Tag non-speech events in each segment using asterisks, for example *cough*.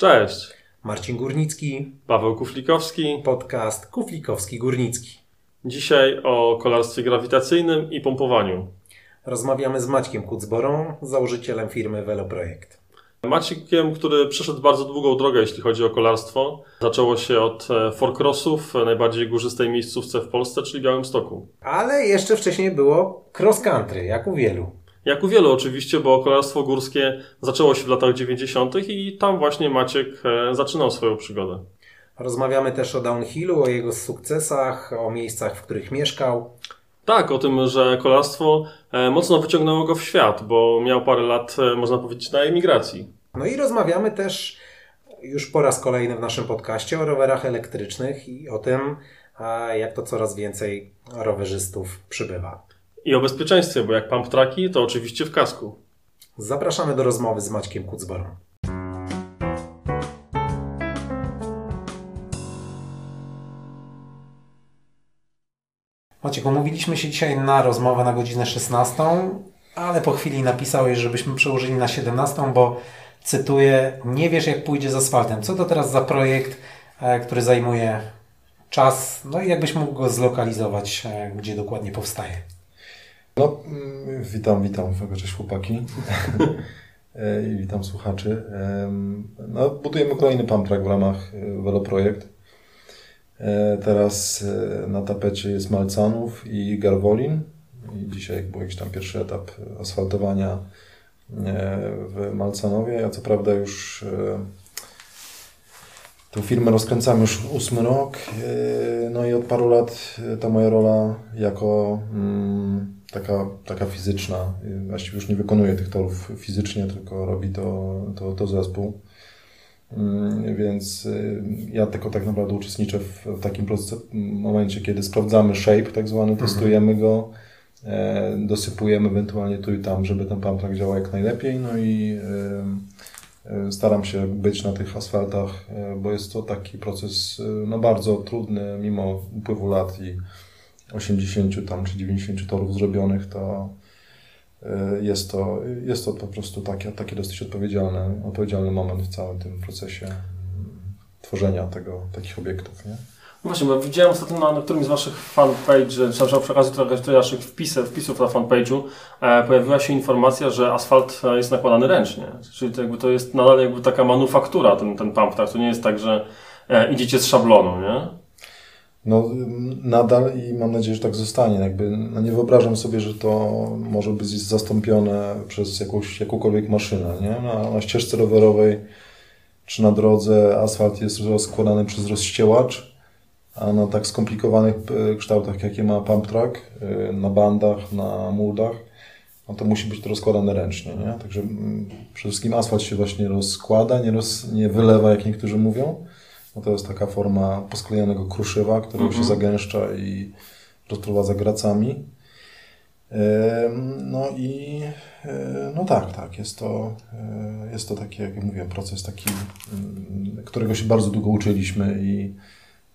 Cześć. Marcin Górnicki, Paweł Kuflikowski. podcast Kuflikowski Górnicki. Dzisiaj o kolarstwie grawitacyjnym i pompowaniu. Rozmawiamy z Maćkiem Kucborą, założycielem firmy Veloprojekt. Maciekiem, który przeszedł bardzo długą drogę, jeśli chodzi o kolarstwo. Zaczęło się od e, four-crossów, e, najbardziej górzystej miejscówce w Polsce, czyli Białymstoku. Ale jeszcze wcześniej było cross country, jak u wielu. Jak u wielu oczywiście, bo kolarstwo górskie zaczęło się w latach 90. i tam właśnie Maciek e, zaczynał swoją przygodę. Rozmawiamy też o downhillu, o jego sukcesach, o miejscach, w których mieszkał. Tak, o tym, że kolarstwo e, mocno wyciągnęło go w świat, bo miał parę lat, e, można powiedzieć, na emigracji. No i rozmawiamy też już po raz kolejny w naszym podcaście o rowerach elektrycznych i o tym, jak to coraz więcej rowerzystów przybywa. I o bezpieczeństwie, bo jak pump traki, to oczywiście w kasku. Zapraszamy do rozmowy z Maćkiem Kucborą. Maciek, umówiliśmy się dzisiaj na rozmowę na godzinę 16, ale po chwili napisałeś, żebyśmy przełożyli na 17, bo cytuję, nie wiesz jak pójdzie z asfaltem. Co to teraz za projekt, e, który zajmuje czas, no i jakbyś mógł go zlokalizować, e, gdzie dokładnie powstaje? No, mm, witam, witam, cześć chłopaki *laughs* E, i witam słuchaczy. No, budujemy kolejny pump track w ramach e, Veloprojekt. E, Teraz na tapecie jest Malcanów i Garwolin. I dzisiaj był jakiś tam pierwszy etap asfaltowania w Malcanowie. Ja co prawda już Tą firmę rozkręcam już ósmy rok, no i od paru lat ta moja rola jako mm, taka, taka fizyczna, właściwie już nie wykonuję tych torów fizycznie, tylko robi to, to, to zespół. Mm, Więc e, ja tylko tak naprawdę uczestniczę w, w takim momencie, kiedy sprawdzamy shape tak zwany, testujemy go, e, dosypujemy ewentualnie tu i tam, żeby ten pump track działał jak najlepiej, no i e, e, staram się być na tych asfaltach, e, bo jest to taki proces no, bardzo trudny, mimo upływu lat i 80 tam, czy 90 torów zrobionych, to e, jest to, jest to po prostu takie, takie dosyć odpowiedzialny, odpowiedzialny moment w całym tym procesie mm, tworzenia tego, takich obiektów. Nie? No Właśnie, bo widziałem ostatnio na, na którymś z Waszych fanpage, czy na tych Waszych wpisów, wpisów na fanpage'u, e, pojawiła się informacja, że asfalt e, jest nakładany ręcznie. Czyli to, jakby to jest nadal jakby taka manufaktura, ten, ten pump, tak? To nie jest tak, że e, idziecie z szablonu, nie? No nadal i mam nadzieję, że tak zostanie. Jakby, no nie wyobrażam sobie, że to może być zastąpione przez jakąś, jakąkolwiek maszynę. Nie? Na, na ścieżce rowerowej czy na drodze asfalt jest rozkładany przez rozściełacz, a na tak skomplikowanych e, kształtach, jakie ma pump track, e, na bandach, na muldach, no to musi być to rozkładane ręcznie. Nie? Także mm, przede wszystkim asfalt się właśnie rozkłada, nie, roz, nie wylewa, jak niektórzy mówią. No to jest taka forma posklejonego kruszywa, które Mhm. się zagęszcza i rozprowadza gracami. No i e, no tak, tak, jest to, e, jest to taki, jak mówiłem, proces taki, mm, którego się bardzo długo uczyliśmy i,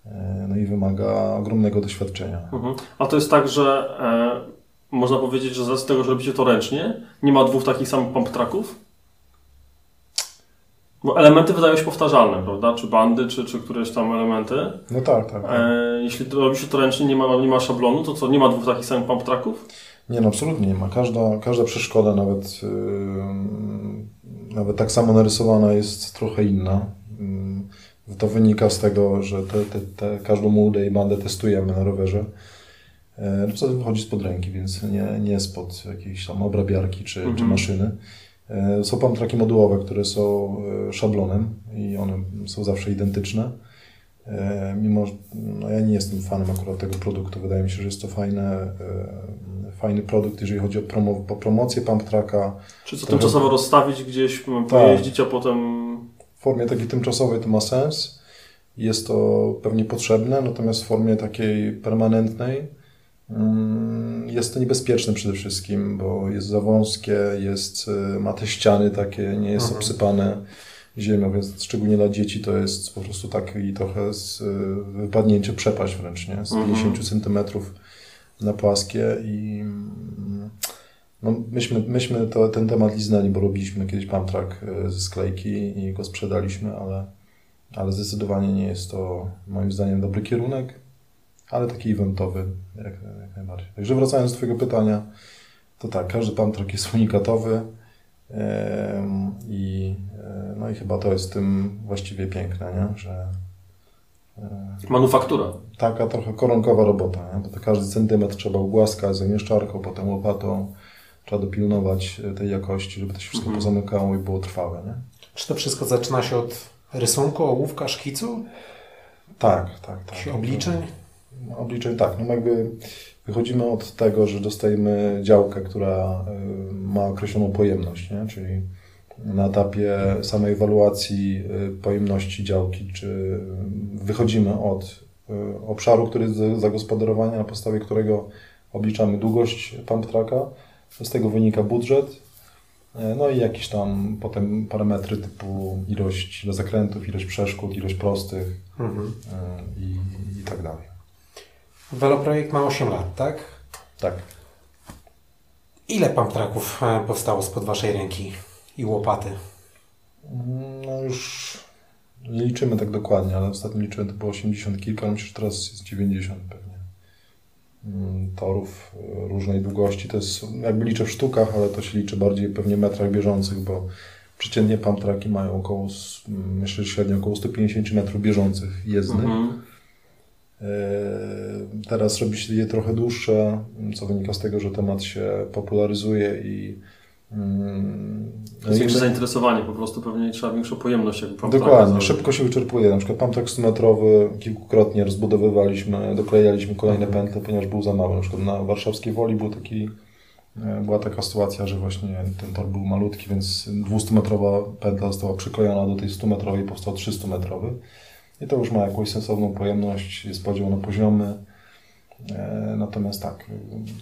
e, no i wymaga ogromnego doświadczenia. Mhm. A to jest tak, że e, można powiedzieć, że z tego, że robicie to ręcznie, nie ma dwóch takich samych pump tracków? Bo elementy wydają się powtarzalne, prawda? Czy bandy, czy, czy któreś tam elementy. No tak, tak. tak. E, jeśli robi się to ręcznie, nie ma, nie ma szablonu, to co, nie ma dwóch takich samych pump tracków? Nie, no absolutnie nie ma. Każda, każda przeszkoda, nawet, ym, nawet tak samo narysowana, jest trochę inna. Ym, To wynika z tego, że te, te, te, każdą muldę i bandę testujemy na rowerze. E, Poza tym wychodzi spod ręki, więc nie, nie spod jakiejś tam obrabiarki czy, czy Mhm. maszyny. E, Są pamtraki modułowe, które są e, szablonem i one są zawsze identyczne. E, Mimo, no ja nie jestem fanem akurat tego produktu, wydaje mi się, że jest to fajne, fajny produkt, jeżeli chodzi o, promo, o promocję pump tracka. Czy co tymczasowo rozstawić gdzieś, Tak. pojeździć, a potem... W formie takiej tymczasowej to ma sens. Jest to pewnie potrzebne, natomiast w formie takiej permanentnej jest to niebezpieczne przede wszystkim, bo jest za wąskie, jest, y, ma te ściany takie, nie jest Mhm. obsypane ziemią, więc szczególnie dla dzieci to jest po prostu taki trochę z, y, wypadnięcie przepaść wręcz, nie? Z Mhm. 50 centymetrów na płaskie i mm, no myśmy, myśmy to, ten temat liznęli, bo robiliśmy kiedyś pump track e, ze sklejki i go sprzedaliśmy, ale, ale zdecydowanie nie jest to moim zdaniem dobry kierunek, ale taki eventowy jak, jak najbardziej. Także wracając do Twojego pytania, to tak, każdy track jest unikatowy i, e, no i chyba to jest w tym właściwie piękne, nie? że e, Manufaktura. taka trochę koronkowa robota, nie? bo to każdy centymetr trzeba ugłaskać, zagnieszczarką, potem łopatą, trzeba dopilnować e, tej jakości, żeby to się wszystko Mhm. pozamykało i było trwałe. Nie? Czy to wszystko zaczyna się od rysunku, ołówka, szkicu? Tak, tak, tak. Czy obliczeń? Obliczeń tak, no jakby wychodzimy od tego, że dostajemy działkę, która y, ma określoną pojemność, nie? czyli na etapie samej ewaluacji y, pojemności działki, czy wychodzimy od y, obszaru, który jest zagospodarowania, na podstawie którego obliczamy długość pump tracka, z tego wynika budżet, y, no i jakieś tam potem parametry typu ilość zakrętów, ilość przeszkód, ilość prostych Mhm. y, i, i tak dalej. Veloprojekt ma 8 lat, tak? Tak. Ile pump tracków e, powstało spod Waszej ręki i łopaty? No już nie liczymy tak dokładnie, ale ostatnio liczyłem to było 80 kilka, ale myślę, że teraz jest 90 pewnie. Mm, Torów y, różnej długości, to jest, jakby liczę w sztukach, ale to się liczy bardziej pewnie metrach bieżących, bo przeciętnie pump tracki mają około, mm, myślę, średnio około 150 metrów bieżących jezdnych. Mhm. Yy, Teraz robi się je trochę dłuższe, co wynika z tego, że temat się popularyzuje i mm, To jest większe zainteresowanie, po prostu pewnie trzeba większą pojemność. Dokładnie, szybko się wyczerpuje. Na przykład pump track 100-metrowy kilkukrotnie rozbudowywaliśmy, doklejaliśmy kolejne pętle, ponieważ był za mały. Na przykład na warszawskiej Woli był taki, e, była taka sytuacja, że właśnie ten tor był malutki, więc 200-metrowa pętla została przyklejona do tej 100-metrowej, powstał 300-metrowy. I to już ma jakąś sensowną pojemność, jest podział na poziomy. E, Natomiast tak,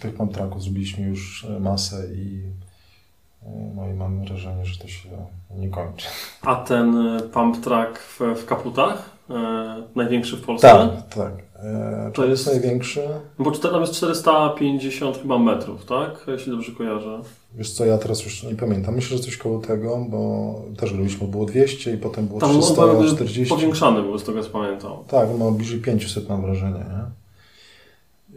tych pump tracków zrobiliśmy już e, masę i, e, no i mam wrażenie, że to się nie kończy. A ten pump track w, w kaputach? Największy w Polsce? Tak, tak. E, To to jest największy. Bo tam jest 450 chyba metrów, tak? Jeśli dobrze kojarzę. Wiesz co, ja teraz już nie pamiętam. Myślę, że coś koło tego, bo też robiliśmy, było 200 i potem było Tam on 340. powiększany był, z tego co pamiętam. Tak, ma bliżej 500 mam wrażenie, nie?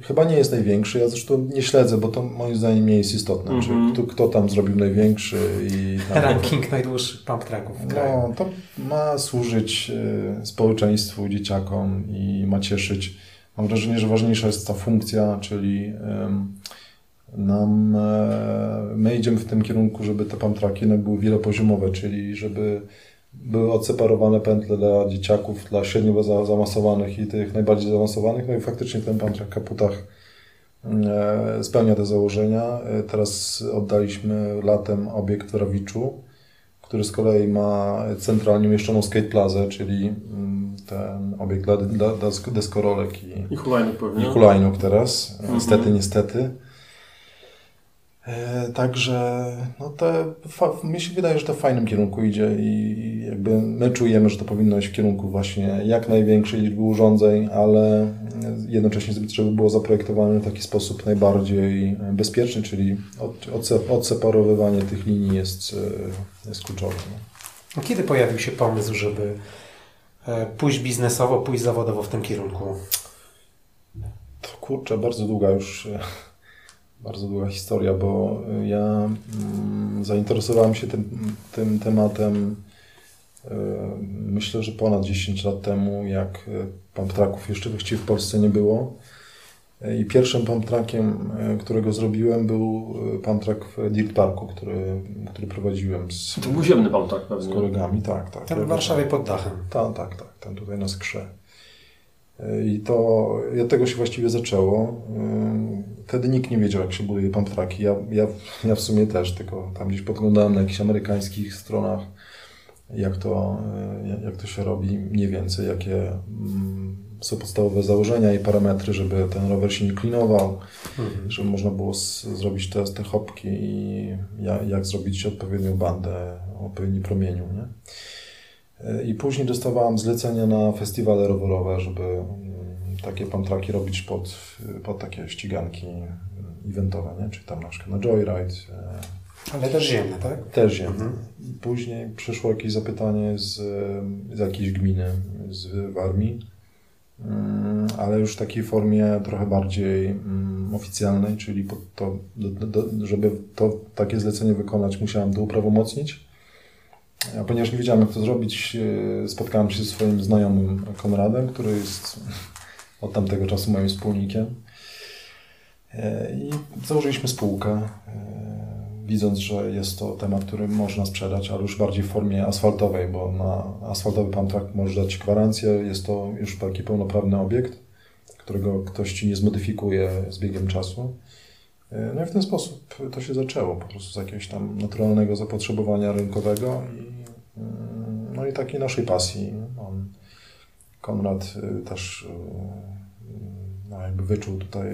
Chyba nie jest największy, ja zresztą nie śledzę, bo to moim zdaniem nie jest istotne, Mhm. czy kto, kto tam zrobił największy i... Tam, Ranking najdłuższych pump tracków w kraju. No, to ma służyć e, społeczeństwu, dzieciakom i ma cieszyć. Mam wrażenie, że ważniejsza jest ta funkcja, czyli nam, e, my idziemy w tym kierunku, żeby te pump tracki no, były wielopoziomowe, czyli żeby były odseparowane pętle dla dzieciaków, dla średnio za- zaawansowanych i tych najbardziej zaawansowanych. No i faktycznie ten w kaputach e, spełnia te założenia. E, Teraz oddaliśmy latem obiekt w Rawiczu, który z kolei ma centralnie umieszczoną skate plazę, czyli mm, ten obiekt dla, dla, dla deskorolek i, I hulajnóg pewnie. i hulajnóg teraz. Mhm. Niestety, niestety. E, także no te, fa, mi się wydaje, że to w fajnym kierunku idzie i jakby my czujemy, że to powinno iść w kierunku właśnie jak największej liczby urządzeń, ale jednocześnie żeby było zaprojektowane w taki sposób najbardziej bezpieczny, czyli od, odse, odseparowywanie tych linii jest, e, jest kluczowe. No. Kiedy pojawił się pomysł, żeby e, pójść biznesowo, pójść zawodowo w tym kierunku? To kurczę, bardzo długa już, bardzo długa historia, bo e, ja mm, zainteresowałem się tym, tym tematem e, myślę, że ponad 10 lat temu, jak e, pump tracków jeszcze właściwie w Polsce nie było. I pierwszym pump trackiem, e, którego zrobiłem, był pump track w Dirt Parku, który, który prowadziłem z, To był ziemny pump track z pewnie. kolegami. Tak, tak. Tam w Warszawie pod dachem. Tak, tak, tak. Tam tutaj na skrze. I to i od tego się właściwie zaczęło. Wtedy nikt nie wiedział, jak się buduje pump tracki. Ja, ja, ja w sumie też, tylko tam gdzieś podglądałem na jakichś amerykańskich stronach, jak to, jak- jak to się robi, mniej więcej, jakie mm, są podstawowe założenia i parametry, żeby ten rower się nie klinował, Mhm. żeby można było z, zrobić te, te hopki i jak, jak zrobić odpowiednią bandę o odpowiednim promieniu. Nie? I później dostawałem zlecenia na festiwale rowerowe, żeby mm, takie pamtraki robić pod, pod takie ściganki eventowe, nie? czyli tam na przykład na Joyride. E, Ale też ziemne, tak? też ziemne. Później przyszło jakieś zapytanie z, z jakiejś gminy z Warmii, mm, ale już w takiej formie trochę bardziej mm, oficjalnej, czyli to, do, do, żeby to takie zlecenie wykonać, musiałem to uprawomocnić. A ponieważ nie wiedziałem, jak to zrobić, e, spotkałem się ze swoim znajomym Konradem, który jest od tamtego czasu moim wspólnikiem. E, I założyliśmy spółkę, e, widząc, że jest to temat, który można sprzedać, ale już bardziej w formie asfaltowej, bo na asfaltowy pamtrak może dać gwarancję. Jest to już taki pełnoprawny obiekt, którego ktoś ci nie zmodyfikuje z biegiem czasu. E, no i w ten sposób to się zaczęło, po prostu z jakiegoś tam naturalnego zapotrzebowania rynkowego i, mm, no i takiej naszej pasji. On, Konrad też no jakby wyczuł tutaj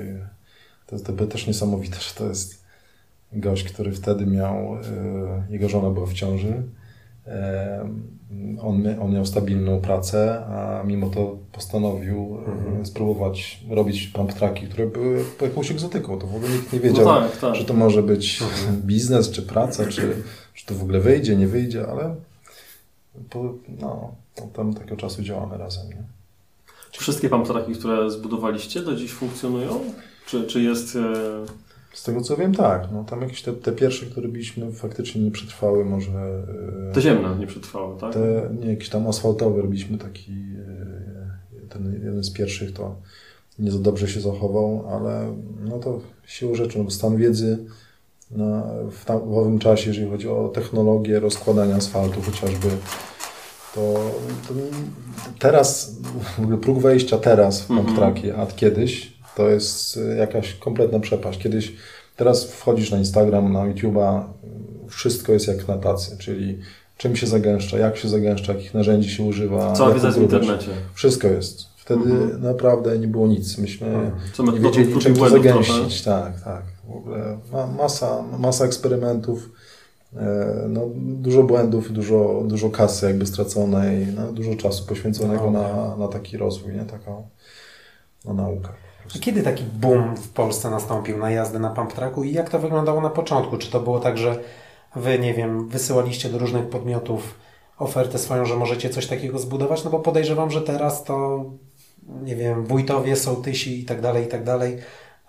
to to też niesamowite, że to jest gość, który wtedy miał, e, jego żona była w ciąży, e, on, on miał stabilną pracę, a mimo to postanowił mhm. spróbować robić pump tracki, które były jakąś egzotyką. To w ogóle nikt nie no wiedział, no tak, tak. że to może być mhm. biznes, czy praca, czy, czy to w ogóle wyjdzie, nie wyjdzie, ale po, no, tam takiego czasu działamy razem. Nie? Wszystkie pump tracki, które zbudowaliście, do dziś funkcjonują? Czy, czy jest... E, Z tego co wiem, tak. No, tam jakieś te, te pierwsze, które byliśmy, faktycznie nie przetrwały może... E, te ziemne nie przetrwały, tak? Te, nie, jakiś tam asfaltowy robiliśmy taki... E, ten jeden z pierwszych to nie za dobrze się zachował, ale no to siłą rzeczy, no bo stan wiedzy na, w, tam, w owym czasie, jeżeli chodzi o technologię rozkładania asfaltu chociażby, to, to teraz, w ogóle próg wejścia teraz w mm -hmm. a kiedyś, to jest y, jakaś kompletna przepaść. Kiedyś, teraz wchodzisz na Instagram, na YouTube'a, wszystko jest jak na tacy, czyli czym się zagęszcza, jak się zagęszcza, jakich narzędzi się używa. Cała wiedza w internecie. Wszystko jest. Wtedy mhm. naprawdę nie było nic. Myśmy mhm. Co nie wiedzieli, czym to zagęścić. Tak, tak. W ogóle masa, masa eksperymentów, e, no, dużo błędów, dużo, dużo kasy jakby straconej, no, dużo czasu poświęconego no, na, na taki rozwój, nie? Taką na naukę. A kiedy taki boom w Polsce nastąpił na jazdę na pump tracku i jak to wyglądało na początku? Czy to było tak, że wy, nie wiem, wysyłaliście do różnych podmiotów ofertę swoją, że możecie coś takiego zbudować? No bo podejrzewam, że teraz to, nie wiem, wójtowie, sołtysi i tak dalej, i tak dalej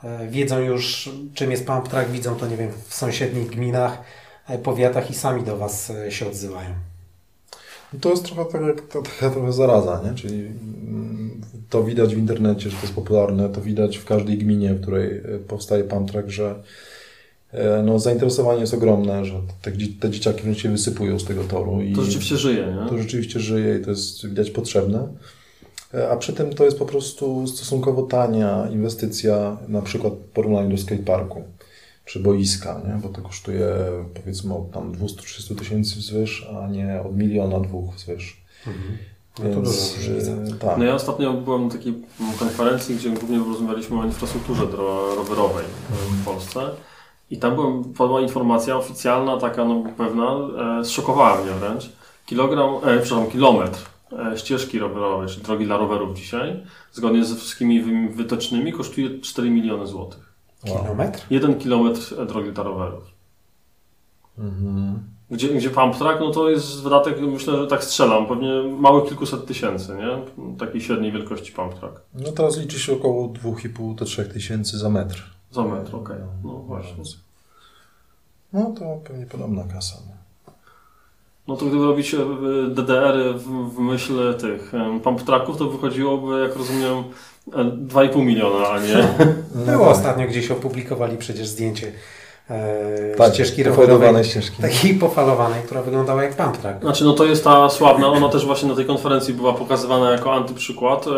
e, wiedzą już, czym jest pump track, widzą to, nie wiem, w sąsiednich gminach, e, powiatach i sami do Was e, się odzywają. To jest trochę tak jak to, taka trochę zaraza, nie? czyli mm, to widać w internecie, że to jest popularne, to widać w każdej gminie, w której e, powstaje Pamtrak, że e, no, zainteresowanie jest ogromne, że te, te dzieciaki wręcz się wysypują z tego toru. I to rzeczywiście żyje, nie? To rzeczywiście żyje i to jest widać potrzebne. E, a przy tym to jest po prostu stosunkowo tania inwestycja, na przykład w porównaniu do skateparku czy boiska, nie? bo to kosztuje powiedzmy od tam 200-300 tysięcy wzwyż, a nie od miliona, dwóch wzwyż. Mhm. No Więc, e, tak. No ja ostatnio byłem na takiej konferencji, gdzie głównie rozmawialiśmy o infrastrukturze rowerowej w Polsce. I tam była, padła informacja oficjalna, taka no, pewna, e, zszokowała mnie wręcz. Kilogram, e, przepraszam, kilometr e, ścieżki rowerowej, czyli drogi dla rowerów dzisiaj, zgodnie ze wszystkimi wytycznymi, kosztuje 4 miliony złotych. Kilometr? Jeden kilometr drogi dla rowerów. Mhm. Gdzie, gdzie pump track, no to jest wydatek, myślę, że tak strzelam, pewnie mały kilkuset tysięcy, nie? Takiej średniej wielkości pump track. No teraz liczy się około 2,5 do 3 tysięcy za metr. Za metr, okej. Okay. No, no właśnie. No to pewnie podobna kasa. Nie? No to gdyby robić DDR-y w, w myśl tych pump tracków, to wychodziłoby, jak rozumiem, 2,5 miliona, a nie. *laughs* Było ostatnio gdzieś opublikowali przecież zdjęcie e, tak, ścieżki rowerowej, ścieżki. takiej pofalowanej, która wyglądała jak pump track. Znaczy, no to jest ta sławna, ona też właśnie na tej konferencji była pokazywana jako antyprzykład. E.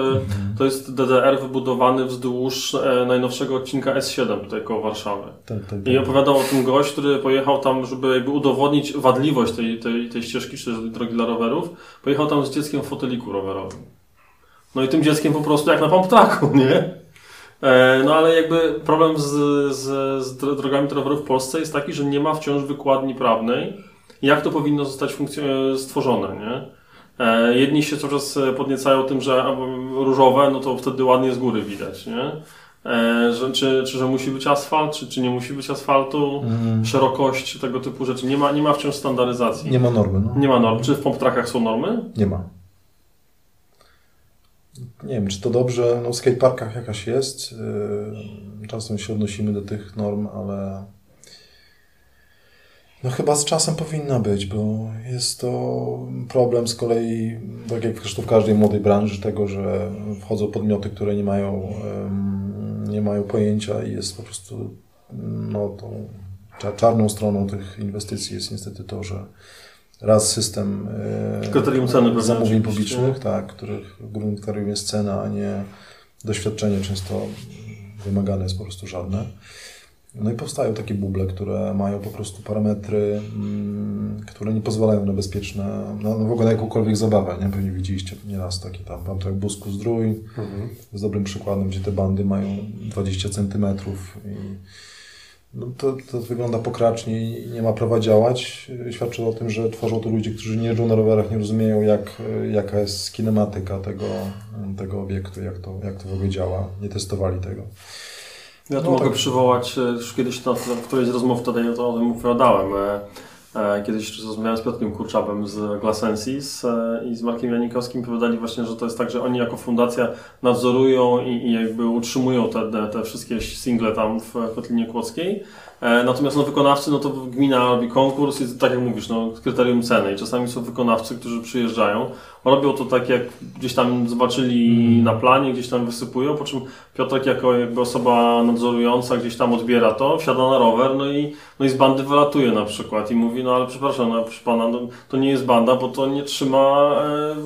To jest DDR wybudowany wzdłuż e, najnowszego odcinka S7 tutaj koło Warszawy. Tak, tak, tak. I opowiadał o tym gość, który pojechał tam, żeby jakby udowodnić wadliwość tej, tej, tej ścieżki, czy tej drogi dla rowerów. Pojechał tam z dzieckiem w foteliku rowerowym. No i tym dzieckiem po prostu jak na pump tracku, nie? E, no ale jakby problem z, z, z drogami rowerów w Polsce jest taki, że nie ma wciąż wykładni prawnej, jak to powinno zostać stworzone, nie? E, jedni się cały czas podniecają tym, że różowe, no to wtedy ładnie z góry widać, nie? E, że, czy, czy że musi być asfalt, czy, czy nie musi być asfaltu, Mm. szerokość, tego typu rzeczy. Nie ma, nie ma wciąż standaryzacji. Nie ma normy, no. Nie ma norm. Czy w pomp trackach są normy? Nie ma. Nie wiem, czy to dobrze. No, w skateparkach jakaś jest. Yy, Czasem się odnosimy do tych norm, ale no chyba z czasem powinna być, bo jest to problem z kolei, tak jak zresztą w każdej młodej branży, tego, że wchodzą podmioty, które nie mają, nie mają pojęcia i jest po prostu no, tą cza- czarną stroną tych inwestycji jest niestety to, że raz system e, Kryterium ceny zamówień publicznych, tak, których głównym kryterium jest cena, a nie doświadczenie często wymagane jest po prostu żadne. No i powstają takie buble, które mają po prostu parametry, mm, które nie pozwalają na bezpieczne, no, no w ogóle na jakąkolwiek zabawę, nie? Pewnie widzieliście nieraz takie tam, tam to jak Busku Zdrój, Mhm. jest dobrym przykładem, gdzie te bandy mają 20 centymetrów i no to, to wygląda pokracznie i nie ma prawa działać. Świadczy o tym, że tworzą to ludzie, którzy nie jeżdżą na rowerach, nie rozumieją jak, jaka jest kinematyka tego, tego obiektu, jak to, jak to w ogóle działa. Nie testowali tego. Ja tu No mogę tak. przywołać, e, już kiedyś na, w którejś z rozmów tutaj o tym opowiadałem. E, Kiedyś rozmawiałem z Piotrkiem Kurczabem z Glassensis e, i z Markiem Janikowskim powiedzieli właśnie, że to jest tak, że oni jako fundacja nadzorują i, i jakby utrzymują te, te wszystkie single tam w Kotlinie Kłodzkiej. E, Natomiast no, wykonawcy, no to gmina robi konkurs i tak jak mówisz, no, kryterium ceny i czasami są wykonawcy, którzy przyjeżdżają, robią to tak jak gdzieś tam zobaczyli na planie, gdzieś tam wysypują, po czym Piotrek jako jakby osoba nadzorująca gdzieś tam odbiera to, wsiada na rower, no i, no i z bandy wylatuje na przykład i mówi, no ale przepraszam, no, proszę pana, no, to nie jest banda, bo to nie trzyma,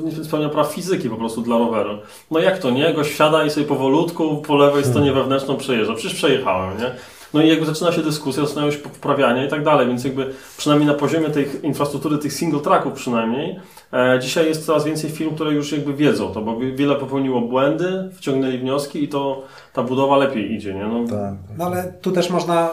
e, nie spełnia praw fizyki po prostu dla roweru. No jak to nie? Gość wsiada i sobie powolutku po lewej stronie wewnętrzną przejeżdża. Przecież przejechałem, nie? No i jakby zaczyna się dyskusja, zaczynają się poprawiania i tak dalej, więc jakby przynajmniej na poziomie tej infrastruktury, tych single tracków przynajmniej, e, dzisiaj jest coraz więcej firm, które już jakby wiedzą to, bo wi- wiele popełniło błędy, wciągnęli wnioski i to ta budowa lepiej idzie, nie? No, Tak. No ale tu też można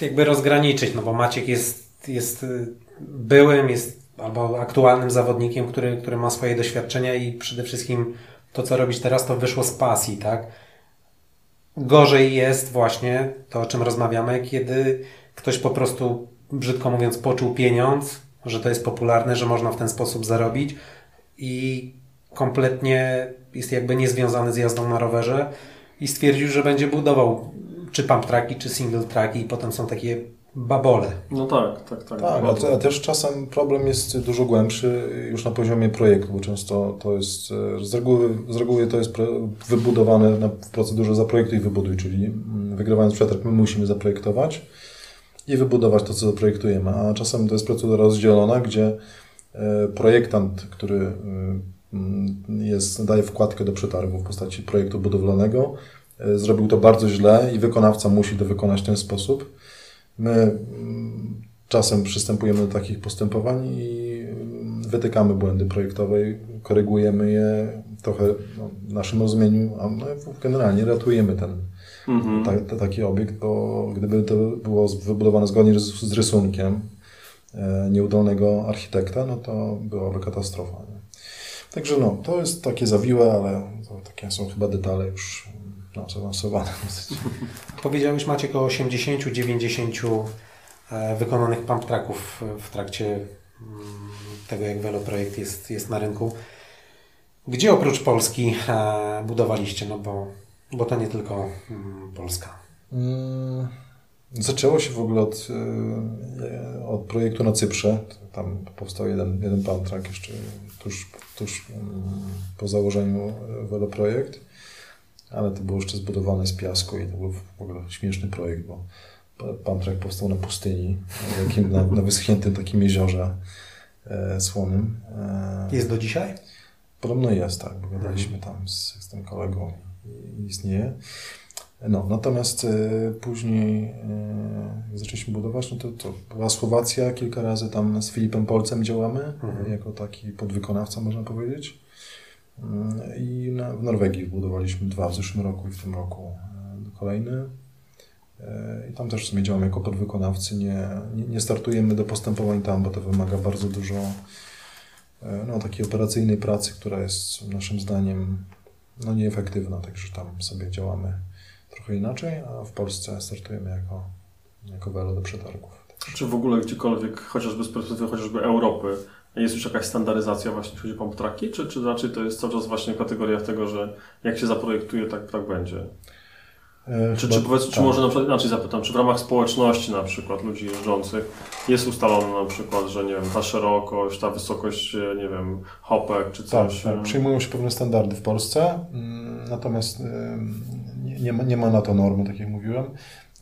jakby rozgraniczyć, no bo Maciek jest, jest y, byłym, jest albo aktualnym zawodnikiem, który, który ma swoje doświadczenia i przede wszystkim to, co robisz teraz, to wyszło z pasji, tak? Gorzej jest właśnie to, o czym rozmawiamy, kiedy ktoś po prostu, brzydko mówiąc, poczuł pieniądz, że to jest popularne, że można w ten sposób zarobić i kompletnie jest jakby niezwiązany z jazdą na rowerze i stwierdził, że będzie budował czy pump tracki, czy single tracki i potem są takie babole. no tak, tak, tak. Tak, a, te- a też czasem problem jest dużo głębszy już na poziomie projektu, bo często to jest, e, z reguły, z reguły to jest wybudowane na, w procedurze zaprojektuj i wybuduj, czyli mm, wygrywając przetarg my musimy zaprojektować i wybudować to, co zaprojektujemy, a czasem to jest procedura rozdzielona, gdzie e, projektant, który e, mm, jest, daje wkładkę do przetargu w postaci projektu budowlanego, zrobił to bardzo źle i wykonawca musi to wykonać w ten sposób. My mm, czasem przystępujemy do takich postępowań i mm, wytykamy błędy projektowe, korygujemy je trochę no, w naszym rozumieniu, a no, generalnie ratujemy ten Mhm. ta, ta, taki obiekt, bo gdyby to było wybudowane zgodnie z, z rysunkiem e, nieudolnego architekta, no to byłaby katastrofa. Nie? Także no, to jest takie zawiłe, ale to takie są chyba detale już no, zaawansowane dosyć. Powiedziałeś Maciek o 80-90 e, wykonanych pump tracków w trakcie mm, tego, jak Veloprojekt jest, jest na rynku. Gdzie oprócz Polski e, budowaliście? No bo, bo to nie tylko mm, Polska. Mm, Zaczęło się w ogóle od, e, od projektu na Cyprze. Tam powstał jeden, jeden pantrak jeszcze tuż, tuż po założeniu e, Veloprojekt, ale to było jeszcze zbudowane z piasku i to był w ogóle śmieszny projekt, bo pantrak powstał na pustyni, jakim, na, na wyschniętym takim jeziorze e, słonym. E, Jest do dzisiaj? Podobno jest, tak, bo gadaliśmy tam z, z tym kolegą i, istnieje. No, natomiast e, później, e, jak zaczęliśmy budować, no to, to była Słowacja, kilka razy tam z Filipem Polcem działamy, Mhm. jako taki podwykonawca, można powiedzieć. Mm, I w Norwegii budowaliśmy dwa w zeszłym roku i w tym roku e, kolejny. E, I tam też w sumie działamy jako podwykonawcy. Nie, nie, nie startujemy do postępowań tam, bo to wymaga bardzo dużo e, no, takiej operacyjnej pracy, która jest naszym zdaniem no, nieefektywna, także tam sobie działamy trochę inaczej, a w Polsce startujemy jako, jako welo do przetargów. Czy w ogóle gdziekolwiek, chociażby z perspektywy chociażby Europy, jest już jakaś standaryzacja właśnie, jeśli chodzi o pump tracki, czy, czy raczej to jest cały czas właśnie kategoria tego, że jak się zaprojektuje, tak, tak będzie? E, Czy, czy, powiedz, czy tak. może na przykład inaczej zapytam, czy w ramach społeczności na przykład ludzi jeżdżących jest ustalone na przykład, że nie wiem, ta szerokość, ta wysokość, e, nie wiem, hopek czy Tak, coś? tak, e, przyjmują się pewne standardy w Polsce, mm, natomiast nie, nie, ma, nie ma na to normy, tak jak mówiłem.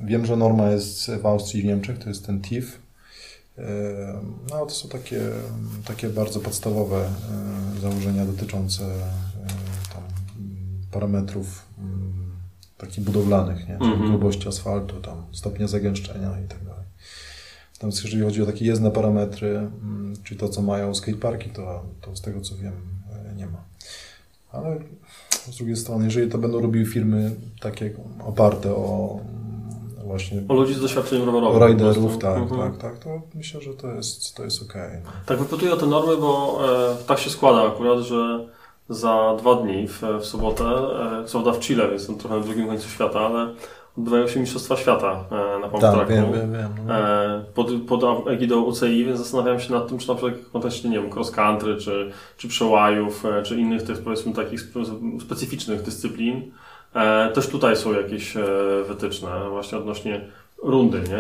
Wiem, że norma jest w Austrii i w Niemczech, to jest ten TIF. Ym, No, to są takie, takie bardzo podstawowe y, założenia dotyczące y, tam, mm, parametrów mm, takich budowlanych, nie? czyli Mhm. grubości asfaltu, tam, stopnia zagęszczenia i tak dalej. Natomiast jeżeli chodzi o takie jezdne parametry, mm, czyli to, co mają skateparki, to, to z tego co wiem nie ma. Ale z drugiej strony, jeżeli to będą robiły firmy takie oparte o mm, właśnie O ludzi z doświadczeniem rowerowym. riderów, tak, Mhm. tak, tak, to myślę, że to jest, to jest okej. no. Tak, wypytuję o te normy, bo e, tak się składa akurat, że za dwa dni, w, w sobotę, e, co prawda w Chile, więc to trochę na drugim końcu świata, ale odbywają się Mistrzostwa Świata e, na pump Tak, wiem, wiem, wiem. No. e, pod, pod egidą UCI, więc zastanawiam się nad tym, czy na przykład w kontekście, nie wiem, cross country, czy, czy przełajów, e, czy innych tych, powiedzmy, takich spe- specyficznych dyscyplin, też tutaj są jakieś e, wytyczne właśnie odnośnie rundy, nie?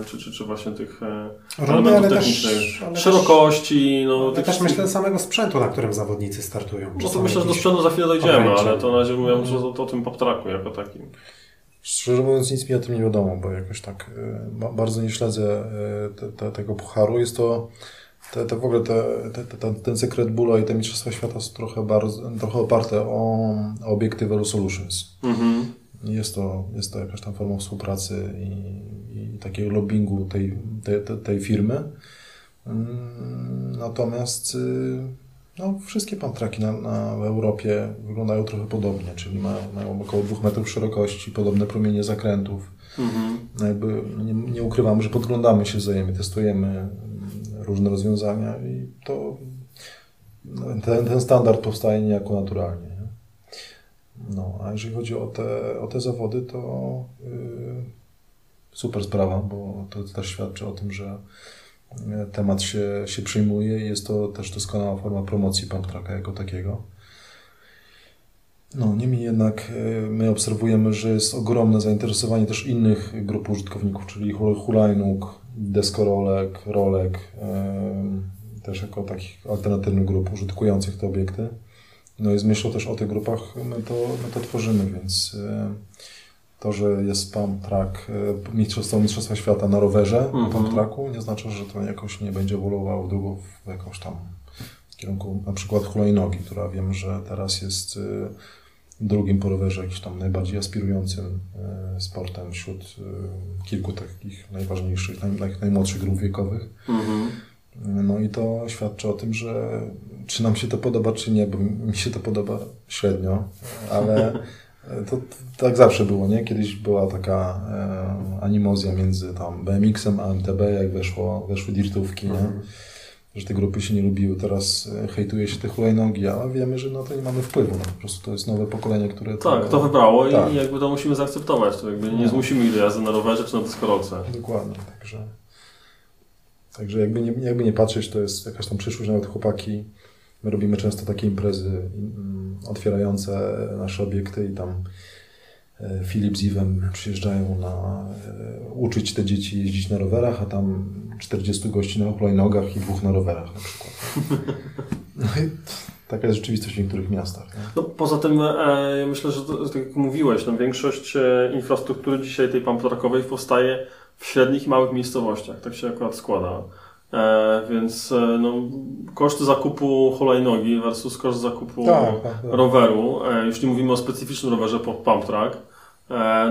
E, Czy, czy, czy właśnie tych e, Rundy, elementów ale też, technicznych, ale też, szerokości, no, ale tych też myślę samego sprzętu, na którym zawodnicy startują. No to myślę, że do sprzętu za chwilę dojdziemy, ale to na razie mówiłem, że o, o tym poptraku jako takim. Szczerze mówiąc, nic mi o tym nie wiadomo, bo jakoś tak e, ba- bardzo nie śledzę e, te, te, tego pucharu. Jest to, te, te w ogóle te, te, te, ten- sekret Bulla i te Mistrzostwa Świata są trochę, bardzo, trochę oparte o, o obiekty Velo Solutions. Mhm. Jest to, jest to jakaś tam forma współpracy i, i takiego lobbingu tej, tej, tej, firmy. Mm, Natomiast y, no, wszystkie pantraki na, na, w Europie wyglądają trochę podobnie, czyli mają, mają około 2 metrów szerokości, podobne promienie zakrętów. Mhm. No jakby nie, nie ukrywamy, że podglądamy się wzajemnie, testujemy różne rozwiązania i to ten, ten standard powstaje niejako naturalnie. Nie? No, a jeżeli chodzi o te, o te zawody, to yy, super sprawa, bo to też świadczy o tym, że yy, temat się, się przyjmuje i jest to też doskonała forma promocji pump jako takiego. No, niemniej jednak e, my obserwujemy, że jest ogromne zainteresowanie też innych grup użytkowników, czyli hul- hulajnóg, deskorolek, rolek, też jako takich alternatywnych grup użytkujących te obiekty. No i z myślą też o tych grupach my to, my to tworzymy, więc e, to, że jest pump track, e, mistrzostwo, mistrzostwa świata na rowerze, Mhm. pump tracku, nie znaczy, że to jakoś nie będzie ewoluowało długo w jakąś tam w kierunku na przykład hulajnogi, która wiem, że teraz jest y, drugim po rowerze jakimś tam najbardziej aspirującym y, sportem wśród y, kilku takich najważniejszych, naj, naj, najmłodszych grup wiekowych. Mhm. No i to świadczy o tym, że czy nam się to podoba, czy nie, bo mi się to podoba średnio, ale to, to tak zawsze było, nie? Kiedyś była taka e, animozja między tam BMX-em a MTB, jak weszło, weszły dirtówki, nie? Że te grupy się nie lubiły. Teraz e, hejtuje się te hulajnogi, ale wiemy, że na to nie mamy wpływu. No, po prostu to jest nowe pokolenie, które... Tak, to wybrało i Tak. jakby to musimy zaakceptować. To jakby nie No. zmusimy ich do jazdy na rowerze czy na deskorolce. Dokładnie, także... Także jakby nie, jakby nie patrzeć, to jest jakaś tam przyszłość, nawet chłopaki. My robimy często takie imprezy mm, otwierające nasze obiekty i tam Filip z Iwem przyjeżdżają na e, uczyć te dzieci jeździć na rowerach, a tam 40 gości na hulajnogach i dwóch na rowerach na przykład. *laughs* No i taka jest rzeczywistość w niektórych miastach. Nie? No, poza tym e, myślę, że to, tak jak mówiłeś, no, większość e, infrastruktury dzisiaj tej pump trackowej powstaje w średnich i małych miejscowościach. Tak się akurat składa. E, więc e, no, koszt zakupu hulajnogi versus koszt zakupu Tak, tak, tak. roweru, e, jeśli mówimy o specyficznym rowerze pod pump track, e,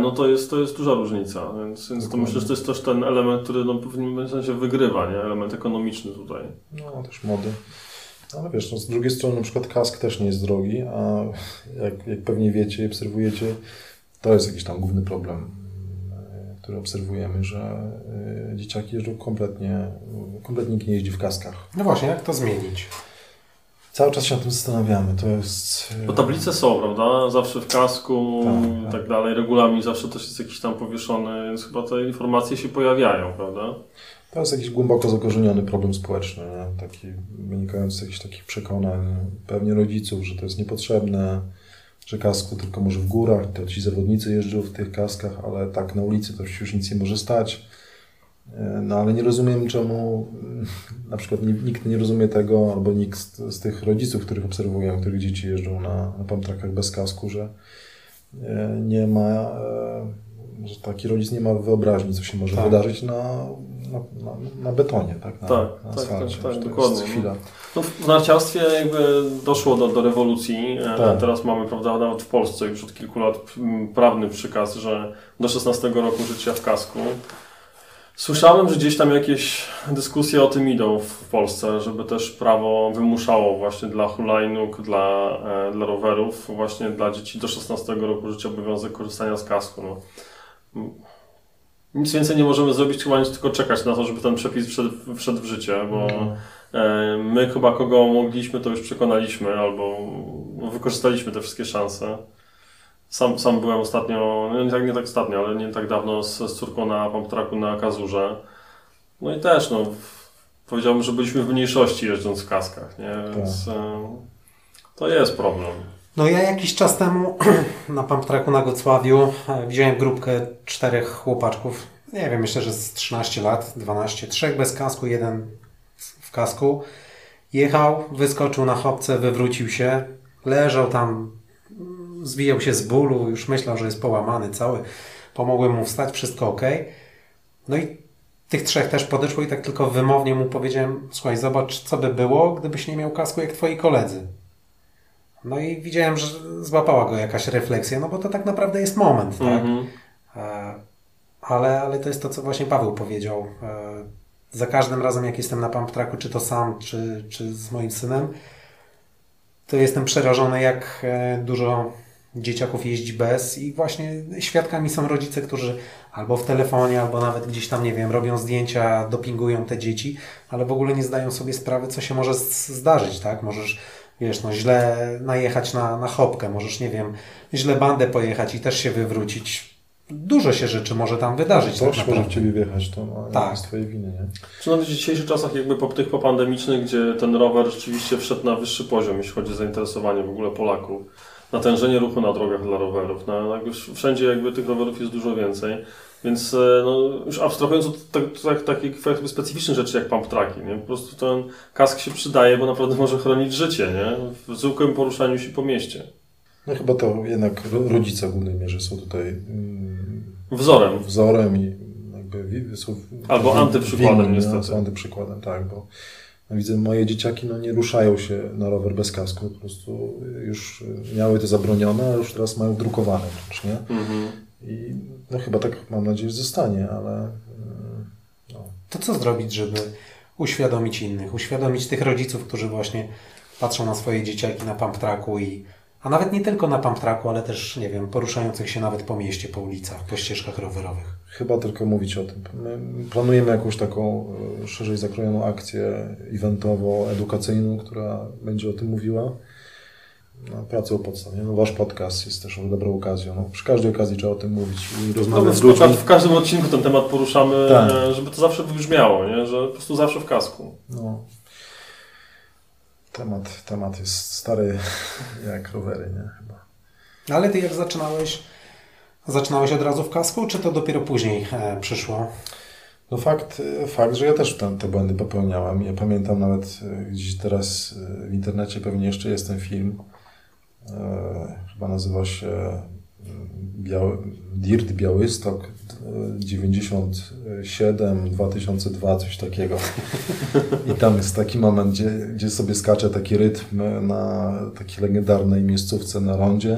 no to jest, to jest duża różnica. Więc, więc to myślę, że to jest też ten element, który no, w pewnym sensie wygrywa, nie? element ekonomiczny tutaj. No, też mody. Ale wiesz, no, z drugiej strony na przykład kask też nie jest drogi, a jak, jak pewnie wiecie i obserwujecie, to jest jakiś tam główny problem, e, który obserwujemy, że e, dzieciaki jeżdżą kompletnie, kompletnie nikt nie jeździ w kaskach. No właśnie, jak to zmienić? Cały czas się nad tym zastanawiamy. To jest. Bo tablice są, prawda? Zawsze w kasku Tak, i tak. tak dalej. Regulamin zawsze też jest jakiś tam powieszony, więc chyba te informacje się pojawiają, prawda? To jest jakiś głęboko zakorzeniony problem społeczny, nie? taki wynikający z jakichś takich przekonań pewnie rodziców, że to jest niepotrzebne, że kasku tylko może w górach, to ci zawodnicy jeżdżą w tych kaskach, ale tak na ulicy to już nic nie może stać. E, No ale nie rozumiem czemu na przykład ni- nikt nie rozumie tego, albo nikt z, z tych rodziców, których obserwuję, których dzieci jeżdżą na, na pamtrakach bez kasku, że e, nie ma, e, że taki rodzic nie ma wyobraźni, co się może Tak. wydarzyć na, na, na, betonie, tak? Na, Tak, na tak, tak, tak, dokładnie, Jest chwila. No, w narciarstwie jakby doszło do, do rewolucji. Tak. Teraz mamy, prawda, nawet w Polsce już od kilku lat prawny przykaz, że do 16 roku życia w kasku. Słyszałem, że gdzieś tam jakieś dyskusje o tym idą w Polsce, żeby też prawo wymuszało właśnie dla hulajnóg, dla, e, dla rowerów, właśnie dla dzieci do 16 roku życia obowiązek korzystania z kasku. No. Nic więcej nie możemy zrobić, chyba nic tylko czekać na to, żeby ten przepis wszedł, wszedł w życie, bo Mhm. E, My chyba kogo mogliśmy, to już przekonaliśmy albo no, wykorzystaliśmy te wszystkie szanse. Sam, sam byłem ostatnio, no nie tak, nie tak ostatnio, ale nie tak dawno z, z córką na pump tracku na Kazurze. No i też, no, powiedziałbym, że byliśmy w mniejszości jeżdżąc w kaskach, nie? Więc e, to jest problem. No ja jakiś czas temu *clears throat* na pump tracku na Gocławiu e, wziąłem grupkę czterech chłopaczków, nie wiem, myślę, że z 13 lat, 12, trzech bez kasku, jeden w kasku. Jechał, wyskoczył na chopce, wywrócił się, leżał tam, zwijał się z bólu, już myślał, że jest połamany cały. Pomogłem mu wstać, wszystko ok. No i tych trzech też podeszło i tak tylko wymownie mu powiedziałem, słuchaj, zobacz, co by było, gdybyś nie miał kasku jak twoi koledzy. No i widziałem, że złapała go jakaś refleksja, no bo to tak naprawdę jest moment, tak? Mhm. E, Ale, ale to jest to, co właśnie Paweł powiedział. E, Za każdym razem, jak jestem na pump tracku, czy to sam, czy, czy z moim synem, to jestem przerażony, jak e, dużo dzieciaków jeździ bez i właśnie świadkami są rodzice, którzy albo w telefonie, albo nawet gdzieś tam, nie wiem, robią zdjęcia, dopingują te dzieci, ale w ogóle nie zdają sobie sprawy, co się może z- zdarzyć, tak? Możesz, wiesz, no źle najechać na, na chopkę, możesz, nie wiem, źle bandę pojechać i też się wywrócić. Dużo się rzeczy może tam wydarzyć. tak Coś może w. Ciebie wjechać, to no, Tak. jest Twojej winy, nie? Czy nawet w dzisiejszych czasach, jakby po tych popandemicznych, gdzie ten rower rzeczywiście wszedł na wyższy poziom, jeśli chodzi o zainteresowanie w ogóle Polaków, natężenie ruchu na drogach dla rowerów, na, jakby wszędzie jakby tych rowerów jest dużo więcej, więc e, no, już abstrahując od tak, tak, takich jakby specyficznych rzeczy jak pump tracki, nie? po prostu ten kask się przydaje, bo naprawdę *laughs* może chronić życie, nie? w zwykłym poruszaniu się po mieście. No chyba to jednak ro- rodzice w głównej mierze są tutaj mm, Wzorem. wzorem i jakby są Albo antyprzykładem, winni, niestety. No, antyprzykładem, tak, bo no, widzę moje dzieciaki no, nie ruszają się na rower bez kasku, po prostu już miały to zabronione, a już teraz mają drukowane wręcz, nie? Mhm. I no chyba tak mam nadzieję zostanie, ale mm, no, To co zrobić, żeby uświadomić innych, uświadomić tych rodziców, którzy właśnie patrzą na swoje dzieciaki na pump tracku i a nawet nie tylko na pump tracku, ale też, nie wiem, poruszających się nawet po mieście, po ulicach, po ścieżkach rowerowych. Chyba tylko mówić o tym. My planujemy jakąś taką e, szerzej zakrojoną akcję eventowo-edukacyjną, która będzie o tym mówiła. No, pracę o podstawie. No, wasz podcast jest też dobrą okazją. No, przy każdej okazji trzeba o tym mówić i No, rozmawiać z w, ludźmi. w każdym odcinku ten temat poruszamy, Tak. e, żeby to zawsze wybrzmiało, nie? że po prostu zawsze w kasku. No. Temat, temat jest stary jak rowery, nie? Chyba. Ale ty jak zaczynałeś, zaczynałeś od razu w kasku, czy to dopiero później e, przyszło? No fakt, fakt, że ja też tam te błędy popełniałem. Ja pamiętam nawet e, gdzieś teraz e, w internecie pewnie jeszcze jest ten film. E, chyba nazywa się Biały, Dirt Białystok e, 97 2002, coś takiego. I tam jest taki moment, gdzie, gdzie sobie skacze taki rytm na takiej legendarnej miejscówce na rondzie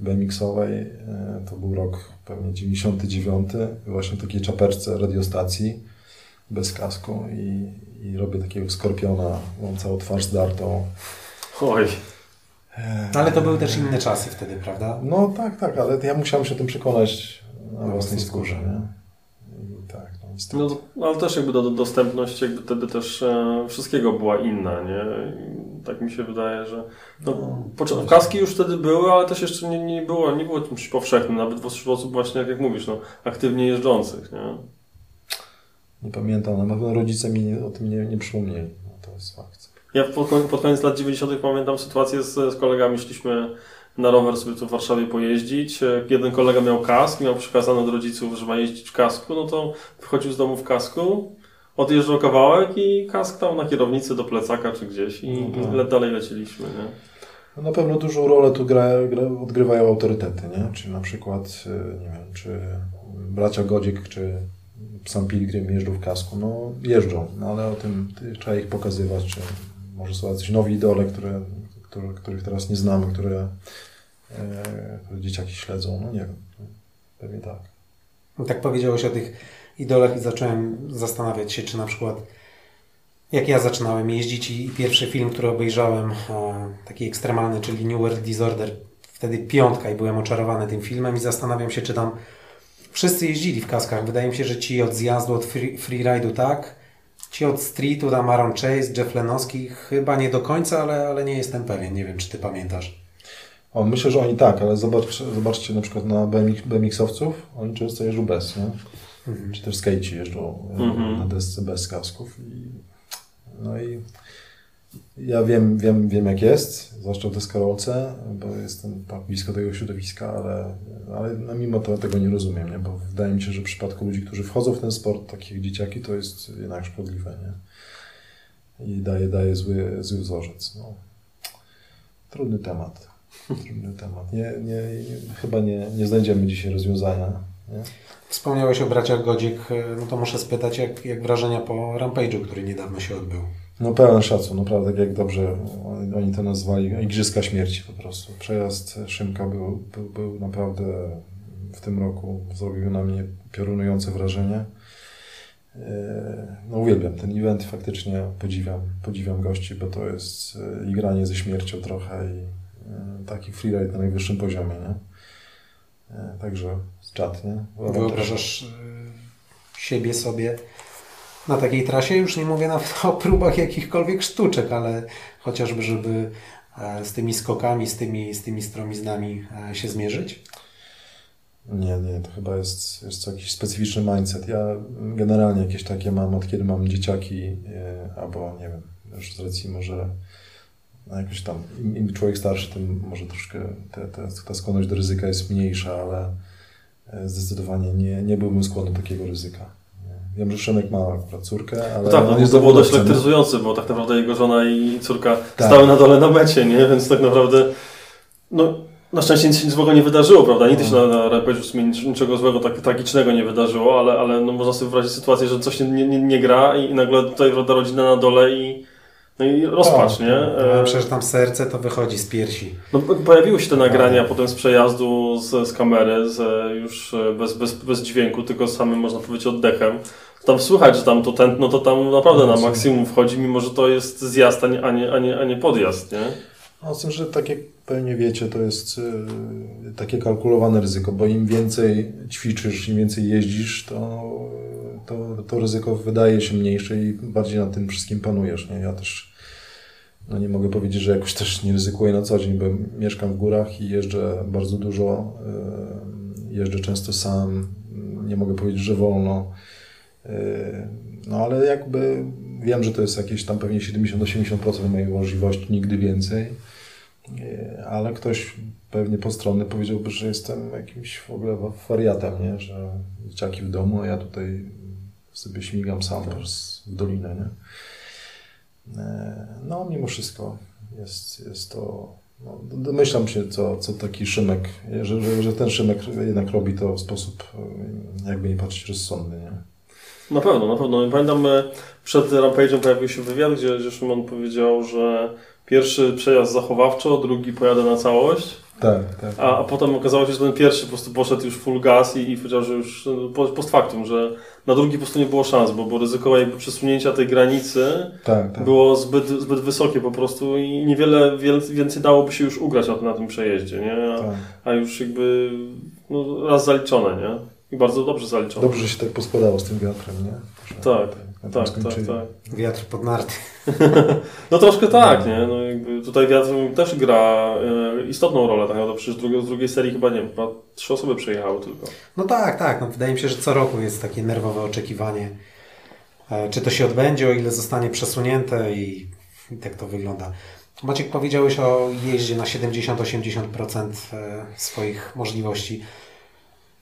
BMX-owej. E, To był rok pewnie 99. Właśnie takiej czapeczce radiostacji bez kasku i, i robię takiego skorpiona. Mam całą twarz zdartą. Oj, No, ale to były też inne czasy wtedy, prawda? No tak, tak, ale ja musiałem się o tym przekonać na Na własnej skórze. Nie? Tak, no. No, to- ale też jakby do, do, dostępność jakby wtedy też e, wszystkiego była inna, nie? I tak mi się wydaje, że no, No, kaski już wtedy były, ale też jeszcze nie, nie było, nie było czymś powszechnym, nawet wśród osób właśnie, jak, jak mówisz, no, aktywnie jeżdżących, nie? Nie pamiętam, na pewno rodzice mi nie- o tym nie, nie przypomnieli. No, to jest fakt. Ja pod, pod koniec lat 90. pamiętam sytuację z, z kolegami, szliśmy na rower sobie tu w Warszawie pojeździć. Jeden kolega miał kask, miał przekazane od rodziców, że ma jeździć w kasku, no to wychodził z domu w kasku, odjeżdżał kawałek i kask tam na kierownicy do plecaka czy gdzieś i, i le, dalej leciliśmy, nie? No na pewno dużą rolę tu gra, gra, odgrywają autorytety, nie? Czy na przykład, y, nie wiem, czy bracia Godziek, czy sam Pilgrim jeżdżą w kasku. No jeżdżą, no ale o tym ty- trzeba ich pokazywać, czy może są jacyś nowi idole, które, które, których teraz nie znamy, które, e, które dzieciaki śledzą. No nie wiem, pewnie tak. No tak powiedziałeś o tych idolach i zacząłem zastanawiać się, czy na przykład jak ja zaczynałem jeździć i pierwszy film, który obejrzałem, e, taki ekstremalny, czyli New World Disorder, wtedy piątka i byłem oczarowany tym filmem i zastanawiam się, czy tam wszyscy jeździli w kaskach. Wydaje mi się, że ci od zjazdu, od free, freeride'u tak, ci od streetu, tam Aaron Chase, Jeff Lenowski, chyba nie do końca, ale, ale nie jestem pewien. Nie wiem, czy ty pamiętasz. O, myślę, że oni tak, ale zobacz, zobaczcie na przykład na BMX, BMX-owców, oni często jeżdżą bez, nie? Czy też skate jeżdżą e, Mhm. na desce bez kasków. I, no i ja wiem, wiem, wiem jak jest, zwłaszcza w deskorolce, bo jestem tak blisko tego środowiska, ale, ale no mimo to tego nie rozumiem, nie? bo wydaje mi się, że w przypadku ludzi, którzy wchodzą w ten sport, takich dzieciaki, to jest jednak szkodliwe. Nie? I daje, daje zły, zły wzorzec. No. Trudny temat. Trudny temat. Nie, nie, nie, chyba nie, nie znajdziemy dzisiaj rozwiązania. Nie? Wspomniałeś o braciach Godzik, no to muszę spytać, jak, jak wrażenia po Rampage'u, który niedawno się odbył. No pełen szacun, naprawdę, tak jak dobrze oni, to nazwali, Igrzyska Śmierci po prostu. Przejazd Szymka był, był, był naprawdę w tym roku, zrobił na mnie piorunujące wrażenie. E, No uwielbiam ten event, faktycznie podziwiam, podziwiam gości, bo to jest e, igranie ze śmiercią trochę i e, taki freeride na najwyższym poziomie, nie? Także czat, nie? Wyobrażasz siebie sobie na takiej trasie? Już nie mówię nawet *laughs* o próbach jakichkolwiek sztuczek, ale chociażby, żeby e, z tymi skokami, z tymi, z tymi stromiznami e, się zmierzyć? Nie, nie, to chyba jest, jest to jakiś specyficzny mindset. Ja generalnie jakieś takie mam, od kiedy mam dzieciaki, e, albo nie wiem, już z racji może no jakoś tam, im, im człowiek starszy, tym może troszkę te, te, ta skłonność do ryzyka jest mniejsza, ale zdecydowanie nie, nie byłbym skłonny do takiego ryzyka. Wiem, że Szymek ma córkę, ale No tak, no, jest to było dość elektryzujące, bo tak naprawdę jego żona i córka Tak. stały na dole na mecie, nie? Więc tak naprawdę, no, na szczęście nic się złego nie wydarzyło, prawda? Nigdy się na, na Rampage'u w sumie nic- niczego złego, tak tragicznego nie wydarzyło, ale, ale no, można sobie wyobrazić sytuację, że coś nie, nie, nie gra i, i nagle tutaj rodzina na dole i, no i rozpacz, nie? Ja E, myślę, że tam serce to wychodzi z piersi. No, po- pojawiły się te nagrania potem z przejazdu z, z kamery, z, już e, bez, bez, bez dźwięku, tylko samym, można powiedzieć, oddechem. Tam słychać, że tam to tętno to tam naprawdę na maksimum wchodzi, mimo że to jest zjazd, a nie, a nie, a nie, a nie podjazd, nie? No, z tym, że tak jak pewnie wiecie, to jest y, takie kalkulowane ryzyko, bo im więcej ćwiczysz, im więcej jeździsz, to, to, to ryzyko wydaje się mniejsze i bardziej nad tym wszystkim panujesz. Nie? Ja też no nie mogę powiedzieć, że jakoś też nie ryzykuję na co dzień, bo mieszkam w górach i jeżdżę bardzo dużo, y, jeżdżę często sam, nie mogę powiedzieć, że wolno. Y, No ale jakby wiem, że to jest jakieś tam pewnie 70-80% mojej możliwości, nigdy więcej. Nie, Ale ktoś pewnie postronny powiedziałby, że jestem jakimś w ogóle wa- wariatem, nie? że dzieciaki w domu, a ja tutaj sobie śmigam sam przez- w dolinę. Nie? E, No, mimo wszystko jest, jest to. No, domyślam się, co, co taki Szymek, że, że, że ten Szymek jednak robi to w sposób, e, jakby nie patrzeć, rozsądny. Nie? Na pewno, na pewno. Pamiętam, e, przed Rampage'em pojawił się wywiad, gdzie, gdzie Szymon powiedział, że pierwszy przejazd zachowawczo, drugi pojadę na całość, Tak, tak. a, a potem okazało się, że ten pierwszy po prostu poszedł już full gas i, i powiedział, że już e, po- post factum, że na drugi po prostu nie było szans, bo, bo ryzyko jakby przesunięcia tej granicy tak, tak. było zbyt, zbyt wysokie po prostu i niewiele wiel- więcej dałoby się już ugrać na, na tym przejeździe, nie? A, tak. a już jakby no, raz zaliczone, nie? I bardzo dobrze zaliczony. Dobrze, się tak poskładało z tym wiatrem, nie? Że Tak, Tak, tak, tak. Wiatr pod narty. *laughs* No troszkę tak, nie? No jakby tutaj wiatr też gra e, istotną rolę, tak naprawdę przecież drugiej, z drugiej serii chyba nie wiem, chyba trzy osoby przyjechały tylko. No tak, tak. No wydaje mi się, że co roku jest takie nerwowe oczekiwanie. e, Czy to się odbędzie, o ile zostanie przesunięte i, i tak to wygląda. Maciek, powiedziałeś o jeździe na 70-80% e, swoich możliwości.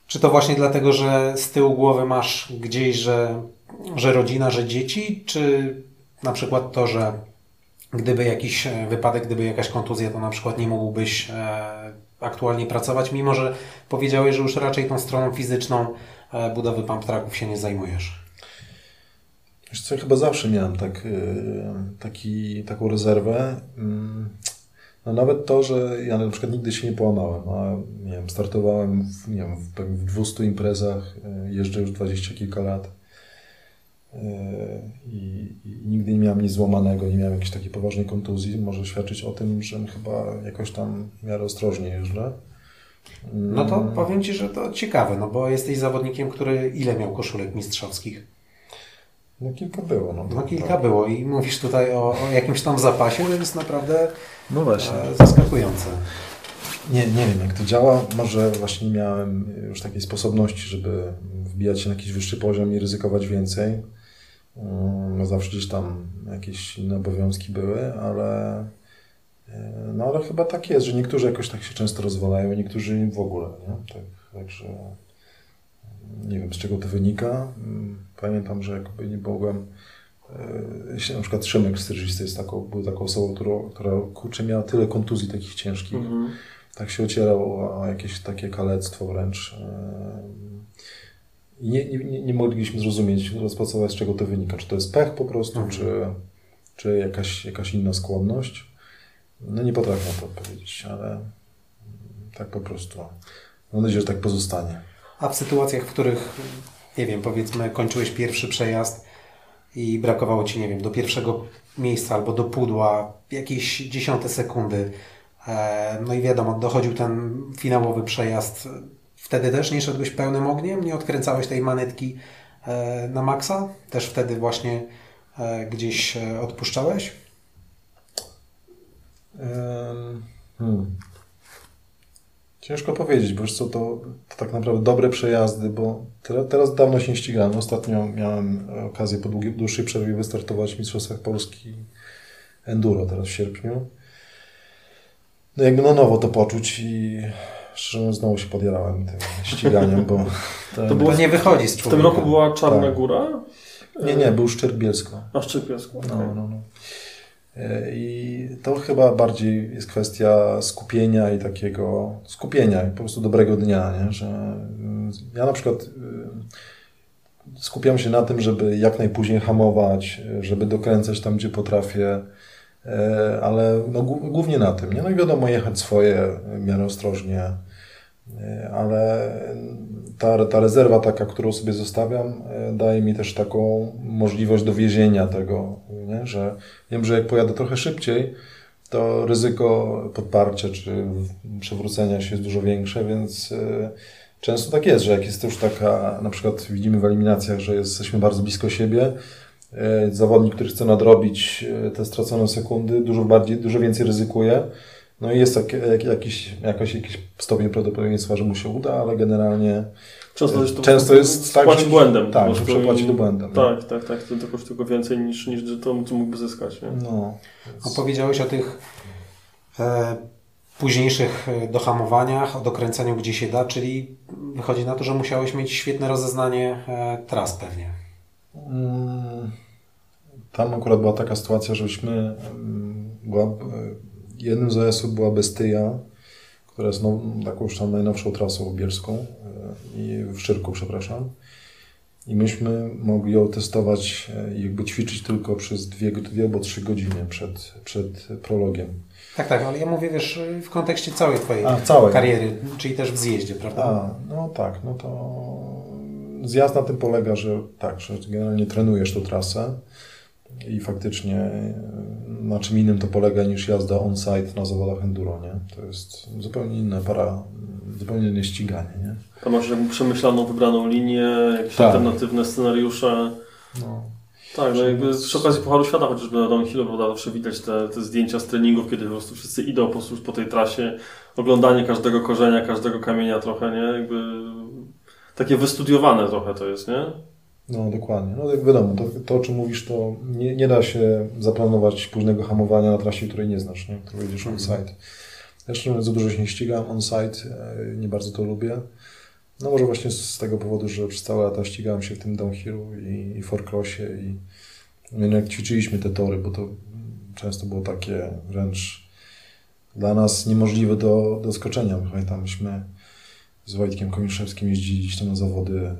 Czy to właśnie dlatego, że z tyłu głowy masz gdzieś, że, że rodzina, że dzieci, czy na przykład to, że gdyby jakiś e, wypadek, gdyby jakaś kontuzja, to na przykład nie mógłbyś e, aktualnie pracować, mimo że powiedziałeś, że już raczej tą stroną fizyczną e, budowy pump tracków się nie zajmujesz. Wiesz co, chyba zawsze miałem tak, taki, taką rezerwę. Mm, No nawet to, że ja na przykład nigdy się nie połamałem, a nie wiem, startowałem w, nie wiem, w, pewnie w 200 imprezach, jeżdżę już 20 kilka lat i, i nigdy nie miałem nic złamanego, nie miałem jakiejś takiej poważnej kontuzji. Może świadczyć o tym, że chyba jakoś tam w miarę ostrożnie jeżdżę. No to Mm. powiem Ci, że to ciekawe, no bo jesteś zawodnikiem, który ile miał koszulek mistrzowskich? No kilka było. No, No kilka tak. było i mówisz tutaj o, o jakimś tam zapasie, to jest naprawdę No właśnie. e, zaskakujące. Nie, nie wiem jak to działa. Może właśnie nie miałem już takiej sposobności, żeby wbijać się na jakiś wyższy poziom i ryzykować więcej. Mm, No zawsze gdzieś tam jakieś inne obowiązki były, ale e, no ale chyba tak jest, że niektórzy jakoś tak się często rozwalają, niektórzy w ogóle, nie? Tak, także nie wiem z czego to wynika. Mm, Pamiętam, że jakby nie mogłem e, się- na przykład Szymek Styrżysty jest taką, był taką osobą, która, która kurczę miała tyle kontuzji takich ciężkich Mhm. tak się ocierał o, o jakieś takie kalectwo wręcz. Nie, nie, nie mogliśmy zrozumieć, rozpracować z czego to wynika. Czy to jest pech po prostu, Mhm. czy, czy jakaś, jakaś inna skłonność. No nie potrafię na to odpowiedzieć, ale tak po prostu. Mam nadzieję, że tak pozostanie. A w sytuacjach, w których, nie wiem, powiedzmy, kończyłeś pierwszy przejazd i brakowało ci, nie wiem, do pierwszego miejsca albo do pudła jakieś dziesiąte sekundy, e, no i wiadomo, dochodził ten finałowy przejazd. Wtedy też nie szedłeś pełnym ogniem, nie odkręcałeś tej manetki e, na maksa? Też wtedy właśnie e, gdzieś e, odpuszczałeś? Hmm. Ciężko powiedzieć, bo co, to, to tak naprawdę dobre przejazdy, bo teraz, teraz dawno się nie ścigałem. Ostatnio miałem okazję po długiej, dłuższej przerwie wystartować w Mistrzostwach Polski Enduro teraz w sierpniu. No jakby na nowo to poczuć i szczerze mówiąc znowu się podjarałem tym ściganiem, bo... *laughs* To było To nie wychodzi z W człowieka. tym roku była Czarna Tak. Góra? Nie, nie, był Szczerbielsko. A Szczypiasku? No, no, no. E, I to chyba bardziej jest kwestia skupienia i takiego skupienia i po prostu dobrego dnia, nie? że mm, ja na przykład y, skupiam się na tym, żeby jak najpóźniej hamować, y, żeby dokręcać tam, gdzie potrafię, ale no, głó- głównie na tym. Nie? No i wiadomo, jechać swoje w miarę ostrożnie, e, ale ta, ta rezerwa taka, którą sobie zostawiam, e, daje mi też taką możliwość dowiezienia tego, nie? że wiem, że jak pojadę trochę szybciej, to ryzyko podparcia czy przewrócenia się jest dużo większe, więc e, często tak jest, że jak jest już taka, na przykład widzimy w eliminacjach, że jesteśmy bardzo blisko siebie, e, zawodnik, który chce nadrobić e, te stracone sekundy, dużo bardziej, dużo więcej ryzykuje. No i jest tak, jak, jakiś, jakoś, jakiś stopień prawdopodobieństwa, że mu się uda, ale generalnie Często jest to, Często jest tak, płaci że- błędem. tak, że przepłaci to błędem, Tak, tak, tak. To, to kosztuje tylko więcej niż, niż to, co mógłby zyskać. Nie? no, Opowiedziałeś o tych e, późniejszych e, dohamowaniach, o dokręceniu gdzie się da, czyli wychodzi na to, że musiałeś mieć świetne rozeznanie e, tras pewnie. Mm, Tam akurat była taka sytuacja, żeśmy mm, była, e, jednym z OS-ów była Bestyja, która jest now, taką już tam najnowszą trasą bielską e, i w Szczyrku, przepraszam. I myśmy mogli ją testować e, i jakby ćwiczyć tylko przez dwie, dwie albo trzy godziny przed, przed prologiem. Tak, tak, ale ja mówię, wiesz, w kontekście całej Twojej A, całej. kariery, czyli też w zjeździe, prawda? A, no tak, no to zjazd na tym polega, że tak, że generalnie trenujesz tą trasę i faktycznie e, na czym innym to polega niż jazda on-site na zawodach enduro, nie? To jest zupełnie inna para, zupełnie inne ściganie, nie? Tam masz jakby przemyślaną, wybraną linię, jakieś Tak. alternatywne scenariusze. No. Tak, no jakby przy okazji Pucharu Świata chociażby na downhillu, prawda, zawsze widać te, te zdjęcia z treningów, kiedy po prostu wszyscy idą po prostu po tej trasie, oglądanie każdego korzenia, każdego kamienia trochę, nie? Jakby takie wystudiowane trochę to jest, nie? No dokładnie. No jak wiadomo, to, to o czym mówisz, to nie, nie da się zaplanować późnego hamowania na trasie, której nie znasz, nie? którą jedziesz on-site. Zresztą za dużo się nie ścigam on-site, e, nie bardzo to lubię. No może właśnie z tego powodu, że przez całe lata ścigałem się w tym downhillu i, i forecrossie i no, jak ćwiczyliśmy te tory, bo to często było takie wręcz dla nas niemożliwe do, do skoczenia. Pamiętam, myśmy z Wojtkiem Komiszewskim jeździli tam na zawody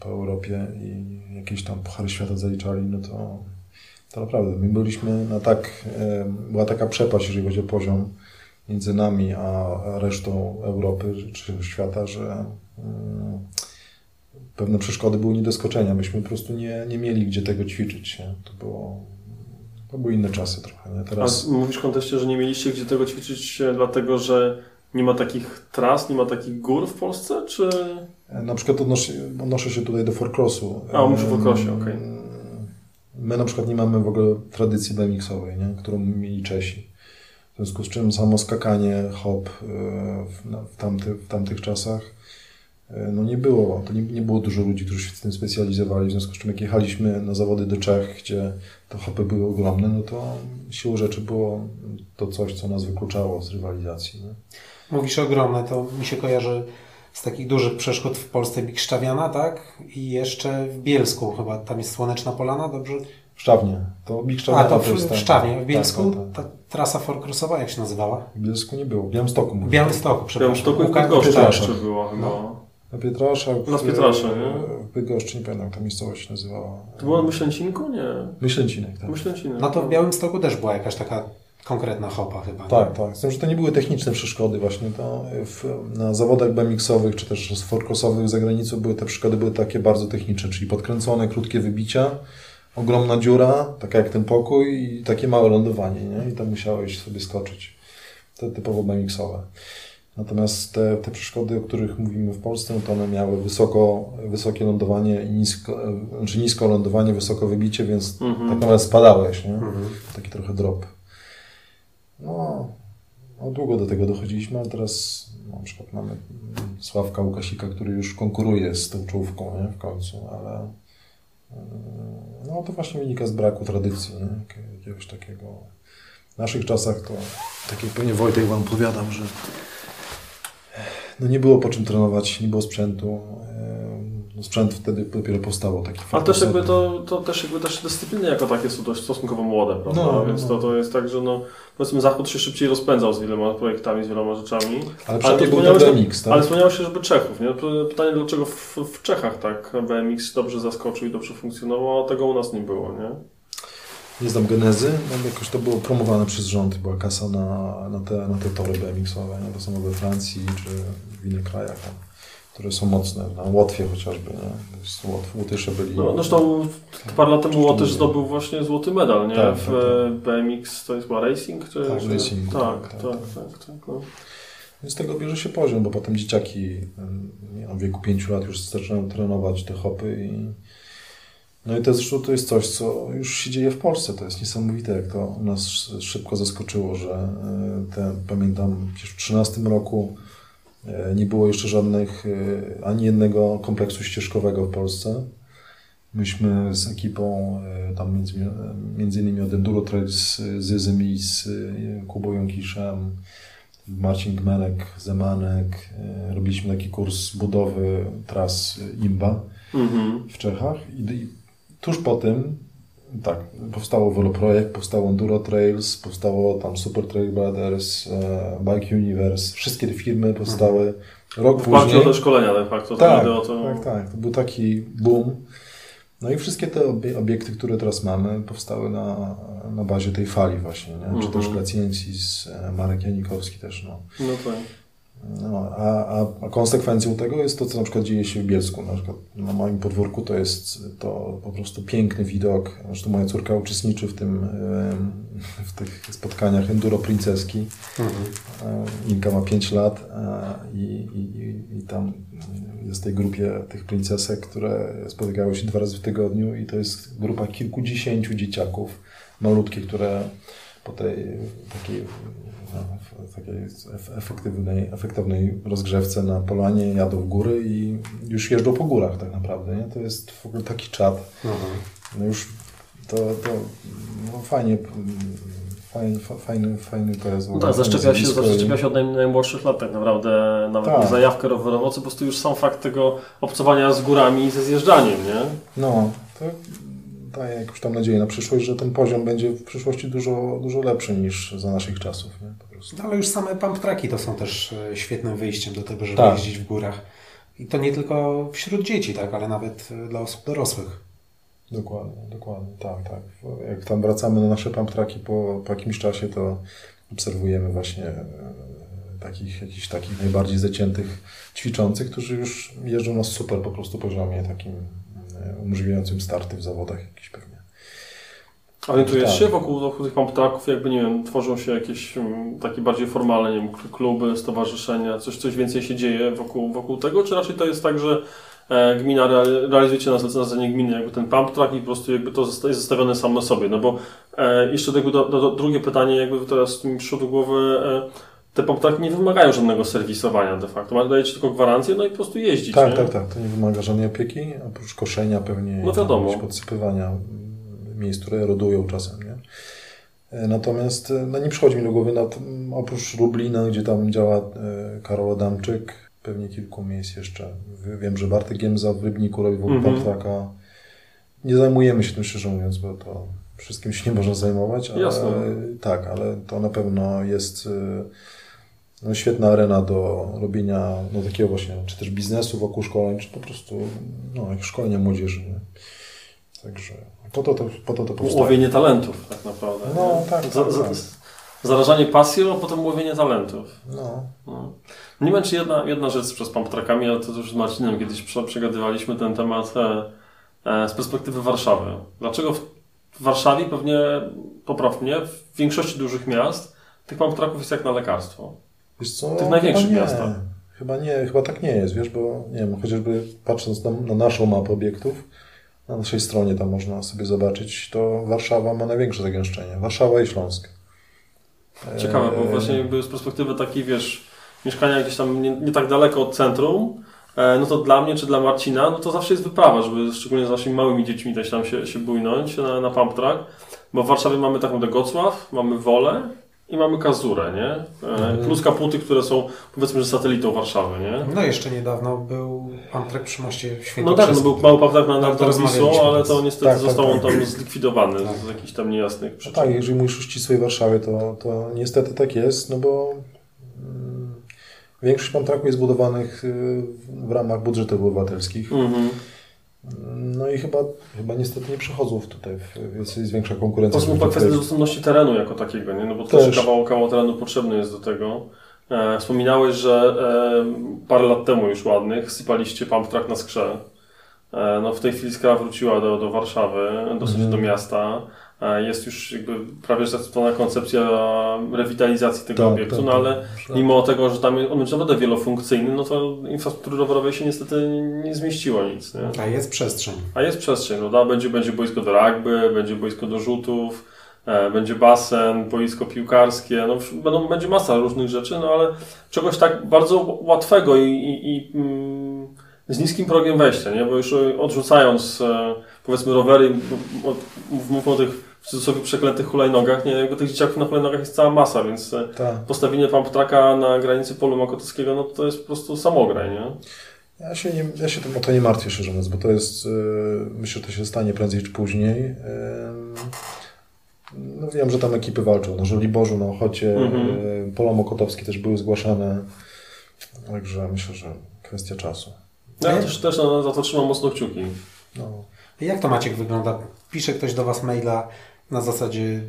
po Europie i jakieś tam puchary świata zaliczali, no to, to naprawdę my byliśmy na tak, była taka przepaść, jeżeli chodzi o poziom między nami a resztą Europy czy świata, że pewne przeszkody były nie do. Myśmy po prostu nie, nie mieli gdzie tego ćwiczyć. Nie? To, było, to były inne czasy trochę. Nie? Teraz... A mówisz w kontekście, że nie mieliście gdzie tego ćwiczyć, e, dlatego że nie ma takich tras, nie ma takich gór w Polsce, czy... Na przykład odnoszę, odnoszę się tutaj do forecrossu. A, mówisz o forecrossie, okej. My na przykład nie mamy w ogóle tradycji BMX-owej, nie? którą mieli Czesi. W związku z czym samo skakanie, hop e, w, tamty, w tamtych czasach e, no nie było. To nie, nie było dużo ludzi, którzy się w tym specjalizowali. W związku z czym jak jechaliśmy na zawody do Czech, gdzie te hopy były ogromne, no to siłą rzeczy było to coś, co nas wykluczało z rywalizacji. Nie? Mówisz ogromne, to mi się kojarzy z takich dużych przeszkód w Polsce Bikszczawiana, tak? I jeszcze w Bielsku chyba, tam jest Słoneczna Polana, dobrze? W Szczawnie. To Big Szczawnia A, to w, w Szczawnie, w tak, Bielsku, tak, tak. ta trasa forcrossowa jak się nazywała? W Bielsku nie było. W Białymstoku W mówię. Białymstoku, W przepraszam. Białymstoku i w Bydgoszczy Pietraszach. jeszcze była chyba. No. Na Pietraszach. U nas Pietrasze, nie? W Bydgoszczy, nie pamiętam, jak ta miejscowość się nazywała. To było na Myślęcinku? Nie. Myślęcinek, tak. Myślęcinek. No to w Białymstoku też była jakaś taka konkretna hopa chyba. nie? Tak, tak. Z tym, że to nie były techniczne przeszkody właśnie. To w, na zawodach BMX-owych czy też z forkrosowych za granicą były te przeszkody były takie bardzo techniczne, czyli podkręcone, krótkie wybicia, ogromna dziura, taka jak ten pokój i takie małe lądowanie, nie? I tam musiałeś sobie skoczyć. To typowo BMX-owe. Natomiast te, te przeszkody, o których mówimy w Polsce, no to one miały wysoko, wysokie lądowanie i nisko, znaczy nisko lądowanie, wysoko wybicie, więc Mhm. tak naprawdę spadałeś, nie? Mhm. Taki trochę drop. No, no, długo do tego dochodziliśmy, ale teraz no, na przykład mamy Sławka Łukasika, który już konkuruje z tą czołówką nie? w końcu, ale mm, no to właśnie wynika z braku tradycji, nie? Jak- jakiegoś takiego. W naszych czasach to, tak jak pewnie Wojtek Wam opowiadam, że no nie było po czym trenować, nie było sprzętu. No sprzęt wtedy dopiero powstało taki Ale też jakby to, to też jakby też dyscypliny jako takie są dość stosunkowo młode, prawda? No, Więc no. to, to jest tak, że no, powiedzmy Zachód się szybciej rozpędzał z wieloma projektami, z wieloma rzeczami. Ale Ale przynajmniej to był BMX, tak? Ale wspomniałeś się, żeby Czechów, nie? Pytanie, dlaczego w, w Czechach tak BMX dobrze zaskoczył i dobrze funkcjonował, a tego u nas nie było, nie? Nie znam genezy, no jakoś to było promowane przez rząd, była kasa na, na, te, na te tory BMX-owe, to samo we Francji czy w innych krajach, tam, które są mocne, na Łotwie chociażby, nie? Łotysze byli... No, zresztą parę lat temu Łotysz zdobył właśnie złoty medal, nie? Tak, w tak, e, BMX to jest chyba racing? Czy, Tak, czy... racing, Tak, tak, tak, tak, tak. tak, tak, no. Z tego bierze się poziom, bo potem dzieciaki nie wiem, w wieku 5 lat już zaczynają trenować te hopy i no i to zresztą to jest coś, co już się dzieje w Polsce. To jest niesamowite, jak to nas sz- szybko zaskoczyło, że e, te, pamiętam, w 13 roku nie było jeszcze żadnych, e, ani jednego kompleksu ścieżkowego w Polsce. Myśmy z ekipą, e, tam między, między innymi od Enduro Trail z Zyzym i z e, Kubą Jąkiszem, Marcin Gmelek, Zemanek. e, Robiliśmy taki kurs budowy tras IMBA Mhm. w Czechach i tuż po tym tak, powstało Veloprojekt, powstało Enduro Trails, powstało tam Super Trail Brothers, e, Bike Universe, wszystkie te firmy powstały rok W oparciu o później. te szkolenia de facto. Tak, to, to... tak, tak, to był taki boom. No i wszystkie te obie- obiekty, które teraz mamy, powstały na, na bazie tej fali właśnie, nie? czy Mhm. też Gracjensis, e, Marek Janikowski też, no. No tak. No, a, a, konsekwencją tego jest to, co na przykład dzieje się w Bielsku. Na przykład na moim podwórku to jest to po prostu piękny widok. Zresztą moja córka uczestniczy w tym, w tych spotkaniach Enduro Princeski. E, Inka ma 5 lat e, i, i, i- tam jest w tej grupie tych princesek, które spotykały się dwa razy w tygodniu i to jest grupa kilkudziesięciu dzieciaków, malutkie, które po tej takiej, w- takiej ef- efektywnej, efektywnej rozgrzewce na polanie jadą w góry i już jeżdżą po górach tak naprawdę. Nie? To jest w ogóle taki czat. No już to, to no fajnie, fajny, fajny, fajny to jest. w No ogóle, tak, zaszczepia się, zaszczepia się od naj, najmłodszych lat tak naprawdę, nawet Tak. zajawkę rowerową, co po prostu już sam fakt tego obcowania z górami i ze zjeżdżaniem, nie? No, to daje jakąś tam nadzieję na przyszłość, że ten poziom będzie w przyszłości dużo, dużo lepszy niż za naszych czasów. Nie? Po prostu. No, ale już same pump tracki to są też e, świetnym wyjściem do tego, żeby Tak. jeździć w górach. I to nie tylko wśród dzieci, tak, ale nawet e, dla osób dorosłych. Dokładnie, dokładnie, tak, tak. Jak tam wracamy na nasze pump tracki po, po jakimś czasie, to obserwujemy właśnie e, takich, jakichś takich najbardziej zaciętych ćwiczących, którzy już jeżdżą na super po prostu poziomie takim umożliwiającym starty w zawodach jakiś pewnie. Orientujesz Tak. się wokół, wokół tych pump tracków, jakby nie wiem, tworzą się jakieś mm, takie bardziej formalne, nie wiem, kluby, stowarzyszenia, coś, coś więcej się dzieje wokół, wokół tego, czy raczej to jest tak, że e, gmina real- realizujecie na zlecenie gminy jakby ten pump track i po prostu jakby to jest zostawione samo sobie, no bo e, jeszcze do, do, do, drugie pytanie, jakby teraz mi przyszło do głowy, e, te pump tracki nie wymagają żadnego serwisowania de facto, Ma- dajecie tylko gwarancję, no i po prostu jeździć, Tak, nie? tak, tak. To nie wymaga żadnej opieki, oprócz koszenia pewnie No wiadomo. podsypywania mm, miejsc, które erodują czasem, nie? E, Natomiast e, no nie przychodzi mi do głowy, nad, m, oprócz Lublina, gdzie tam działa e, Karol Adamczyk, pewnie kilku miejsc jeszcze. Wiem, że Bartek Giemza w Rybniku robi w ogóle Mhm. mhm. Nie zajmujemy się tym szczerze mówiąc, bo to wszystkim się nie można zajmować, ale Jasne. tak, ale to na pewno jest e, no, świetna arena do robienia no, takiego właśnie, czy też biznesu wokół szkoleń, czy po prostu no, jak szkolenia młodzieży. Nie? Także po to to, po to, to powstaje. Łowienie talentów tak naprawdę. No, nie? tak, Za, tak, za, tak. Zarażanie pasją, a potem łowienie talentów. No, No. Nie wiem, czy jedna, jedna rzecz przez pump trackami, ale to już z Marcinem kiedyś prze- przegadywaliśmy ten temat e, e, z perspektywy Warszawy. Dlaczego w, w Warszawie, pewnie popraw mnie, w większości dużych miast tych pump tracków jest jak na lekarstwo. Wiesz co? tych największych miastach. Chyba nie, chyba tak nie jest, wiesz, bo nie wiem, chociażby patrząc na, na naszą mapę obiektów, na naszej stronie tam można sobie zobaczyć, to Warszawa ma największe zagęszczenie. Warszawa i Śląsk. Ciekawe, bo E, właśnie jakby z perspektywy takiej, wiesz, mieszkania gdzieś tam nie, nie tak daleko od centrum, e, no to dla mnie czy dla Marcina, no to zawsze jest wyprawa, żeby szczególnie z naszymi małymi dziećmi też tam się, się bujnąć na, na pump track, bo w Warszawie mamy tak naprawdę Gocław, mamy Wolę i mamy Kazurę, nie? E, plus Kaputy, które są powiedzmy, że satelitą Warszawy, nie? No jeszcze niedawno był track przy moście No tak, no był mały track na, Tak, nad Wisłą, rozmawialiśmy ale to niestety Tak, tak, został on tak. tam zlikwidowany Tak. z jakichś tam niejasnych No przyczyn. tak, jeżeli mówisz o ścisłej Warszawie, to, to niestety tak jest, no bo mm, większość pamtraków jest budowanych y, w ramach budżetów obywatelskich. Mhm. No i chyba, chyba niestety nie przychodzą w tutaj, w- jest, jest większa konkurencja. Poza tym wśród kwestia dostępności terenu jako takiego, nie? No bo też Też. kawał, kawał terenu potrzebny jest do tego. E, wspominałeś, że e, parę lat temu już ładnych sypaliście pump track na skrze. E, no w tej chwili skra wróciła do, do Warszawy, dosyć Mhm. do miasta. Jest już jakby prawie zaakceptowana koncepcja rewitalizacji tego Tak, obiektu, tak, no tak. ale mimo tego, że tam on będzie naprawdę wielofunkcyjny, no to infrastruktury rowerowej się niestety nie, zmieściło nic, nie? A jest przestrzeń. A jest przestrzeń, prawda? Będzie, będzie boisko do rugby, będzie boisko do rzutów, e, będzie basen, boisko piłkarskie, no, będą, będzie masa różnych rzeczy, no ale czegoś tak bardzo łatwego i, i, i mm, z niskim progiem wejścia, nie? Bo już odrzucając e, powiedzmy rowery, mówmy o tych w cudzysłowie przeklętych hulajnogach, nie? Jakby tych dzieciaków na hulajnogach jest cała masa, więc e, Tak. postawienie pump tracka na granicy polu makotowskiego, no to jest po prostu samograj, nie? Ja się, nie, ja się tym o to nie martwię, szczerze mówiąc, bo to jest, y, myślę, że to się stanie prędzej czy później. Ym, No wiem, że tam ekipy walczą. Na Żoliborzu, na Ochocie, Mhm. y, Pola Mokotowskie też były zgłaszane. Także myślę, że kwestia czasu. No, ja Nie? też, też na, za to trzymam mocno kciuki. No. Jak to Maciek wygląda? Pisze ktoś do Was maila na zasadzie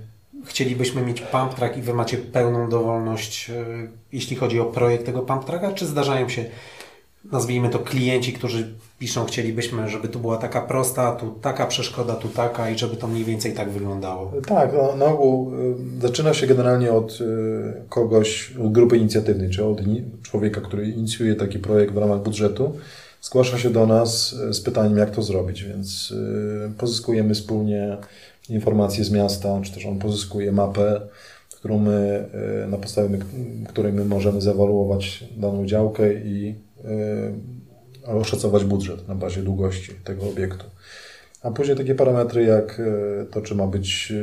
chcielibyśmy mieć pump track i wy macie pełną dowolność, e, jeśli chodzi o projekt tego pump tracka, czy zdarzają się, nazwijmy to klienci, którzy piszą, chcielibyśmy, żeby tu była taka prosta, tu taka przeszkoda, tu taka i żeby to mniej więcej tak wyglądało? Tak, no, na ogół y, zaczyna się generalnie od y, kogoś, od grupy inicjatywnej, czy od człowieka, który inicjuje taki projekt w ramach budżetu. Zgłasza się do nas z pytaniem, jak to zrobić, więc pozyskujemy wspólnie informacje z miasta, czy też on pozyskuje mapę, którą my, y, na podstawie której my możemy zewaluować daną działkę i y, oszacować budżet na bazie długości tego obiektu. A później takie parametry jak e, to, czy ma być,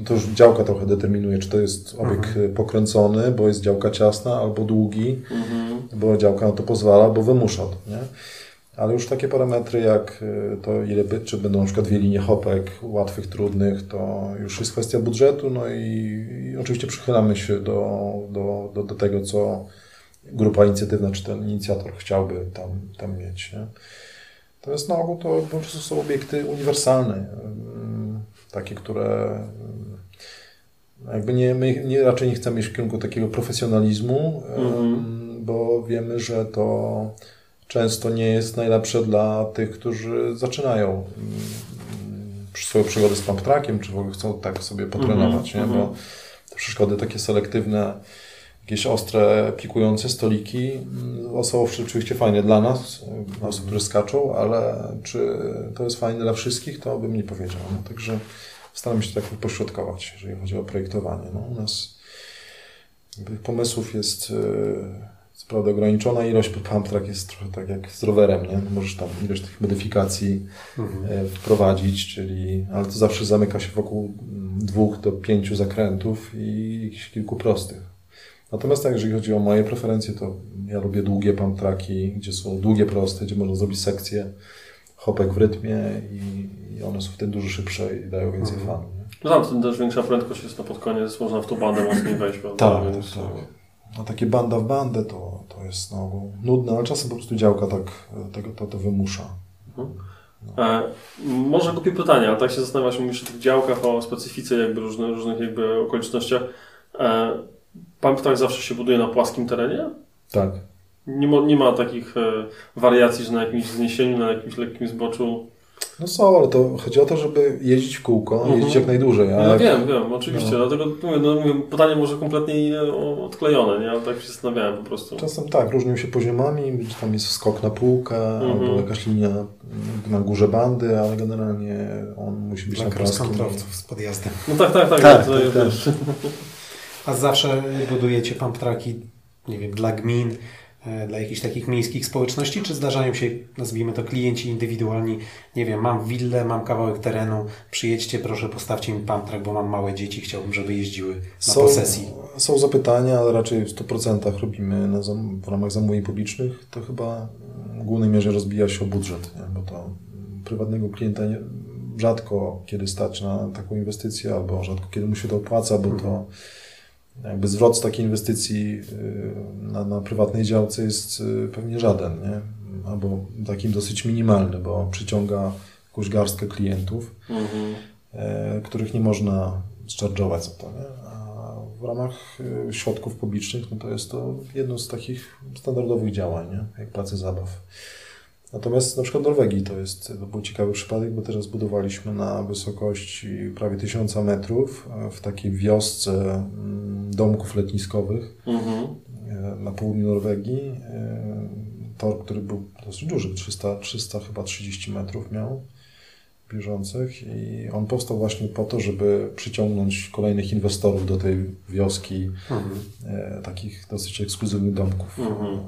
e, to już działka trochę determinuje, czy to jest obiekt e, pokręcony, bo jest działka ciasna, albo długi, Mhm. bo działka na to pozwala, bo wymusza to, nie? Ale już takie parametry jak e, to, ile by, czy będą na przykład dwie linie hopek, łatwych, trudnych, to już jest kwestia budżetu, no i, i oczywiście przychylamy się do, do, do, do tego, co grupa inicjatywna, czy ten inicjator chciałby tam, tam mieć, nie? Natomiast na ogół to po prostu są obiekty uniwersalne, ym, takie, które ym, jakby nie, my nie, raczej nie chcemy iść w kierunku takiego profesjonalizmu, ym, Mhm. bo wiemy, że to często nie jest najlepsze dla tych, którzy zaczynają ym, swoją przygodę z pump trackiem, czy w ogóle chcą tak sobie potrenować, Mhm, nie? bo mhm. te przeszkody takie selektywne, jakieś ostre, pikujące stoliki mm, są oczywiście fajne dla nas, dla osób, które skaczą, ale czy to jest fajne dla wszystkich, to bym nie powiedział. No, także staramy się tak pośrodkować, jeżeli chodzi o projektowanie. No, u nas pomysłów jest y, co prawda ograniczona ilość, bo track jest trochę tak jak z rowerem, nie? Możesz tam ilość tych modyfikacji e, wprowadzić, czyli, ale to zawsze zamyka się wokół mm, dwóch do pięciu zakrętów i kilku prostych. Natomiast tak, jeżeli chodzi o moje preferencje, to ja lubię długie pump tracki, gdzie są długie, proste, gdzie można zrobić sekcję hopek w rytmie i, i one są wtedy dużo szybsze i dają więcej Mhm. fanu. No tam też większa prędkość jest, no pod koniec można w tą bandę mocniej wejść, prawda? Tak, tak, Więc, tak. No takie banda w bandę to, to jest ogół nudne, ale czasem po prostu działka tak tego, to, to wymusza. E, może głupie pytanie, ale tak się zastanawiasz, mówisz o tych działkach, o specyfice jakby różnych, różnych jakby okolicznościach. E, pump track zawsze się buduje na płaskim terenie? Tak. Nie ma, nie ma takich e, wariacji, że na jakimś wzniesieniu, na jakimś lekkim zboczu. No są, ale to chodzi o to, żeby jeździć w kółko, Mhm. jeździć jak najdłużej. A Ja jak, wiem, wiem, oczywiście, No. dlatego mówię, no, mówię, pytanie może kompletnie e, odklejone, nie? Ale tak się zastanawiałem po prostu. Czasem tak, różnią się poziomami, gdzie tam jest skok na półkę, Mhm. albo jakaś linia na górze bandy, ale generalnie on musi być Dla na płaskim. cross-countryowców z podjazdem. No tak, tak, tak. Tak, to, tak, jest, tak. wiesz. *laughs* A zawsze budujecie pump tracki, nie wiem, dla gmin, dla jakichś takich miejskich społeczności, czy zdarzają się, nazwijmy to, klienci indywidualni, nie wiem, mam willę, mam kawałek terenu, przyjedźcie, proszę, postawcie mi pump track, bo mam małe dzieci, chciałbym, żeby jeździły na posesji. są zapytania, ale raczej w 100% robimy na w ramach zamówień publicznych. To chyba w głównej mierze rozbija się o budżet, nie? bo to prywatnego klienta nie, rzadko kiedy stać na taką inwestycję, albo rzadko kiedy mu się to opłaca, bo to jakby zwrot z takiej inwestycji y, na, na prywatnej działce jest y, pewnie żaden, nie? albo takim dosyć minimalny, bo przyciąga jakąś garstkę klientów Mhm. e, których nie można zcharge'ować za to. Nie? A w ramach e, środków publicznych no to jest to jedno z takich standardowych działań, nie? jak pracy zabaw. Natomiast na przykład w Norwegii to jest, to był ciekawy przypadek, bo teraz budowaliśmy na wysokości prawie 1000 metrów e, w takiej wiosce mm, domków letniskowych Mhm. e, na południu Norwegii. E, Tor, który był dosyć duży, 300, 300 chyba 30 metrów miał bieżących i on powstał właśnie po to, żeby przyciągnąć kolejnych inwestorów do tej wioski, Mhm. takich dosyć ekskluzywnych domków Mhm.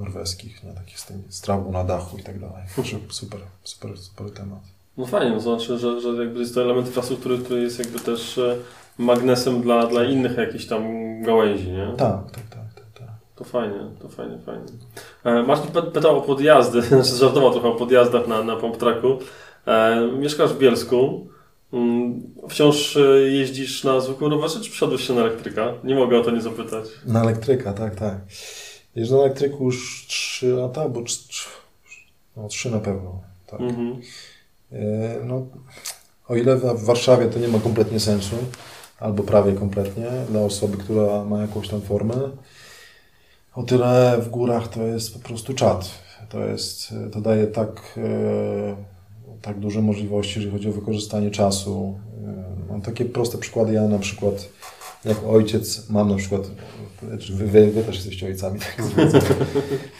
Norweskich, nie? takich z, tym, z trawą na dachu i tak dalej. Także super, super, super temat. No fajnie, no znaczy, że, że jakby jest to element infrastruktury, który jest jakby też e, magnesem dla, dla innych jakichś tam gałęzi, nie? Tak, tak, tak, tak. tak. To fajnie, to fajnie, fajnie. E, Marcin py- pytał o podjazdy, *laughs* znaczy żartował trochę o podjazdach na, na pump tracku. E, mieszkasz w Bielsku. Mm, Wciąż jeździsz na zwykłym rowerze, czy przesiadłeś się na elektryka? Nie mogę o to nie zapytać. Na elektryka, tak, tak. Jeżdżę na elektryku już 3 lata, bo 3, no 3 na pewno. Tak. Mhm. E, No, o ile w Warszawie to nie ma kompletnie sensu, albo prawie kompletnie dla osoby, która ma jakąś tam formę. O tyle w górach to jest po prostu czat. To, jest, to daje tak, e, tak duże możliwości, jeżeli chodzi o wykorzystanie czasu. E, mam takie proste przykłady. Ja na przykład, jak ojciec, mam na przykład, wy, wy, wy też jesteście ojcami, tak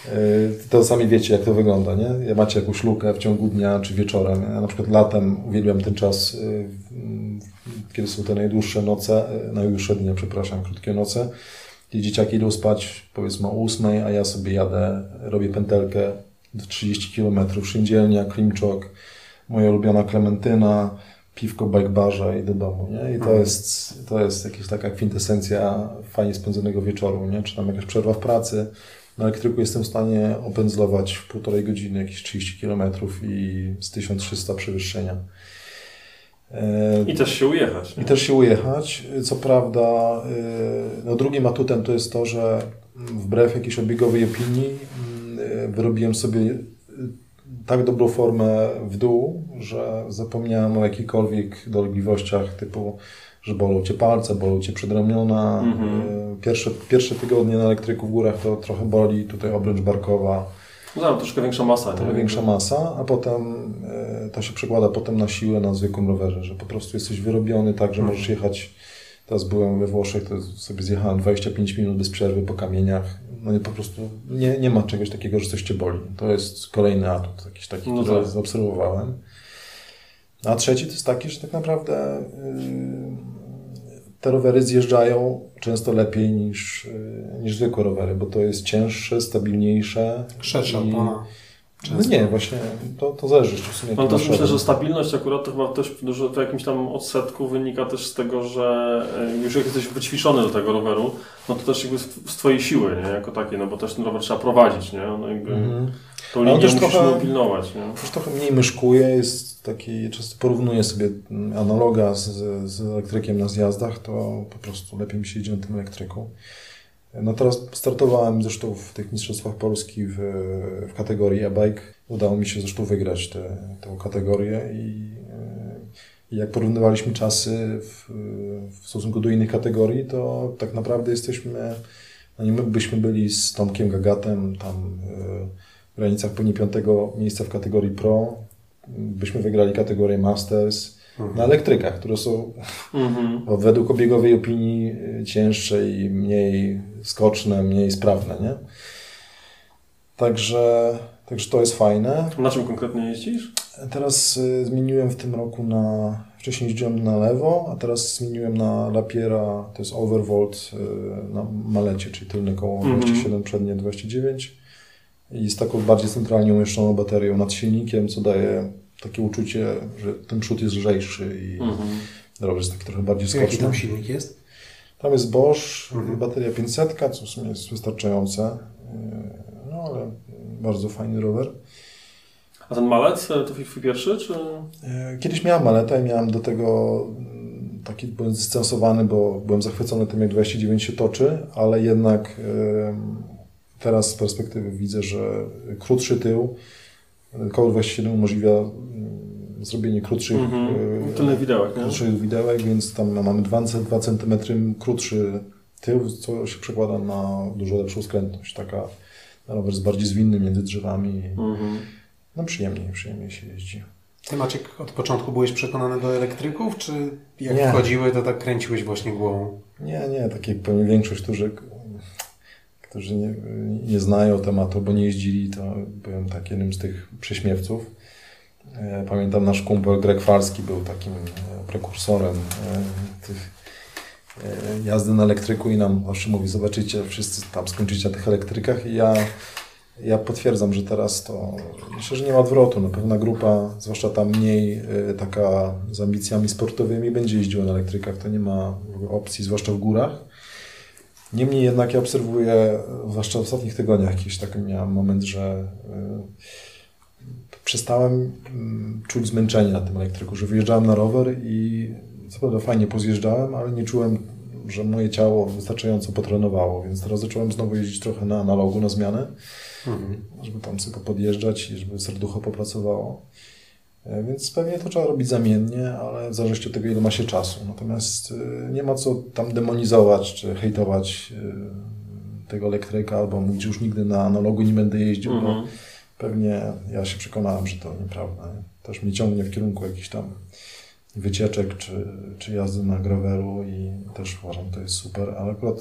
E, to sami wiecie, jak to wygląda, nie? Ja macie jakąś lukę w ciągu dnia czy wieczorem. Ja na przykład latem uwielbiam ten czas, e, kiedy są te najdłuższe noce, e, najdłuższe dnie, przepraszam, krótkie noce, gdzie dzieciaki idą spać powiedzmy o 8, a ja sobie jadę, robię pętelkę w 30 km, Szyndzielnia, Klimczok, moja ulubiona Klementyna, piwko w bike barze i do domu, nie? I to jest, to jest jakaś taka kwintesencja fajnie spędzonego wieczoru, nie? Czy tam jakaś przerwa w pracy. Na elektryku jestem w stanie opędzlować w półtorej godziny jakieś 30 km i z 1300 przewyższenia. E, I też się ujechać. nie? i też się ujechać. Co prawda, y, no drugim atutem to jest to, że wbrew jakiejś obiegowej opinii y, wyrobiłem sobie tak dobrą formę w dół, że zapomniałem o jakichkolwiek dolegliwościach typu, że bolą Cię palce, bolą Cię przedramiona. Mhm. Y, Pierwsze, pierwsze tygodnie na elektryku w górach to trochę boli, tutaj obręcz barkowa. No, tam troszkę większa masa. Trochę nie? większa masa, a potem e, to się przekłada potem na siłę na zwykłym rowerze, że po prostu jesteś wyrobiony tak, że możesz jechać. Teraz byłem we Włoszech, to sobie zjechałem 25 minut bez przerwy po kamieniach. No po prostu nie, nie ma czegoś takiego, że coś cię boli. To jest kolejny atut, jakiś taki, No który tak. zaobserwowałem. A trzeci to jest taki, że tak naprawdę yy, te rowery zjeżdżają często lepiej niż, yy, niż zwykłe rowery, bo to jest cięższe, stabilniejsze. Szersza i- opona. no Często. nie, właśnie to, to zależy w sumie. No to masz myślę, że stabilność akurat to chyba też dużo w jakimś tam odsetku wynika też z tego, że e, już jak jesteś wyćwiczony do tego roweru, no to też jakby z twojej siły, nie? Jako takiej, no bo też ten rower trzeba prowadzić, nie? No jakby Mhm. tą linię też musisz trochę- pilnować, nie? Już trochę mniej myszkuje, jest taki, często porównuję sobie mm, analoga z, z elektrykiem na zjazdach, to po prostu lepiej mi się idzie na tym elektryku. No teraz startowałem zresztą w tych Mistrzostwach Polski w, w kategorii e-bike. Udało mi się zresztą wygrać tę tę kategorię i, e, i jak porównywaliśmy czasy w, w stosunku do innych kategorii, to tak naprawdę jesteśmy, no nie my byśmy byli z Tomkiem Gagatem tam e, w granicach pewnie piątego miejsca w kategorii Pro. Byśmy wygrali kategorię Masters na elektrykach, które są Mhm. *laughs* według obiegowej opinii y, cięższe i mniej skoczne, mniej sprawne, nie? Także, także to jest fajne. Na czym konkretnie jeździsz? Teraz y, zmieniłem w tym roku na... Wcześniej jeździłem na lewo, a teraz zmieniłem na Lapiera, to jest Overvolt y, na malecie, czyli tylne koło Mhm. 27, przednie 29 i z taką bardziej centralnie umieszczoną baterią nad silnikiem, co daje takie uczucie, że ten przód jest lżejszy i Mhm. rower jest taki trochę bardziej Jaki skoczny. tam silnik jest? Tam jest Bosch, Mhm. bateria 500, co w sumie jest wystarczające. No ale bardzo fajny rower. A ten malec e, to twój pierwszy, czy? Yy, Kiedyś miałem maletę i miałem do tego mm, taki, byłem zdystansowany, bo byłem zachwycony tym, jak 29 się toczy, ale jednak teraz z perspektywy widzę, że krótszy tył, koło 27 umożliwia mm, zrobienie krótszych Mhm. yy, Tylny widełek, nie? krótszych widełek, więc tam mamy 2, 2 cm krótszy tył, co się przekłada na dużo lepszą skrętność. Taka rower jest bardziej zwinny między drzewami. Mhm. No przyjemniej, przyjemniej się jeździ. Ty Maciek od początku byłeś przekonany do elektryków, czy jak Nie. wchodziły, to tak kręciłeś właśnie głową? Nie, nie, tak jak pewnie większość, którzy, którzy nie, nie znają tematu, bo nie jeździli, to byłem tak jednym z tych prześmiewców. E, Pamiętam nasz kumpel Greg Falski był takim e, prekursorem e, tych jazdy na elektryku i nam zawsze mówi, zobaczycie, wszyscy tam skończycie na tych elektrykach i ja, ja potwierdzam, że teraz to myślę, że nie ma odwrotu. No, pewna grupa, zwłaszcza ta mniej taka z ambicjami sportowymi, będzie jeździła na elektrykach, to nie ma opcji, zwłaszcza w górach. Niemniej jednak ja obserwuję, zwłaszcza w ostatnich tygodniach, jakiś taki miałem moment, że y, przestałem mm, czuć zmęczenie na tym elektryku, że wyjeżdżałem na rower i co prawda fajnie pozjeżdżałem, ale nie czułem, że moje ciało wystarczająco potrenowało, więc teraz zacząłem znowu jeździć trochę na analogu, na zmianę, żeby tam sobie podjeżdżać i żeby serducho popracowało. E, Więc pewnie to trzeba robić zamiennie, ale w zależności od tego, ile ma się czasu. Natomiast e, nie ma co tam demonizować czy hejtować e, tego elektryka, albo mówić, że już nigdy na analogu nie będę jeździł, bo Mhm. pewnie ja się przekonałem, że to nieprawda. nie? Też mnie ciągnie w kierunku jakichś tam wycieczek czy, czy jazdy na gravelu i też uważam, to jest super, ale akurat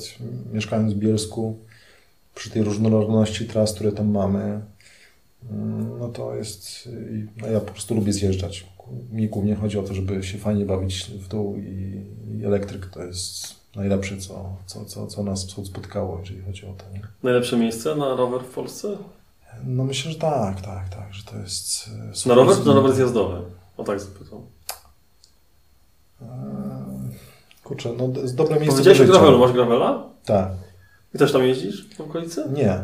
mieszkając w Bielsku, przy tej różnorodności tras, które tam mamy, mm, no to jest, no ja po prostu lubię zjeżdżać. Mi głównie chodzi o to, żeby się fajnie bawić w dół i, i elektryk to jest najlepsze, co, co, co, co nas spotkało, jeżeli chodzi o to. Nie? Najlepsze miejsce na rower w Polsce? No myślę, że tak, tak, tak, że to jest e, Na rower czy na rower zjazdowy? O tak zapytam. Eee, Kurczę, no z dobre miejsce Powiedziałeś do życia. gravelu. Masz gravela? Tak. I też tam jeździsz w okolicy? Nie.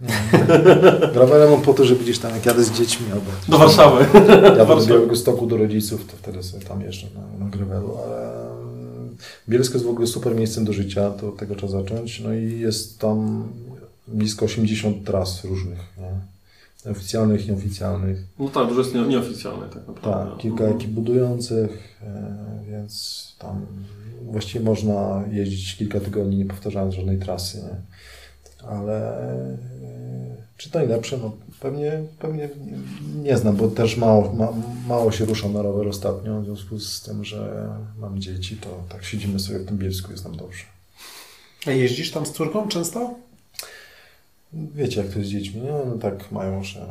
*laughs* mam po to, żeby gdzieś tam, jak jadę z dziećmi albo... Do Warszawy. *laughs* Do Warszawy. Białego Stoku do rodziców, to wtedy sobie tam jeżdżę na, na gravelu, ale mm, Bielsko jest w ogóle super miejscem do życia, to od tego trzeba zacząć. No i jest tam blisko 80 tras różnych, nie? Oficjalnych, nieoficjalnych. No tak, dużo jest nie, nieoficjalnych tak naprawdę. Tak, kilka Mhm. ekip budujących, e, więc tam właściwie można jeździć kilka tygodni, nie powtarzając żadnej trasy. Nie? Ale e, czy to najlepsze? No, pewnie, pewnie nie znam, bo też mało, ma, mało się ruszam na rower ostatnio, w związku z tym, że mam dzieci, to tak siedzimy sobie w tym Bielsku, jest nam dobrze. A jeździsz tam z córką często? Wiecie, jak to jest z dziećmi, nie? No tak mają, że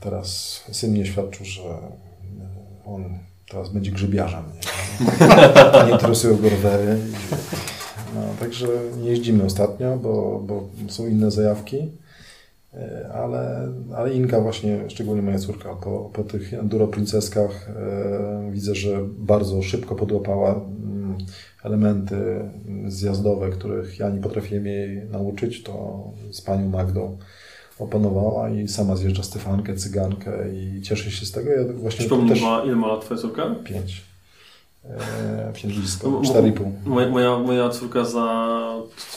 teraz syn mnie świadczył, że on teraz będzie grzybiarzem. Nie, *laughs* nie interesują go rowery. Także nie jeździmy ostatnio, bo, bo są inne zajawki. E, Ale, ale Inka właśnie, szczególnie moja córka, po, po tych enduro princeskach e, widzę, że bardzo szybko podłapała mm, elementy zjazdowe, których ja nie potrafiłem jej nauczyć, to z panią Magdą opanowała i sama zjeżdża Stefankę, cygankę i cieszy się z tego. Ja właśnie Przypomnij, też ma, ile ma lat twoja córka? pięć. E, cztery i pół. Moja, moja, moja córka za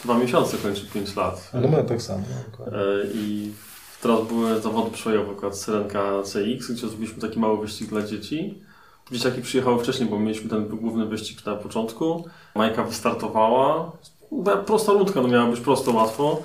dwa miesiące kończy 5 lat. No my tak samo. E, I teraz były zawody przejowe, akurat Syrenka CX, gdzie zrobiliśmy taki mały wyścig dla dzieci. Dzieciaki przyjechały wcześniej, bo mieliśmy ten główny wyścig na początku. Majka wystartowała. Prosta rundka, no miała być prosto, łatwo.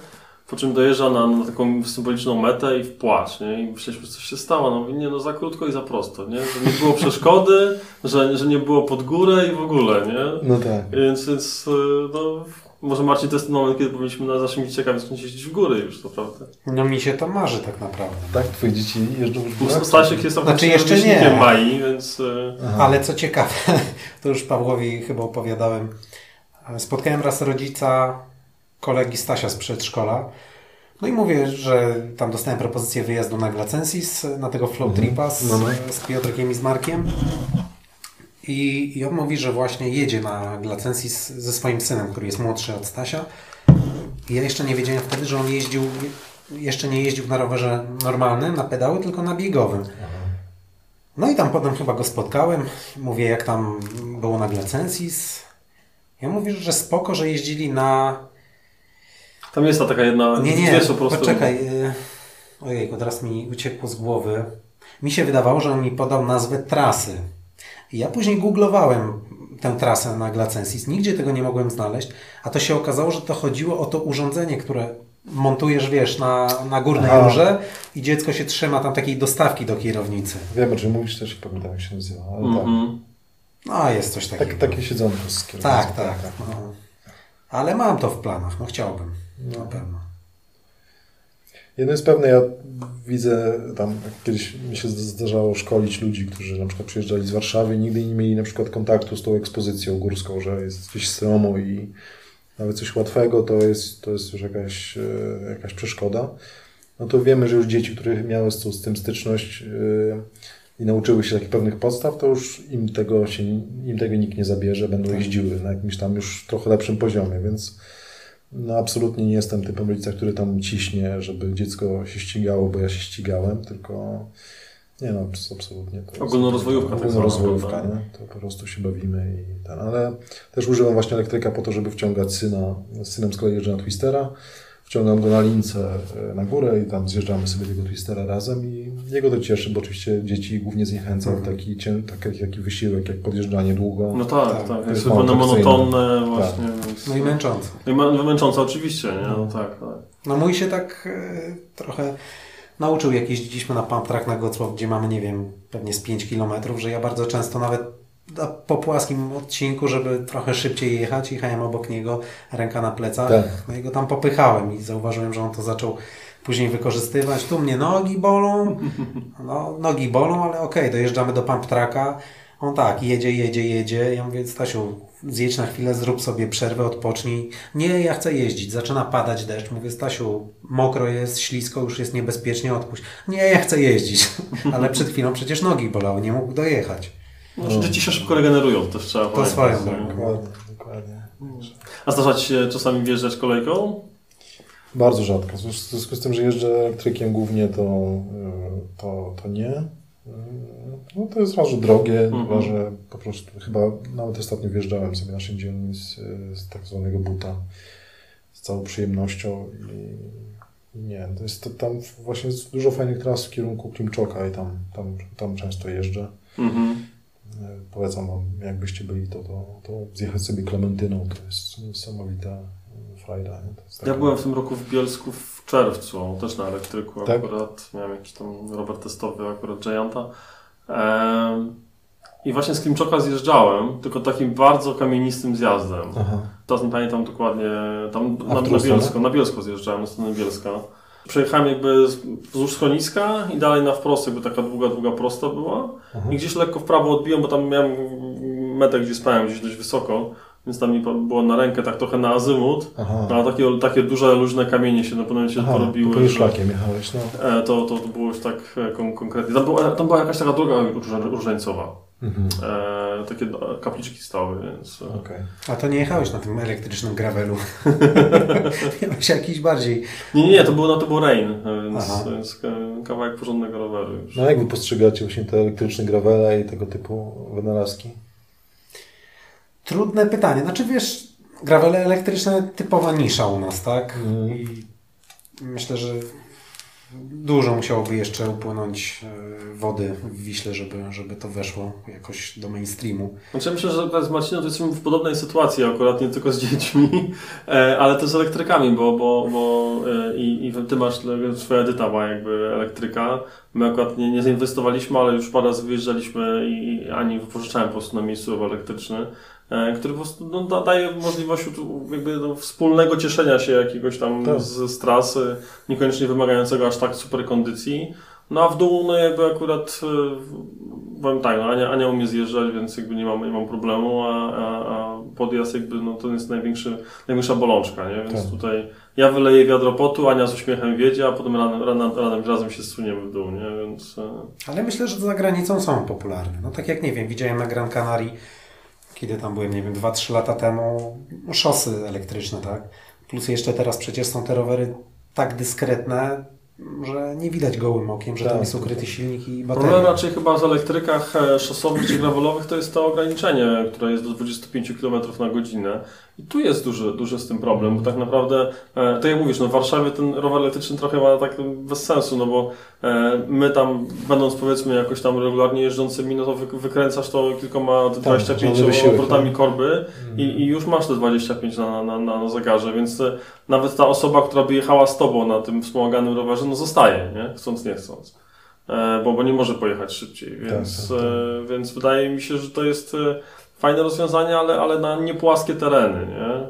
Po czym dojeżdża na, na taką symboliczną metę i w płacz, nie? I myśleliśmy, że coś się stało. No nie, no za krótko i za prosto, nie? Że nie było przeszkody, że, że nie było pod górę i w ogóle, nie? No tak. Więc, więc y, no, może Marcin to jest ten moment, kiedy powinniśmy na naszymi dzieciakami zacząć jeździć w góry już, to prawda. No mi się to marzy tak naprawdę. Tak, twoje dzieci jeżdżą w górach? Stasiek jest Znaczy jeszcze nie. Mai, więc y, Aha. Ale co ciekawe, *laughs* to już Pawłowi chyba opowiadałem. Spotkałem raz rodzica kolegi Stasia z przedszkola. No i mówię, że tam dostałem propozycję wyjazdu na Glacensis, na tego flow tripa z, No, no. z Piotrkiem i z Markiem. I, I on mówi, że właśnie jedzie na Glacensis ze swoim synem, który jest młodszy od Stasia. I ja jeszcze nie wiedziałem wtedy, że on jeździł, jeszcze nie jeździł na rowerze normalnym, na pedały, tylko na biegowym. No i tam potem chyba go spotkałem. Mówię, jak tam było na Glacensis. Ja mówię, że spoko, że jeździli na... tam jest ta taka jedna, Nie, nie, są po prostu... poczekaj. y, Ojejku, teraz mi uciekło z głowy. Mi się wydawało, że on mi podał nazwę trasy. I ja później googlowałem tę trasę na Glacensis. Nigdzie tego nie mogłem znaleźć. A to się okazało, że to chodziło o to urządzenie, które montujesz, wiesz, na, na górnej Aha. rurze i dziecko się trzyma tam takiej dostawki do kierownicy. Wiem, o czym mówisz, też pamiętam, jak się nazywa, ale tak. Mhm. No, jest coś takiego. tak. Takie siedzonko z kierownicą. Tak, tak. No. Ale mam to w planach, no chciałbym. Na pewno. Jedno jest pewne, ja widzę tam, kiedyś mi się zdarzało szkolić ludzi, którzy na przykład przyjeżdżali z Warszawy i nigdy nie mieli na przykład kontaktu z tą ekspozycją górską, że jest gdzieś stromo i nawet coś łatwego to jest, to jest już jakaś, e, jakaś przeszkoda. No to wiemy, że już dzieci, które miały z, z tym styczność e, i nauczyły się takich pewnych podstaw, to już im tego, się, im tego nikt nie zabierze, będą jeździły na jakimś tam już trochę lepszym poziomie, więc no absolutnie nie jestem typem rodzica, który tam ciśnie, żeby dziecko się ścigało, bo ja się ścigałem, tylko nie no, abs- absolutnie. To jest- Ogólnorozwojówka tak Ogólnorozwojówka, zwana, nie? To po prostu się bawimy i ten, ale też używam właśnie elektryka po to, żeby wciągać syna, z synem z kolei jeżdżę na Twistera, wciągam go na lince e, na górę i tam zjeżdżamy sobie tego twistera razem i jego to cieszy, bo oczywiście dzieci głównie zniechęca Mhm. taki, taki, taki wysiłek jak podjeżdżanie długo. No tak, Tak, tak. Jest atrakcyjne. monotonne właśnie. więc- No i męczące. No i ma- wymęczące oczywiście, nie? No No. tak, tak. No mój się tak e, trochę nauczył, jak jeździliśmy na pump track na Gocław, gdzie mamy, nie wiem, pewnie z 5 km, że ja bardzo często nawet na- po płaskim odcinku, żeby trochę szybciej jechać, jechałem obok niego, ręka na plecach, Tak. no i go tam popychałem i zauważyłem, że on to zaczął później wykorzystywać. Tu mnie nogi bolą, no nogi bolą, ale okej, dojeżdżamy do pump tracka, on tak, jedzie, jedzie, jedzie. Ja mówię, Stasiu, zjedź na chwilę, zrób sobie przerwę, odpocznij. Nie, ja chcę jeździć. Zaczyna padać deszcz. Mówię, Stasiu, mokro jest, ślisko, już jest niebezpiecznie, odpuść. Nie, ja chcę jeździć. *laughs* Ale przed chwilą przecież nogi bolały, nie mógł dojechać. No, Dzieci się szybko regenerują, to też trzeba To pamiętać, swoją nie? drogą. Dokładnie, dokładnie. A zdarza Ci się czasami wjeżdżać kolejką? Bardzo rzadko. W związku z tym, że jeżdżę elektrykiem głównie, to, y, to, to nie. Y, No to jest raz, że drogie, Mhm. że po prostu chyba nawet ostatnio wjeżdżałem sobie naszym dzielni z, z tak zwanego buta z całą przyjemnością i, i nie, to jest to, tam właśnie jest dużo fajnych tras w kierunku Klimczoka i tam, tam, tam często jeżdżę. Mhm. Polecam Wam, jakbyście byli, to, to, to zjechać sobie Klementyną, to jest niesamowita y, frajda. nie? Ja byłem w tym roku w Bielsku w czerwcu, też na elektryku Tak? akurat. Miałem jakiś tam rower testowy, akurat Gianta. Ehm, I właśnie z Klimczoka zjeżdżałem, tylko takim bardzo kamienistym zjazdem. Aha. Teraz nie pamiętam dokładnie, tam A na, na Bielsko, na Bielsko zjeżdżałem, na stronę Bielska. Przejechałem jakby z- wzdłuż schroniska i dalej na wprost, jakby taka długa, długa prosta była. Aha. I gdzieś lekko w prawo odbiłem, bo tam miałem metę, gdzie spałem gdzieś dość wysoko, więc tam mi było na rękę tak trochę na azymut. Aha. No, ale takie, takie duże, luźne kamienie się na pewno momencie Aha, porobiły. po że- szlakiem jechałeś, no. E, To, to, to było już tak e, kon, konkretnie. Tam była, tam była jakaś taka droga róża- różańcowa. Mhm. E, takie e, kapliczki stały, więc... e, Okej. A to nie jechałeś na tym elektrycznym gravelu. *laughs* Miałeś jakiś bardziej... Nie, nie, to był, no, to był Rain, e, więc, więc kawałek porządnego roweru już. No a jak wy postrzegacie właśnie te elektryczne gravele i tego typu wynalazki? Trudne pytanie. Znaczy wiesz, gravele elektryczne typowa nisza u nas, tak? Mhm. I myślę, że dużo musiałoby jeszcze upłynąć e, wody w Wiśle, żeby, żeby to weszło jakoś do mainstreamu. Znaczy, myślę, że z Marcinem to jesteśmy w podobnej sytuacji, akurat nie tylko z dziećmi, *laughs* e, ale też z elektrykami, bo, bo, bo e, i, i ty masz, twoja Edyta ma jakby elektryka. My akurat nie, nie zainwestowaliśmy, ale już parę razy wyjeżdżaliśmy i Ani wypożyczałem po prostu na miejscu elektryczny, który po prostu no, da, daje możliwość jakby no, wspólnego cieszenia się jakiegoś tam Tak. z, z trasy, niekoniecznie wymagającego aż tak super kondycji. No a w dół, no jakby akurat, e, powiem tak, no Ania, Ania umie zjeżdżać, więc jakby nie mam, nie mam problemu, a, a, a podjazd jakby, no to jest największy, największa bolączka, nie? Więc Tak. tutaj ja wyleję wiadro potu, Ania z uśmiechem wiedzie, a potem ranem, ranem, ranem razem się zsuniemy w dół, nie? Więc... e, Ale myślę, że za granicą są popularne. No tak jak, nie wiem, widziałem na Gran Canaria, kiedy tam byłem, nie wiem, 2-3 lata temu, no, szosy elektryczne, tak? Plus jeszcze teraz przecież są te rowery tak dyskretne, że nie widać gołym okiem, że tam Tak. jest ukryty silnik i Problem bateria. raczej chyba w elektrykach e, szosowych czy gravelowych to jest to ograniczenie, które jest do 25 km na godzinę. I tu jest duży, duży z tym problem, bo tak naprawdę, e, tak jak mówisz, no w Warszawie ten rower elektryczny trochę ma tak bez sensu, no bo e, my tam, będąc powiedzmy jakoś tam regularnie jeżdżącymi, no to wy, wykręcasz to kilkoma 25 żaden wysiłek, obrotami no. korby i, i już masz te 25 na, na, na, na zegarze, więc e, nawet ta osoba, która by jechała z tobą na tym wspomaganym rowerze, no zostaje, nie? Chcąc, nie chcąc. Bo, bo nie może pojechać szybciej, więc, tak, tak. Więc wydaje mi się, że to jest fajne rozwiązanie, ale, ale na niepłaskie tereny, nie?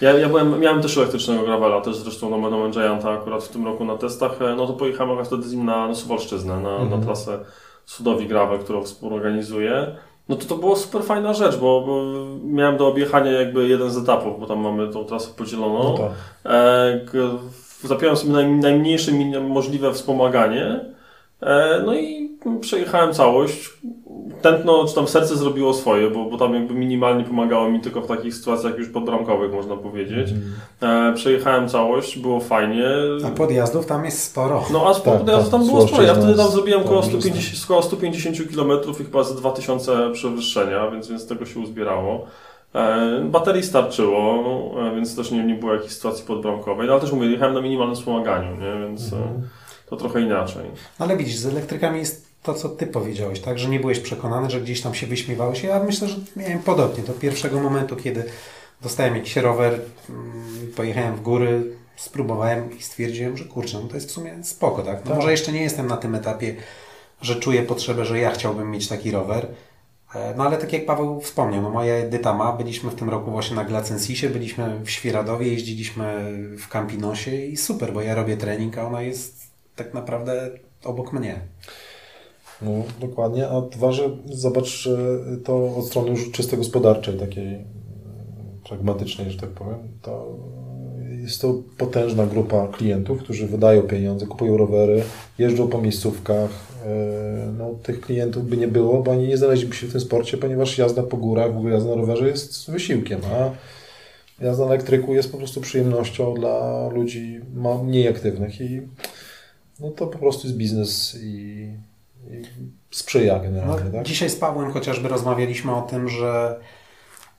Ja, ja byłem, miałem też elektrycznego gravela, też zresztą na Medomen Gianta akurat w tym roku na testach, e, no to pojechałem akurat wtedy z nim na, na Suwalszczyznę, na, Mhm. na trasę Sudowi Gravel, którą współorganizuję. No to to była super fajna rzecz, bo, bo miałem do objechania jakby jeden z etapów, bo tam mamy tą trasę podzieloną. No tak. E, zapiąłem sobie naj, najmniejsze możliwe wspomaganie. E, no i przejechałem całość. Tętno, czy tam serce zrobiło swoje, bo, bo tam jakby minimalnie pomagało mi tylko w takich sytuacjach już podbramkowych, można powiedzieć. Mhm. E, przejechałem całość, było fajnie. A podjazdów tam jest sporo. No a z Tak, podjazdu tak, tam było sporo. Ja wtedy tam zrobiłem około tam 150, około 150 km i chyba ze 2000 przewyższenia, więc, więc tego się uzbierało. E, baterii starczyło, e, więc też nie, nie było jakiejś sytuacji podbramkowej, no ale też mówię, jechałem na minimalnym wspomaganiu, nie? więc e, Mhm. to trochę inaczej. Ale widzisz, z elektrykami jest to, co ty powiedziałeś, tak? Że nie byłeś przekonany, że gdzieś tam się wyśmiewałeś. Ja myślę, że miałem podobnie. Do pierwszego momentu, kiedy dostałem jakiś rower, mm, pojechałem w góry, spróbowałem i stwierdziłem, że kurczę, no to jest w sumie spoko, tak? No Tak. może jeszcze nie jestem na tym etapie, że czuję potrzebę, że ja chciałbym mieć taki rower. E, No ale tak jak Paweł wspomniał, no moja Edyta ma, byliśmy w tym roku właśnie na Glacensisie, byliśmy w Świeradowie, jeździliśmy w Campinosie i super, bo ja robię trening, a ona jest tak naprawdę obok mnie. No, dokładnie. A dwa, że zobacz to od strony już czysto gospodarczej, takiej mm, pragmatycznej, że tak powiem, to jest to potężna grupa klientów, którzy wydają pieniądze, kupują rowery, jeżdżą po miejscówkach. E, No, tych klientów by nie było, bo oni nie znaleźliby się w tym sporcie, ponieważ jazda po górach, w ogóle jazda na rowerze jest wysiłkiem, a jazda na elektryku jest po prostu przyjemnością dla ludzi mniej aktywnych i no to po prostu jest biznes i, sprzyja No, generalnie, tak? Dzisiaj z Pawłem chociażby rozmawialiśmy o tym, że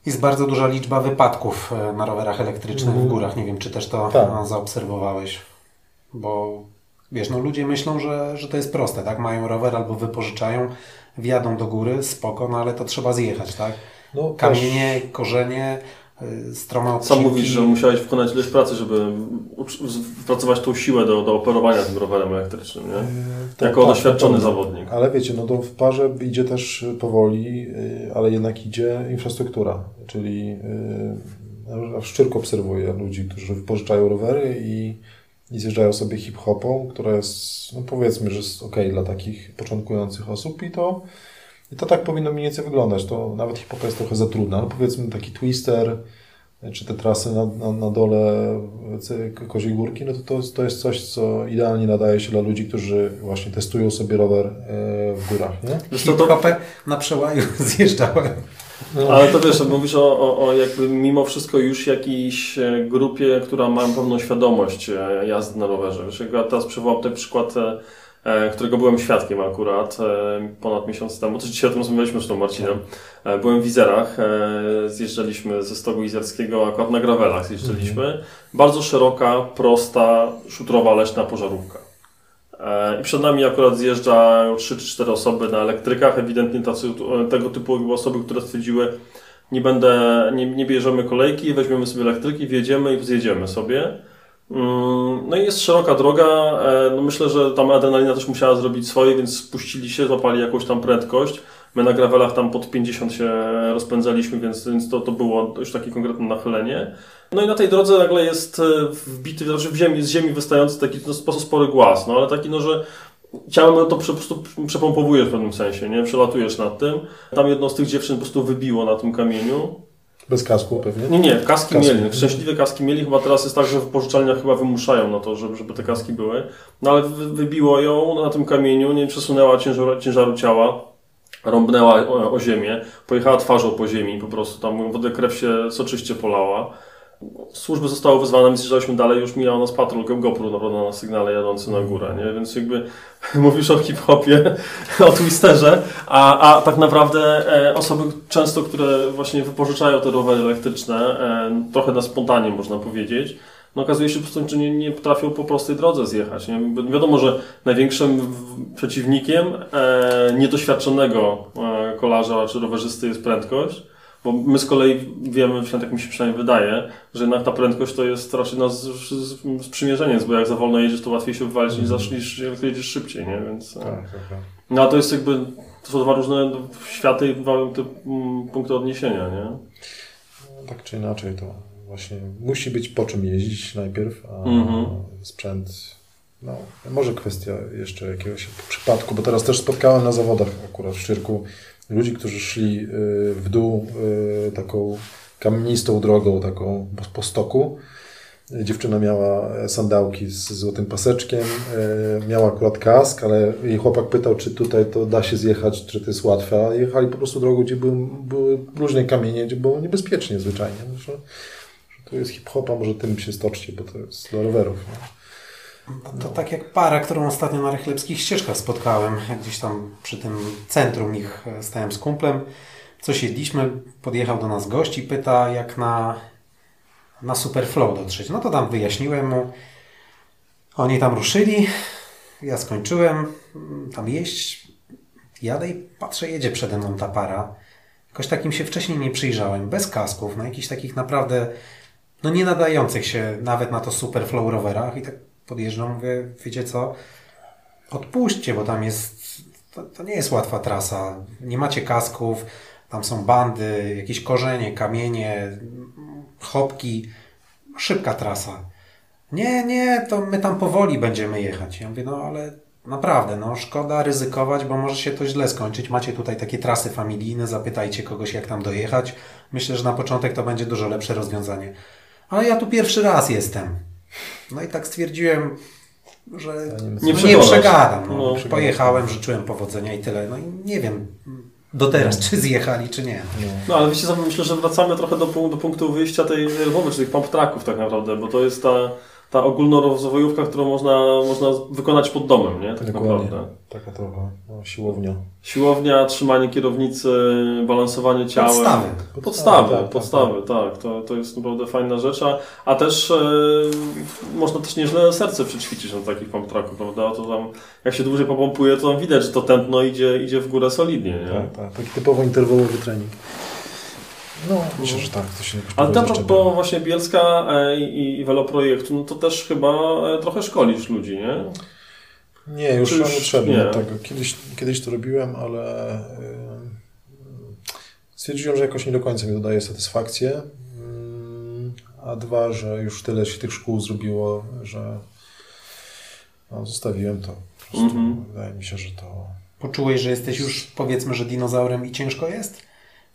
jest bardzo duża liczba wypadków e, na rowerach elektrycznych w Mhm. górach. Nie wiem, czy też to Tak. e, zaobserwowałeś. Bo wiesz, no ludzie myślą, że, że to jest proste, tak? Mają rower albo wypożyczają, wjadą do góry, spoko, no ale to trzeba zjechać, tak? No, Kamienie, korzenie, y, strome Sam mówisz, że musiałeś wykonać ileś pracy, żeby wypracować tą siłę do, do operowania tym rowerem elektrycznym, nie? Yy, tak, Jako tak, doświadczony zawodnik. Ale wiecie, no to w parze idzie też powoli, yy, ale jednak idzie infrastruktura, czyli yy, w Szczyrku obserwuję ludzi, którzy wypożyczają rowery i, i zjeżdżają sobie hip-hopą, która jest, no powiedzmy, że jest ok dla takich początkujących osób i to, i to tak powinno mniej więcej wyglądać. To nawet hip-hopa jest trochę za trudna, ale powiedzmy taki twister, czy te trasy na, na, na dole Koziej Górki, no to, to, jest- to jest coś, co idealnie nadaje się dla ludzi, którzy właśnie testują sobie rower e, w górach, nie? Wiesz, to, Hip-hopę na przełaju *laughs* zjeżdżałem. ale to wiesz, mówisz o, o, o jakby mimo wszystko już jakiejś e, grupie, która ma pewną świadomość e, jazdy na rowerze. Wiesz, jak ja teraz przywołam ten przykład, którego byłem świadkiem akurat e, ponad miesiąc temu. Też dzisiaj o tym rozmawialiśmy z tą Marcinem. E, Byłem w Izerach, e, zjeżdżaliśmy ze stogu izerskiego, akurat na gravelach zjeżdżaliśmy. Bardzo szeroka, prosta, szutrowa, leśna pożarówka. E, I przed nami akurat zjeżdżają 3 czy 4 osoby na elektrykach, ewidentnie tacy, e, tego typu osoby, które stwierdziły, nie będę, nie, nie bierzemy kolejki, weźmiemy sobie elektryki, wjedziemy i zjedziemy sobie. Mm, No i jest szeroka droga, e, no myślę, że tam adrenalina też musiała zrobić swoje, więc spuścili się, złapali jakąś tam prędkość. My na gravelach tam pod 50 się rozpędzaliśmy, więc, więc to, to było już takie konkretne nachylenie. No i na tej drodze nagle jest e, wbity, znaczy w ziemi, z ziemi wystający taki no, sposób spory głaz, no ale taki no, że ciałem to po prostu przepompowujesz w pewnym sensie, nie? Przelatujesz nad tym. Tam jedną z tych dziewczyn po prostu wybiło na tym kamieniu. Bez kasku pewnie. Nie, nie, kaski, Kaski. mieli. Szczęśliwe kaski mieli. Chyba teraz jest tak, że w pożyczalniach chyba wymuszają na to, żeby, żeby te kaski były. No ale wy- wybiło ją na tym kamieniu, nie przesunęła ciężaru, ciężaru ciała, rąbnęła o, o ziemię, pojechała twarzą po ziemi, po prostu tam wodę krew się soczyście polała. Służby zostały wezwane, my zjeżdżaliśmy dalej, już mijał nas patrol GoPro naprawdę na sygnale jadący na górę, nie? Więc jakby *laughs* mówisz o hip-hopie, *laughs* o twisterze, a, a tak naprawdę e, osoby często, które właśnie wypożyczają te rowery elektryczne, e, trochę na spontanie można powiedzieć, no okazuje się po prostu, że nie, nie potrafią po prostej drodze zjechać. Nie? Wiadomo, że największym przeciwnikiem e, niedoświadczonego e, kolarza czy rowerzysty jest prędkość, bo my z kolei wiemy, tak mi się przynajmniej wydaje, że jednak ta prędkość to jest raczej z, sprzymierzeniec, bo jak za wolno jedziesz, to łatwiej się wywalić niż, zaczniesz, niż jak jedziesz szybciej, nie? Więc, e, Tak, tak, tak. no a to jest jakby, to są dwa różne światy i dwa mm, punkty odniesienia, nie? No, tak czy inaczej to właśnie musi być po czym jeździć najpierw, a Mhm. sprzęt, no może kwestia jeszcze jakiegoś przypadku, bo teraz też spotkałem na zawodach akurat w Szczyrku ludzi, którzy szli y, w dół y, taką kamienistą drogą, taką po- stoku. Dziewczyna miała sandałki z złotym paseczkiem, y, miała akurat kask, ale jej chłopak pytał, czy tutaj to da się zjechać, czy to jest łatwe, a jechali po prostu drogą, gdzie były, były różne kamienie, gdzie było niebezpiecznie zwyczajnie. Że, że jest hip-hopa, może tym się stoczcie, bo to jest dla rowerów. To tak jak para, którą ostatnio na Rychlewskich ścieżkach spotkałem, gdzieś tam przy tym centrum ich e, stałem z kumplem. coś jedliśmy, podjechał do nas gość i pyta, jak na, na Superflow dotrzeć. No to tam wyjaśniłem mu. Oni tam ruszyli, ja skończyłem mm, tam jeść, jadę i patrzę, jedzie przede mną ta para. Jakoś takim się wcześniej nie przyjrzałem, bez kasków, na jakichś takich naprawdę, no nie nadających się nawet na to Superflow rowerach i tak podjeżdżam, mówię, wiecie co, odpuśćcie, bo tam jest, to, to nie jest łatwa trasa, nie macie kasków, tam są bandy, jakieś korzenie, kamienie, chopki, szybka trasa. Nie, nie, to my tam powoli będziemy jechać. Ja mówię, no ale naprawdę, no szkoda ryzykować, bo może się to źle skończyć. Macie tutaj takie trasy familijne, zapytajcie kogoś, jak tam dojechać. Myślę, że na początek to będzie dużo lepsze rozwiązanie. Ale ja tu pierwszy raz jestem. No i tak stwierdziłem, że Nie nie przekonasz. przegadam. No. No. Pojechałem, życzyłem powodzenia i tyle. No i nie wiem do teraz, czy zjechali, czy nie. No ale wiecie, co, myślę, że wracamy trochę do, do punktu wyjścia tej rozmowy, czyli tych pump tracków tak naprawdę, bo to jest ta, ta ogólnorozwojówka, którą można, można wykonać pod domem, nie? Tak Dokładnie. naprawdę. Taka trochę no, siłownia. Siłownia, trzymanie kierownicy, balansowanie ciałem. Podstawy. Podstawy, Tak, tak, podstawy, tak. To, to jest naprawdę fajna rzecz, a, a też e, można też nieźle serce przećwiczyć na takich pump tracku, prawda? To tam, jak się dłużej popompuje, to tam widać, że to tętno idzie, idzie w górę solidnie, nie? Tak, tak, taki typowo interwałowy trening. No, myślę, że tak, to się jakoś Ale jeszcze propos właśnie Bielska e, i, i no to też chyba e, trochę szkolisz ludzi, nie? Nie, już już nie trzeba tego. Kiedyś, kiedyś to robiłem, ale yy, stwierdziłem, że jakoś nie do końca mi to daje satysfakcję. Yy, A dwa, że już tyle się tych szkół zrobiło, że no, zostawiłem to. Po prostu Mhm. wydaje mi się, że to Poczułeś, że jesteś już powiedzmy, że dinozaurem i ciężko jest?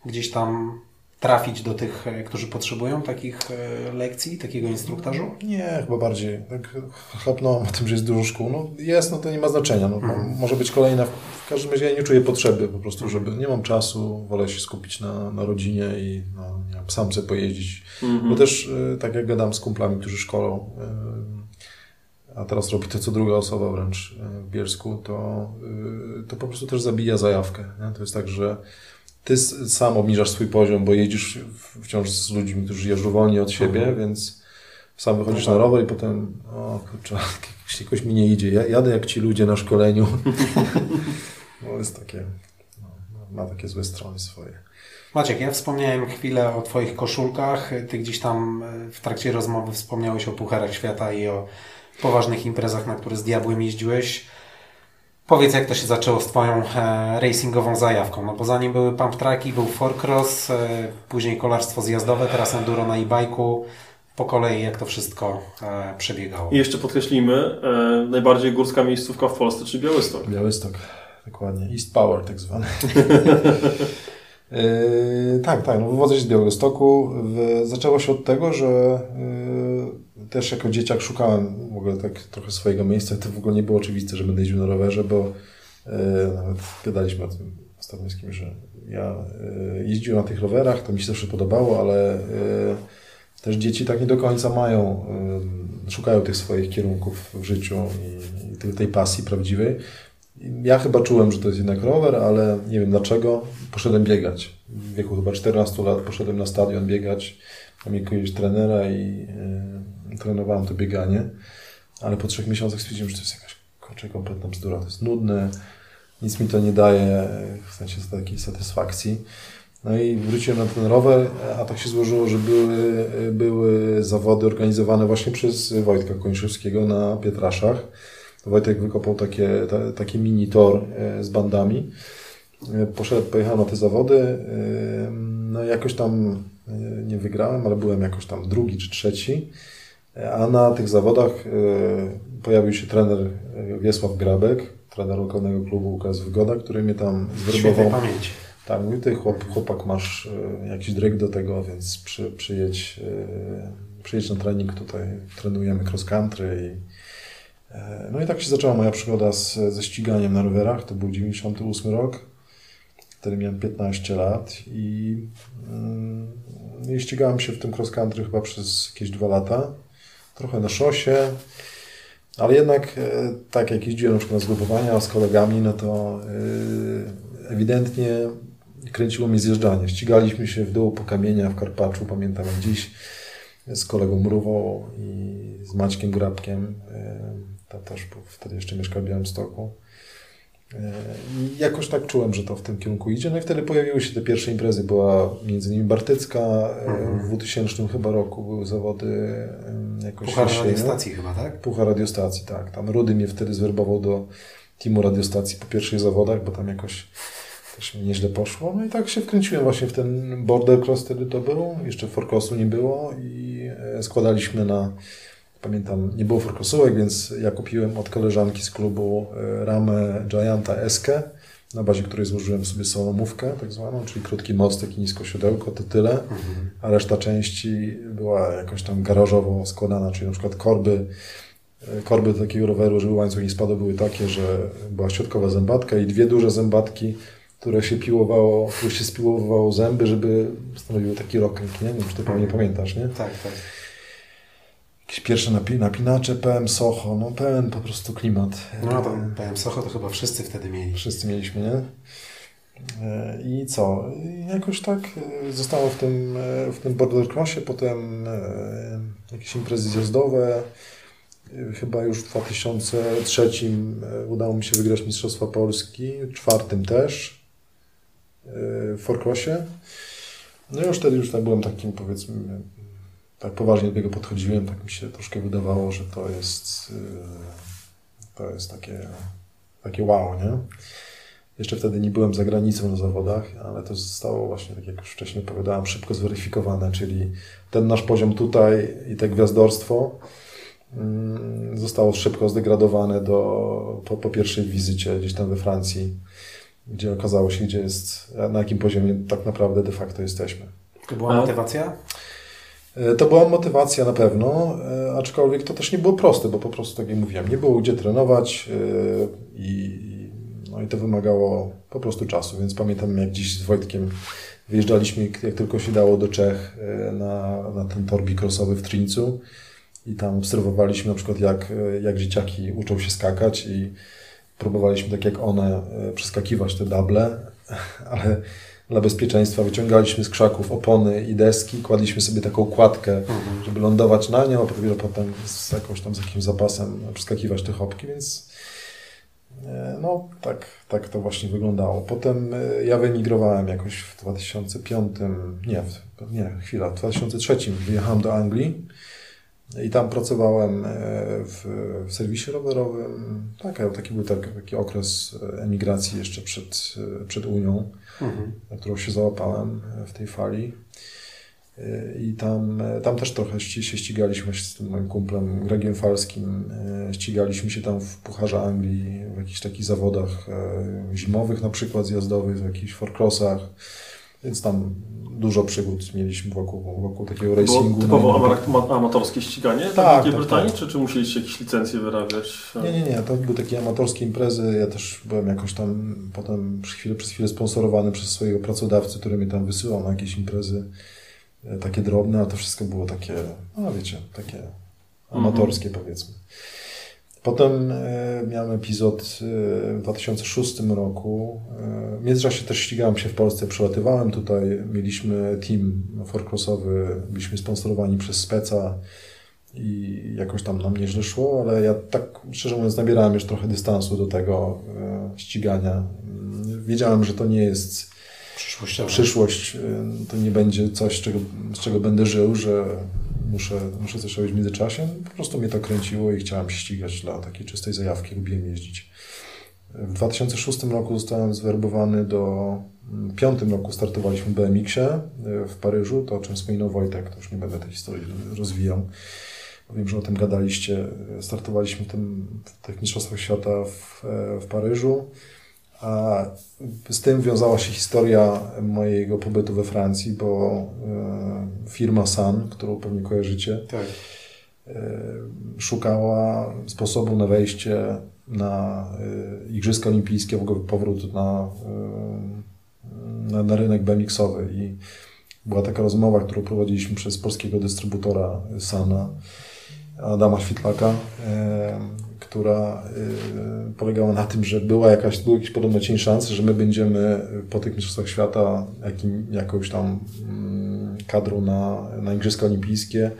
Gdzieś tam trafić do tych, e, którzy potrzebują takich e, lekcji, takiego instruktażu? Nie, chyba bardziej. Tak chlapnąłem o tym, że jest dużo szkół. No jest, no to nie ma znaczenia. No, Mhm. Może być kolejna. W każdym razie ja nie czuję potrzeby po prostu, żeby nie mam czasu, wolę się skupić na, na rodzinie i no, nie sam sobie pojeździć. Mhm. Bo też y, tak jak gadam z kumplami, którzy szkolą, a teraz robi to co druga osoba wręcz w Bielsku, to, to po prostu też zabija zajawkę. Nie? To jest tak, że ty sam obniżasz swój poziom, bo jeździsz w- wciąż z ludźmi, którzy jeżdżą wolniej od siebie, więc sam wychodzisz na rower i potem, o kurczę, *laughs* jakoś, jakoś mi nie idzie. Ja jadę jak ci ludzie na szkoleniu. *laughs* no jest takie, no, ma takie złe strony swoje. Maciek, ja wspomniałem chwilę o Twoich koszulkach. Ty gdzieś tam e, w trakcie rozmowy wspomniałeś o Pucharach Świata i o poważnych imprezach, na które z Diabłem jeździłeś. Powiedz, jak to się zaczęło z Twoją e, racingową zajawką? No bo zanim były pump tracki, był forecross, e, później kolarstwo zjazdowe, teraz enduro na e-bike'u. Po kolei, jak to wszystko e, przebiegało? I jeszcze podkreślimy, e, najbardziej górska miejscówka w Polsce, czy Białystok. Białystok, dokładnie. East Power tak zwany. *laughs* Yy, tak, tak. No, wywodzę się z Białegostoku. W, zaczęło się od tego, że yy, też jako dzieciak szukałem w ogóle tak trochę swojego miejsca. To w ogóle nie było oczywiste, że będę jeździł na rowerze, bo yy, nawet gadaliśmy o tym ostatnio z kimś, że ja jeździłem na tych rowerach, to mi się zawsze podobało, ale też dzieci tak nie do końca mają, szukają tych swoich kierunków w życiu i, i tej pasji prawdziwej. Ja chyba czułem, że to jest jednak rower, ale nie wiem dlaczego. Poszedłem biegać. W wieku chyba 14 lat poszedłem na stadion biegać. Mam jakiegoś trenera i yy, trenowałem to bieganie. Ale po trzech miesiącach stwierdziłem, że to jest jakaś kurczę, kompletna bzdura. To jest nudne, nic mi to nie daje w sensie takiej satysfakcji. No i wróciłem na ten rower, a tak się złożyło, że były, były zawody organizowane właśnie przez Wojtka Kończewskiego na Pietraszach. Wojtek wykopał takie, ta, taki mini tor e, z bandami. E, Poszedłem, pojechałem na te zawody. e, No jakoś tam nie wygrałem, ale byłem jakoś tam drugi czy trzeci. A na tych zawodach pojawił się trener Wiesław Grabek, trener lokalnego klubu UKS Wygoda, który mnie tam zwerbował. pamięci. Tak, mówi, ty chłop, chłopak masz jakiś dryg do tego, więc przy, przyjedź, przyjedź na trening, tutaj trenujemy cross country i no i tak się zaczęła moja przygoda z, ze ściganiem na rowerach, to był 98 rok, wtedy miałem 15 lat i, mm, i ścigałem się w tym cross country chyba przez jakieś dwa lata, trochę na szosie, ale jednak e, tak jak jeździłem na przykład na zgrupowania z kolegami, no to e, ewidentnie kręciło mnie zjeżdżanie. Ścigaliśmy się w dół po kamieniach w Karpaczu, pamiętam dziś, z kolegą Mrówą i z Maćkiem Grabkiem. Tam też był, wtedy jeszcze mieszkał w Białymstoku. I jakoś tak czułem, że to w tym kierunku idzie. No i wtedy pojawiły się te pierwsze imprezy. Była między innymi Bartycka, mhm. w 2000 chyba roku były zawody jakoś Puchar radiostacji chyba, tak? Puchar radiostacji, tak. Tam Rudy mnie wtedy zwerbował do teamu radiostacji po pierwszich zawodach, bo tam jakoś też mi nieźle poszło. No i tak się wkręciłem właśnie w ten border cross wtedy to był. Jeszcze forkrosu nie było i e, składaliśmy na Pamiętam, nie było forkosówek, więc ja kupiłem od koleżanki z klubu e, ramę Gianta Eskę, na bazie której złożyłem sobie solomówkę tak zwaną, czyli krótki mostek i nisko siodełko, to tyle, mhm. a reszta części była jakoś tam garażowo składana, czyli na przykład korby, e, korby do takiego roweru, żeby łańcuch nie spadł, były takie, że była środkowa zębatka i dwie duże zębatki, które się piłowało, które się spiłowało zęby, żeby stanowiły taki roking, nie? Nie wiem, czy to pewnie pamiętasz, nie? Tak, tak jakieś pierwsze napi napinacze, PM Soho, no pełen po prostu klimat. No to PM Soho to chyba wszyscy wtedy mieli. Wszyscy mieliśmy, nie? E, I co? jakoś tak e, zostało w tym, e, w tym border crossie, potem jakieś imprezy zjazdowe. Chyba już w 2003 udało mi się wygrać Mistrzostwa Polski, czwartym też w Forcrossie. No i już wtedy już tak byłem takim powiedzmy tak poważnie do tego podchodziłem, tak mi się troszkę wydawało, że to jest, y, to jest takie, takie wow, nie? Jeszcze wtedy nie byłem za granicą na zawodach, ale to zostało właśnie, tak jak już wcześniej opowiadałem, szybko zweryfikowane, czyli ten nasz poziom tutaj i te gwiazdorstwo mm, zostało szybko zdegradowane do, po, po pierwszej wizycie gdzieś tam we Francji, gdzie okazało się, gdzie jest, na jakim poziomie tak naprawdę de facto jesteśmy. To była motywacja? E, to była motywacja na pewno, e, aczkolwiek to też nie było proste, bo po prostu, tak jak mówiłem, nie było gdzie trenować e, i, no i to wymagało po prostu czasu, więc pamiętam jak dziś z Wojtkiem wyjeżdżaliśmy jak tylko się dało do Czech na, na ten tor bikrosowy w Trincu i tam obserwowaliśmy na przykład jak, jak dzieciaki uczą się skakać i próbowaliśmy tak jak one przeskakiwać te dable, *laughs* ale dla bezpieczeństwa wyciągaliśmy z krzaków opony i deski, kładliśmy sobie taką kładkę, mhm. żeby lądować na nią, a dopiero potem z jakąś tam z jakimś zapasem przeskakiwać te chopki, więc e, no tak, tak to właśnie wyglądało. Potem e, ja wyemigrowałem jakoś w 2005, nie, nie, chwila, w 2003 wyjechałem do Anglii i tam pracowałem e, w, w serwisie rowerowym. Tak, taki był taki, taki okres emigracji jeszcze przed, przed Unią mhm. na którą się załapałem e, w tej fali. E, I tam, e, tam też trochę się ścigaliśmy z tym moim kumplem Gregiem Falskim. Ścigaliśmy się tam w Pucharze Anglii, w jakichś takich zawodach zimowych, na przykład zjazdowych, w jakichś forecrossach. Więc tam dużo przygód mieliśmy wokół, wokół takiego racingu. Było typowo no amatorskie ściganie tak, w Wielkiej tak, Brytanii, tak. Czy, czy musieliście jakieś licencje wyrabiać? Nie, nie, nie. To były takie amatorskie imprezy. Ja też byłem jakoś tam potem przez chwilę, przez chwilę sponsorowany przez swojego pracodawcę, który mnie tam wysyłał na jakieś imprezy e, takie drobne, a to wszystko było takie, no wiecie, takie amatorskie mm -hmm. powiedzmy. Potem e, miałem epizod e, w 2006 roku. E, w międzyczasie też ścigałem się w Polsce, przelatywałem tutaj. Mieliśmy team forcrossowy, byliśmy sponsorowani przez Speca i jakoś tam nam nieźle szło, ale ja tak szczerze mówiąc nabierałem już trochę dystansu do tego ścigania. Wiedziałem, że to nie jest przyszłość, to nie będzie coś, czego, z czego będę żył, że muszę, muszę coś robić w międzyczasie. Po prostu mnie to kręciło i chciałem się ścigać dla takiej czystej zajawki, lubiłem jeździć. W 2006 roku zostałem zwerbowany do... W piątym roku startowaliśmy w BMX-ie e, w Paryżu, to o czym wspominał Wojtek, to już nie będę tej historii rozwijał. Wiem, że o tym gadaliście. Startowaliśmy w, tym, w tych Mistrzostwach Świata w, e, w Paryżu. A z tym wiązała się historia mojego pobytu we Francji, bo e, firma Sun, którą pewnie kojarzycie, tak. E, szukała sposobu na wejście na e, Igrzyska Olimpijskie, w ogóle powrót na, na, na rynek BMX-owy. I była taka rozmowa, którą prowadziliśmy przez polskiego dystrybutora Sana, Adama Świtlaka, która y, polegała na tym, że była jakaś, był jakiś podobno cień szans, że my będziemy po tych Mistrzostwach Świata jakim, jakąś tam mm, kadrą na, na Igrzyska Olimpijskie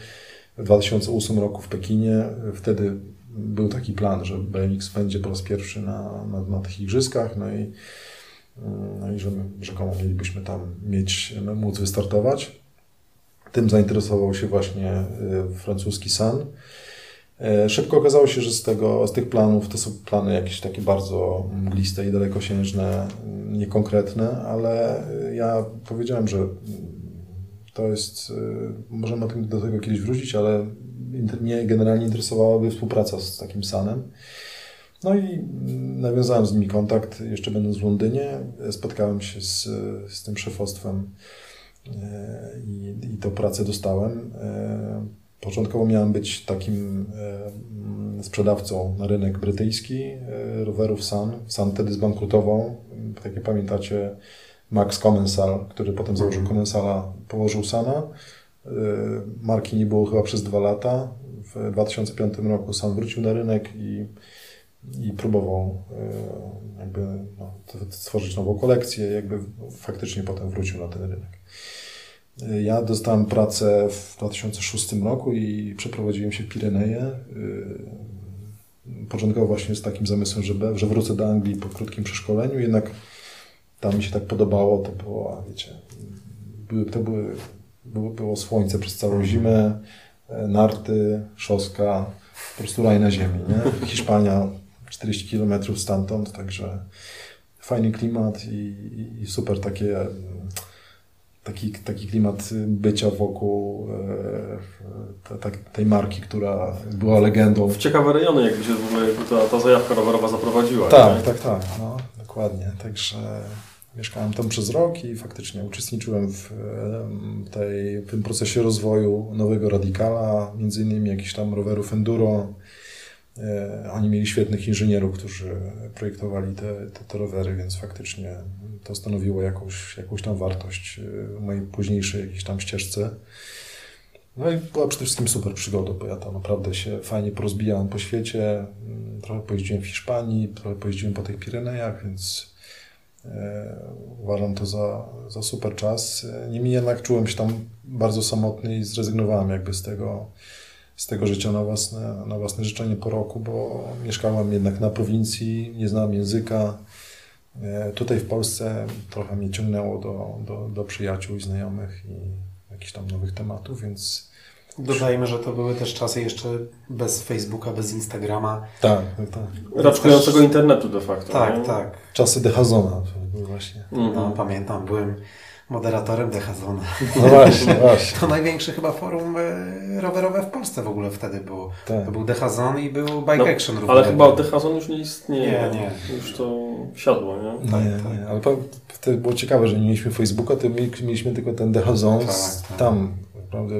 w 2008 roku w Pekinie. Wtedy był taki plan, że BMX będzie po raz pierwszy na, na, na tych Igrzyskach, no i, no i że my rzekomo mielibyśmy tam mieć, móc wystartować. Tym zainteresował się właśnie y, francuski San. E, szybko okazało się, że z, tego, z tych planów to są plany jakieś takie bardzo mgliste i dalekosiężne, niekonkretne, ale ja powiedziałem, że to jest, y, możemy do tego kiedyś wrócić, ale mnie generalnie interesowałaby współpraca z takim Sanem. No i nawiązałem z nimi kontakt, jeszcze będąc w Londynie. Spotkałem się z, z tym szefostwem e, i, i tą pracę dostałem. E, początkowo miałem być takim e, sprzedawcą na rynek brytyjski rowerów Sun. Sun wtedy zbankrutował. Tak jak pamiętacie, Max Commensal, który potem założył Commensala, położył Sana. Y, marki nie było chyba przez dwa lata. W 2005 roku sam wrócił na rynek i, i próbował y, jakby no, stworzyć nową kolekcję. Jakby faktycznie potem wrócił na ten rynek. Y, ja dostałem pracę w 2006 roku i przeprowadziłem się w Pireneje. Początkowo właśnie z takim zamysłem, że, że wrócę do Anglii po krótkim przeszkoleniu, jednak tam mi się tak podobało, to było, wiecie, były, to były było, było słońce przez całą zimę, e, narty, szoska, po prostu raj na ziemi. Nie? Hiszpania 40 km stamtąd, także fajny klimat i, i super takie, taki, taki klimat bycia wokół e, te, tej marki, która była legendą. W ciekawe rejony, jakby się w ogóle ta, ta zajawka rowerowa zaprowadziła. Tak, nie? tak, tak, no, dokładnie. Także Mieszkałem tam przez rok i faktycznie uczestniczyłem w, tej, w tym procesie rozwoju nowego radikala, między innymi jakichś tam rowerów enduro. E, oni mieli świetnych inżynierów, którzy projektowali te, te, te rowery, więc faktycznie to stanowiło jakąś, jakąś tam wartość e, w mojej późniejszej jakiejś tam ścieżce. No i była przede wszystkim super przygoda, bo ja tam naprawdę się fajnie porozbijałem po świecie. Trochę pojeździłem w Hiszpanii, trochę pojeździłem po tych Pirenejach, więc E, uważam to za, za super czas. Niemniej jednak czułem się tam bardzo samotny i zrezygnowałem jakby z tego, z tego życia na własne, na własne życzenie po roku, bo mieszkałem jednak na prowincji, nie znałem języka. E, tutaj w Polsce trochę mnie ciągnęło do, do, do przyjaciół i znajomych i jakichś tam nowych tematów, więc Dodajmy, że to były też czasy jeszcze bez Facebooka, bez Instagrama. Tak, tak, tak. Raczkującego też... internetu de facto. Tak, nie? tak. Czasy Dehazona właśnie. -hmm. No, pamiętam, byłem moderatorem Dehazona. No właśnie, właśnie. To największe chyba forum e, rowerowe w Polsce w ogóle wtedy było. Tak. To był Dehazon i był Bike no, Action również. Ale chyba Dehazon już nie istnieje. Nie, nie. Już to siadło, nie? No, nie, tak. nie. Ale wtedy było ciekawe, że nie mieliśmy Facebooka, to mieliśmy tylko ten Dehazon. Tak, tak. Tam naprawdę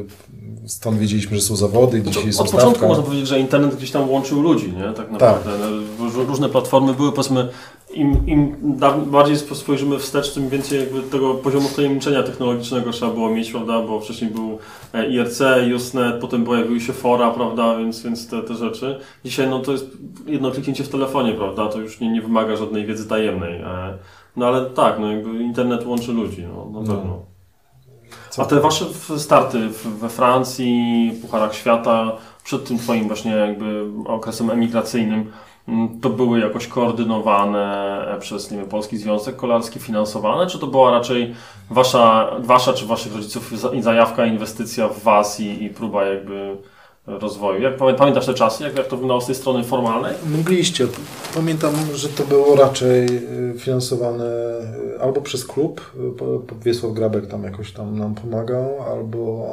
stąd wiedzieliśmy, że są zawody, dzisiaj jest Od stawka. początku można powiedzieć, że internet gdzieś tam łączył ludzi, nie? Tak naprawdę. Tak. No, różne platformy były, powiedzmy, im, im bardziej spojrzymy wstecz, tym więcej jakby tego poziomu wtajemniczenia technologicznego trzeba było mieć, prawda, bo wcześniej był e, IRC, Usenet, potem pojawiły się fora, prawda, więc, więc te, te rzeczy. Dzisiaj no to jest jedno kliknięcie w telefonie, prawda, to już nie, nie wymaga żadnej wiedzy tajemnej. E, no ale tak, no jakby internet łączy ludzi, no na no. pewno. A te wasze starty we Francji, Pucharach Świata, przed tym twoim właśnie jakby okresem emigracyjnym, to były jakoś koordynowane przez nie wiem, Polski Związek Kolarski, finansowane, czy to była raczej wasza, wasza czy waszych rodziców zajawka, inwestycja w was i, i próba jakby rozwoju. Jak pamiętasz te czasy, jak, jak to wyglądało z tej strony formalnej? Mgliście. Pamiętam, że to było raczej y, finansowane y, albo przez klub, y, Wiesław Grabek tam jakoś tam nam pomagał, albo,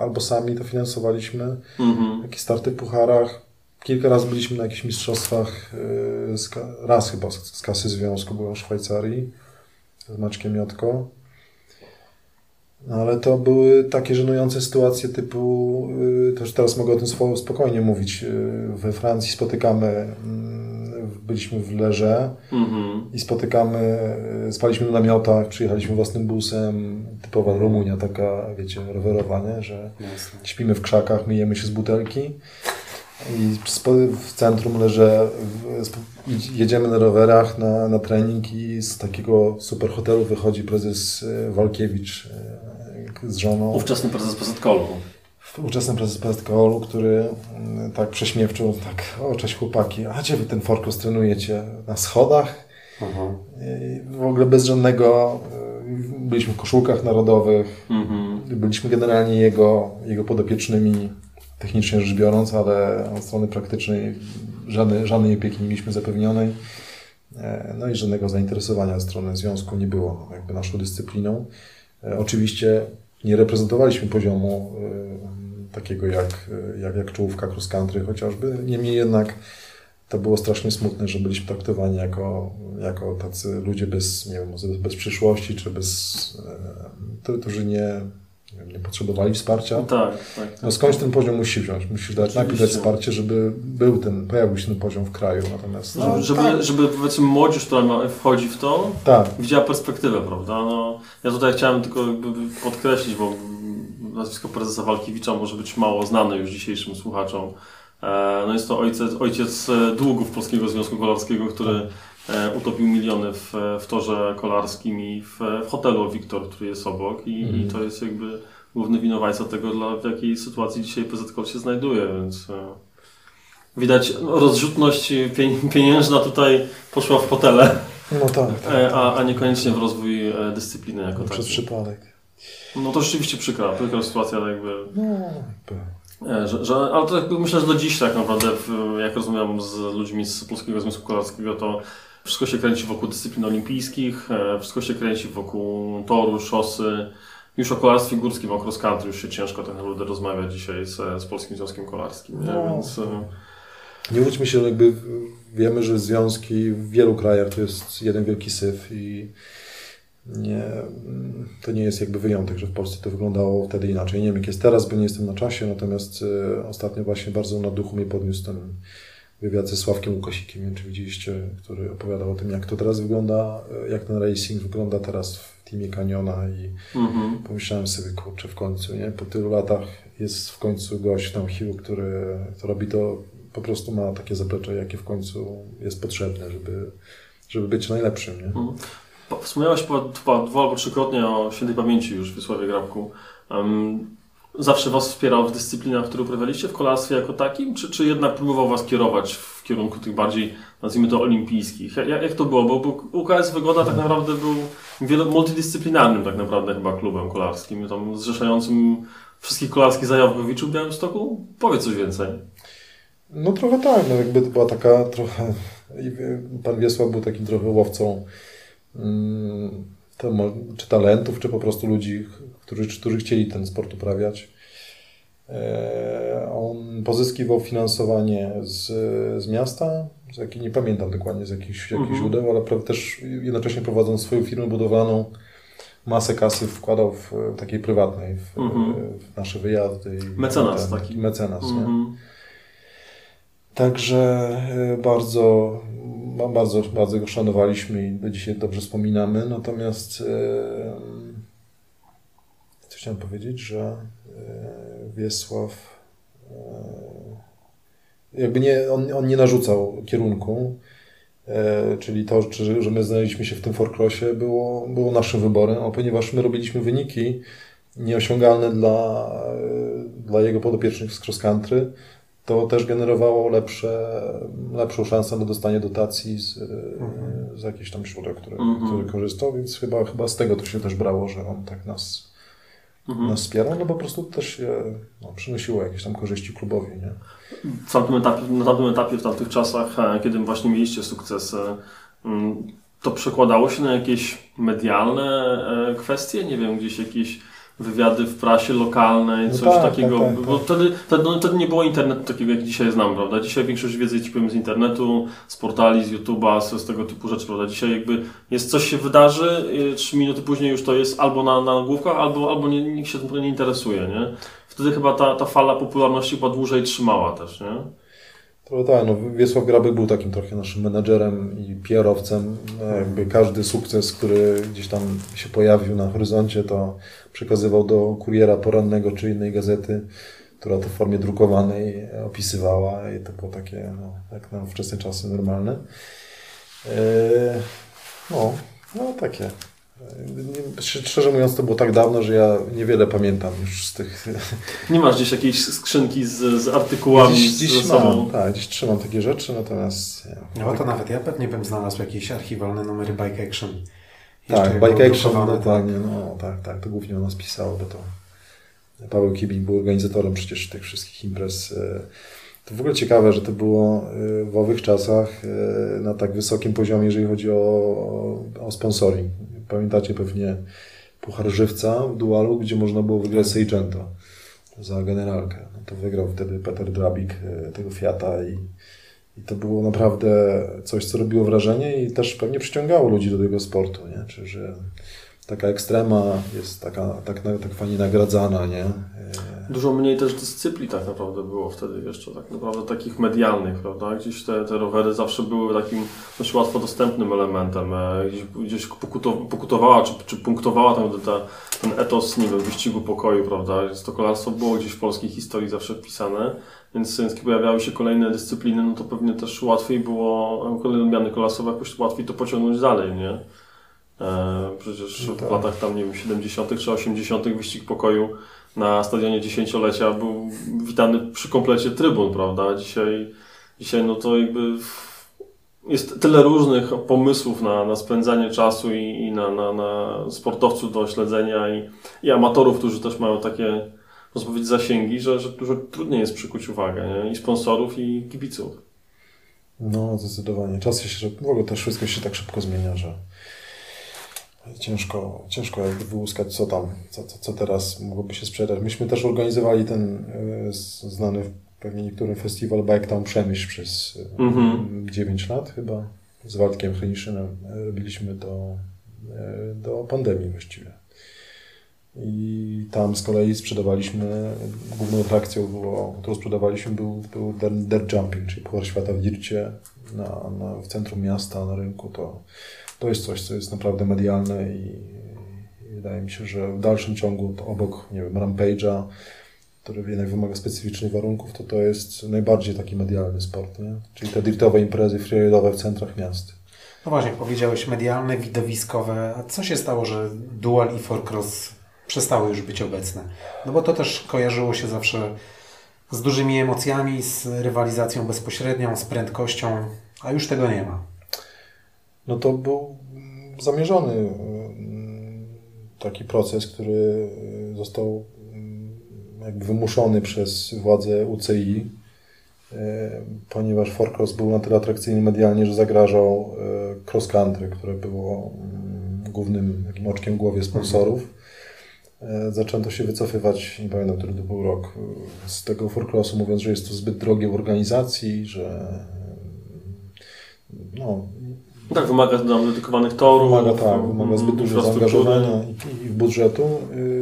albo sami to finansowaliśmy. Mhm. Jakieś starty w pucharach. Kilka razy byliśmy na jakichś mistrzostwach, raz chyba z kasy związku byłem w Szwajcarii z Maczkiem Jotko. No, ale to były takie żenujące sytuacje typu, y, to już teraz mogę o tym spokojnie mówić, y, we Francji spotykamy, mm, byliśmy w Lerze mm-hmm. i spotykamy, spaliśmy w namiotach, przyjechaliśmy własnym busem, typowa Rumunia taka, wiecie, rowerowa, nie? że Jasne. śpimy w krzakach, myjemy się z butelki. I w centrum leżę, jedziemy na rowerach na, na trening i z takiego super hotelu wychodzi prezes e, Walkiewicz e, z żoną. Ówczesny prezes PZKOL-u. Ówczesny prezes PZKOL-u, który mm, tak prześmiewczo, tak, o cześć chłopaki, a gdzie wy ten forkos trenujecie? Na schodach? Mhm. W ogóle bez żadnego, e, byliśmy w koszulkach narodowych, mhm. byliśmy generalnie jego, jego podopiecznymi technicznie rzecz biorąc, ale od strony praktycznej żadnej, żadnej opieki nie mieliśmy zapewnionej. E, no i żadnego zainteresowania ze strony związku nie było no, jakby naszą dyscypliną. E, oczywiście nie reprezentowaliśmy poziomu e, takiego jak, jak, jak czołówka cross country chociażby. Niemniej jednak to było strasznie smutne, że byliśmy traktowani jako, jako tacy ludzie bez, nie wiem, bez, bez przyszłości, czy bez, którzy nie, nie potrzebowali wsparcia. Tak, tak. No skądś ten poziom musi wziąć. Musisz dać najpierw dać wsparcie, żeby był ten, pojawił się ten poziom w kraju. Natomiast, no, no żeby, tak. żeby powiedzmy młodzież, która wchodzi w to, tak. widziała perspektywę, prawda? No, ja tutaj chciałem tylko podkreślić, bo nazwisko prezesa Walkiewicza może być mało znane już dzisiejszym słuchaczom. E, no jest to ojciec, ojciec długów Polskiego Związku Kolarskiego, który e, utopił miliony w, w torze kolarskim i w, w hotelu Wiktor, który jest obok i, mm. i mhm. to jest jakby główny winowajca tego, dla, w jakiej sytuacji dzisiaj PZK się znajduje, więc e, widać rozrzutność pieniężna tutaj poszła w hotele, no tak, tak, a, a niekoniecznie w rozwój dyscypliny jako takiej. Przez przypadek. No to rzeczywiście przykra, przykra sytuacja jakby. No, E, że, że, ale to myślę, że do dziś tak naprawdę, jak rozmawiam z ludźmi z Polskiego Związku Kolarskiego, to wszystko się kręci wokół dyscyplin olimpijskich, e, wszystko się kręci wokół toru, szosy. Już o kolarstwie górskim, o cross country już się ciężko tak naprawdę rozmawiać dzisiaj z, z Polskim Związkiem Kolarskim. Nie? No. Więc, e, nie łudźmy się, jakby wiemy, że związki w wielu krajach to jest jeden wielki syf i nie, to nie jest jakby wyjątek, że w Polsce to wyglądało wtedy inaczej. Nie wiem, jak jest teraz, bo nie jestem na czasie, natomiast e, ostatnio właśnie bardzo na duchu mnie podniósł ten wywiad ze Sławkiem Łukasikiem, nie wiem, czy widzieliście, który opowiadał o tym, jak to teraz wygląda, e, jak ten racing wygląda teraz w teamie Caniona i mhm. pomyślałem sobie, kurczę, w końcu, nie? Po tylu latach jest w końcu gość tam Hugh, który to robi to, po prostu ma takie zaplecze, jakie w końcu jest potrzebne, żeby, żeby być najlepszym, nie? Mhm. Wspomniałeś chyba dwa, dwa albo trzykrotnie o świętej pamięci już Wiesławie Grabku. Um, zawsze Was wspierał w dyscyplinach, które uprawialiście w kolarstwie jako takim, czy, czy jednak próbował Was kierować w kierunku tych bardziej, nazwijmy to, olimpijskich? Jak, jak to było? Bo, bo UKS Wygoda tak naprawdę był wielo, multidyscyplinarnym tak naprawdę chyba klubem kolarskim, tam zrzeszającym wszystkich kolarskich zajawkowiczów w Białymstoku? Powiedz coś więcej. No trochę tak, no jakby to była taka trochę... Pan Wiesław był takim trochę łowcą Mm, czy talentów, czy po prostu ludzi, którzy, którzy chcieli ten sport uprawiać. E, on pozyskiwał finansowanie z, z miasta, z jakiej, nie pamiętam dokładnie z jakichś, jakichś mhm. źródeł, ale też jednocześnie prowadząc swoją firmę budowlaną, masę kasy wkładał w, takiej prywatnej, w, mhm. w nasze wyjazdy. Mecenas ten, taki. Mecenas, mhm. Także e, bardzo, bardzo, bardzo go szanowaliśmy i do dzisiaj dobrze wspominamy. Natomiast e, co chciałem powiedzieć, że e, Wiesław jakby nie, on, on nie narzucał kierunku, czyli to, że my znaleźliśmy się w tym forkrosie było, było naszym wyborem, a ponieważ my robiliśmy wyniki nieosiągalne dla, dla jego podopiecznych z cross country, to też generowało lepsze, lepszą szansę na dostanie dotacji z, mhm. z jakichś tam źródeł, które, mhm. które korzystał, więc chyba, chyba z tego to się też brało, że on tak nas, mhm. nas wspierał, no po prostu też się no, przynosiło jakieś tam korzyści klubowi, nie? W tamtym etapie, na tamtym etapie, w tamtych czasach, e, kiedy właśnie mieliście sukces, mm, to przekładało się na jakieś medialne e, kwestie? Nie wiem, gdzieś jakieś wywiady w prasie lokalnej, no coś tak, takiego. Tak, tak, bo tak. wtedy, wtedy, no, wtedy nie było internetu takiego, jak dzisiaj znam, prawda? Dzisiaj większość wiedzy ci powiem z internetu, z portali, z YouTube'a, z, z, tego typu rzeczy, prawda? Dzisiaj jakby jest coś się wydarzy, trzy minuty później już to jest albo na, na nagłówkach, albo, albo nie, nikt się tym nie interesuje, nie? Wtedy chyba ta, ta fala popularności chyba dłużej trzymała też, nie? To tak, no Wiesław Grabek był takim trochę naszym menedżerem i PR-owcem. No, jakby każdy sukces, który gdzieś tam się pojawił na horyzoncie, to przekazywał do kuriera porannego czy innej gazety. która to w formie drukowanej opisywała i to było takie, no, jak na wczesne czasy normalne. E, no, no takie. Szczerze mówiąc, to było tak dawno, że ja niewiele pamiętam już z tych. Nie masz gdzieś jakiejś skrzynki z, z artykułami Dziś, z dziś sobą? mam, tak, dziś trzymam takie rzeczy, natomiast. No to nawet ja pewnie bym znalazł jakieś archiwalne numery Bike Action. Jeszcze Tak, Bike Action, dokładnie, no tak, tak, to głównie o nas pisało, bo to Paweł Kibing był organizatorem przecież tych wszystkich imprez. To w ogóle ciekawe, że to było e, w owych czasach e, na tak wysokim poziomie, jeżeli chodzi o, o sponsoring. Pamiętacie pewnie Puchar Żywca w Dualu, gdzie można było wygrać Seigento za generalkę. No to wygrał wtedy Peter Drabik e, tego Fiata i, i to było naprawdę coś, co robiło wrażenie i też pewnie przyciągało ludzi do tego sportu, nie? Czy, że taka ekstrema jest taka, tak, tak fajnie nagradzana, nie? E, Dużo mniej też dyscyplin tak naprawdę było wtedy jeszcze, tak naprawdę takich medialnych, prawda? Gdzieś te, te rowery zawsze były takim dość łatwo dostępnym elementem. E, Gdzieś, gdzieś pokuto, pokutowała czy, czy punktowała tam ta, ten etos, nie wiem, wyścigu pokoju, prawda? Więc to kolarstwo było gdzieś w polskiej historii zawsze wpisane, więc, więc kiedy pojawiały się kolejne dyscypliny, no to pewnie też łatwiej było, kolejne odmiany kolarstwowe jakoś łatwiej to pociągnąć dalej, nie? E, Przecież No w tak. latach tam, nie wiem, 70. czy 80. wyścig pokoju na stadionie dziesięciolecia był witany przy komplecie trybun, prawda? Dzisiaj, dzisiaj no to jakby jest tyle różnych pomysłów na, na spędzanie czasu i, i na, na, na sportowców do śledzenia i, i amatorów, którzy też mają takie, można powiedzieć, zasięgi, że, że dużo trudniej jest przykuć uwagę nie? i sponsorów, i kibiców. No, zdecydowanie. Czasy się, w ogóle też wszystko się tak szybko zmienia, że ciężko, ciężko jakby wyłuskać, co tam, co, co, co teraz mogłoby się sprzedać. Myśmy też organizowali ten e, znany pewnie niektórym festiwal Bike Town Przemyśl przez e, Mhm. 9 lat chyba. Z Waldkiem Heniszynem robiliśmy do, e, do pandemii właściwie. I tam z kolei sprzedawaliśmy, główną atrakcją, było, którą sprzedawaliśmy był, był dirt jumping, czyli Puchar Świata w dircie na, na, w centrum miasta, na rynku. To, to jest coś, co jest naprawdę medialne i, wydaje mi się, że w dalszym ciągu obok, nie wiem, Rampage'a, który jednak wymaga specyficznych warunków, to to jest najbardziej taki medialny sport, nie? Czyli te dirtowe imprezy freeridowe w centrach miast. No właśnie, powiedziałeś, medialne, widowiskowe. A co się stało, że Dual i Forecross przestały już być obecne? No bo to też kojarzyło się zawsze z dużymi emocjami, z rywalizacją bezpośrednią, z prędkością, a już tego nie ma. No to był zamierzony mm, taki proces, który y, został mm, jakby wymuszony przez władze UCI, y, ponieważ Forecross był na tyle atrakcyjny medialnie, że zagrażał y, cross country, które było mm, głównym takim oczkiem głowie sponsorów. Zaczęto się wycofywać, nie pamiętam, który to był rok, z tego Forecrossu, mówiąc, że jest to zbyt drogie w organizacji, że y, no, Tak, wymaga nam dedykowanych torów. Wymaga, tak, wymaga mm, zbyt dużo infrastruktury. zaangażowania i, i budżetu.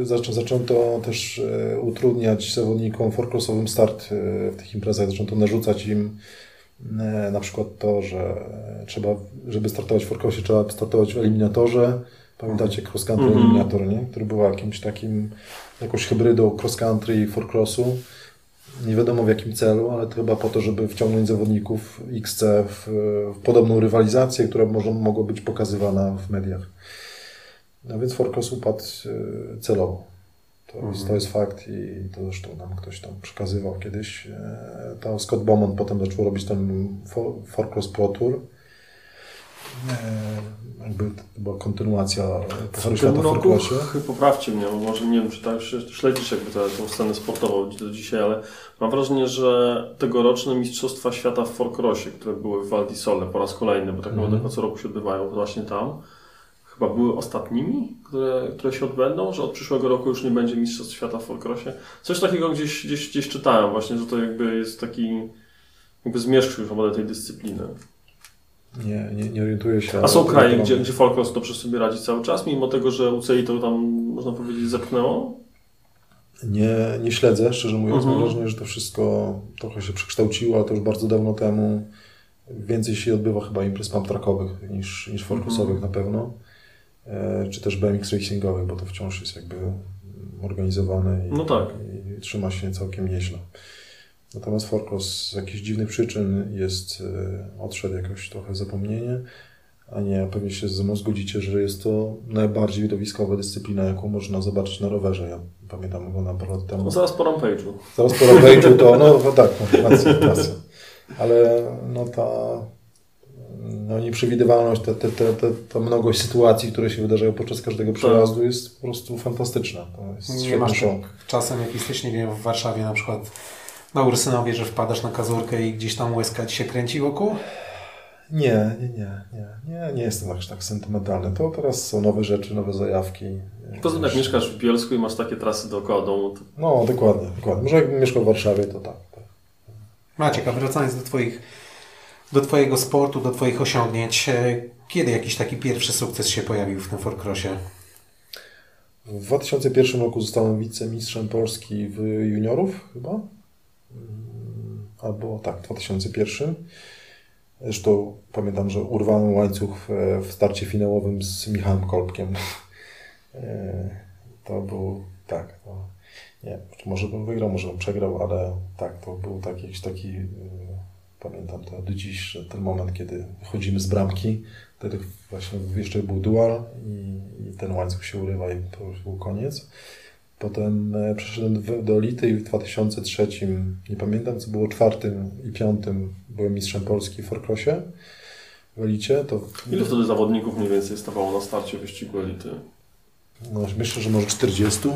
Y, Zaczą, zaczęto też y, utrudniać zawodnikom forecrossowym start y, w tych imprezach. Zaczęto narzucać im na przykład to, że trzeba, żeby startować w forecrossie, trzeba startować w eliminatorze. Pamiętacie cross country Mhm. eliminator, nie? który był jakimś takim, jakąś hybrydą cross country i forecrossu. Nie wiadomo w jakim celu, ale chyba po to, żeby wciągnąć zawodników XC w, w podobną rywalizację, która może mogła być pokazywana w mediach. No więc Forkos upadł e, celowo. To, jest, Mhm. to jest fakt i to zresztą nam ktoś tam przekazywał kiedyś. E, To Scott Bowman potem zaczął robić ten Fo- Forkos Pro Tour. E, Jakby to była kontynuacja Pucharu Świata w roku, Forkrosie. ch- poprawcie mnie, bo może nie wiem, czy tak ś- śledzisz jakby tę, scenę sportową do dzisiaj, ale mam wrażenie, że tegoroczne Mistrzostwa Świata w Forcrossie, które były w Val Sole po raz kolejny, bo tak Mhm. naprawdę co roku się odbywają właśnie tam, chyba były ostatnimi, które, które się odbędą, że od przyszłego roku już nie będzie Mistrzostw Świata w Forcrossie. Coś takiego gdzieś, gdzieś, gdzieś czytałem właśnie, że to jakby jest taki jakby zmierzch już tej dyscypliny. Nie, nie, nie orientuję się. A są kraje, gdzie, gdzie Folkros dobrze sobie radzi cały czas, mimo tego, że UCI to tam, można powiedzieć, zepchnęło? Nie, nie śledzę, szczerze mówiąc. Mhm. Mam wrażenie, że to wszystko trochę się przekształciło, ale to już bardzo dawno temu. Więcej się odbywa chyba imprez pump trackowych niż, niż forkusowych Mhm. na pewno. E, czy też BMX racingowych, bo to wciąż jest jakby organizowany i, No tak. i trzyma się całkiem nieźle. Natomiast Forkos z jakichś dziwnych przyczyn jest, e, odszedł jakoś trochę zapomnienie, a nie, pewnie się ze mną zgodzicie, że jest to najbardziej widowiskowa dyscyplina, jaką można zobaczyć na rowerze. Ja pamiętam go na parę lat temu. No zaraz po Rampage'u. Zaraz po Rampage'u to, no, no tak, no, racja, *laughs* racja. Ale no ta no, nieprzewidywalność, ta, ta, ta, ta, ta mnogość sytuacji, które się wydarzają podczas każdego przejazdu jest po prostu fantastyczna. To jest Nie masz show. tak czasem, jak jesteś, nie wiem, w Warszawie na przykład na Ursynowie, że wpadasz na kazurkę i gdzieś tam łezka ci się kręci wokół? Nie, nie, nie, nie, nie, nie jestem aż tak sentymentalny. To teraz są nowe rzeczy, nowe zajawki. Poza tym jak mieszkasz w Bielsku i masz takie trasy dookoła domu, to No, dokładnie, dokładnie. Może jakbym mieszkał w Warszawie, to tak. tak. Maciek, a wracając do, twoich, do Twojego sportu, do Twoich osiągnięć, e, kiedy jakiś taki pierwszy sukces się pojawił w tym Forcrossie? W 2001 roku zostałem wicemistrzem Polski w juniorów chyba. Mm, Albo tak, w 2001. Zresztą pamiętam, że urwałem łańcuch w, starcie finałowym z Michałem Kolbkiem. *laughs* E, To był, tak, to, nie, może bym wygrał, może bym przegrał, ale tak, to był taki, jakiś taki, e, pamiętam to do dziś, ten moment, kiedy chodzimy z bramki, wtedy właśnie jeszcze był dual i, i ten łańcuch się urywa i to już był koniec. Potem e, przeszedłem do Elity i w 2003, nie pamiętam co było, czwartym i piątym byłem mistrzem Polski w Forcrossie w Elicie. To, ilu wtedy zawodników mniej więcej stawało na starcie wyścigu elity? no, myślę, że może 40.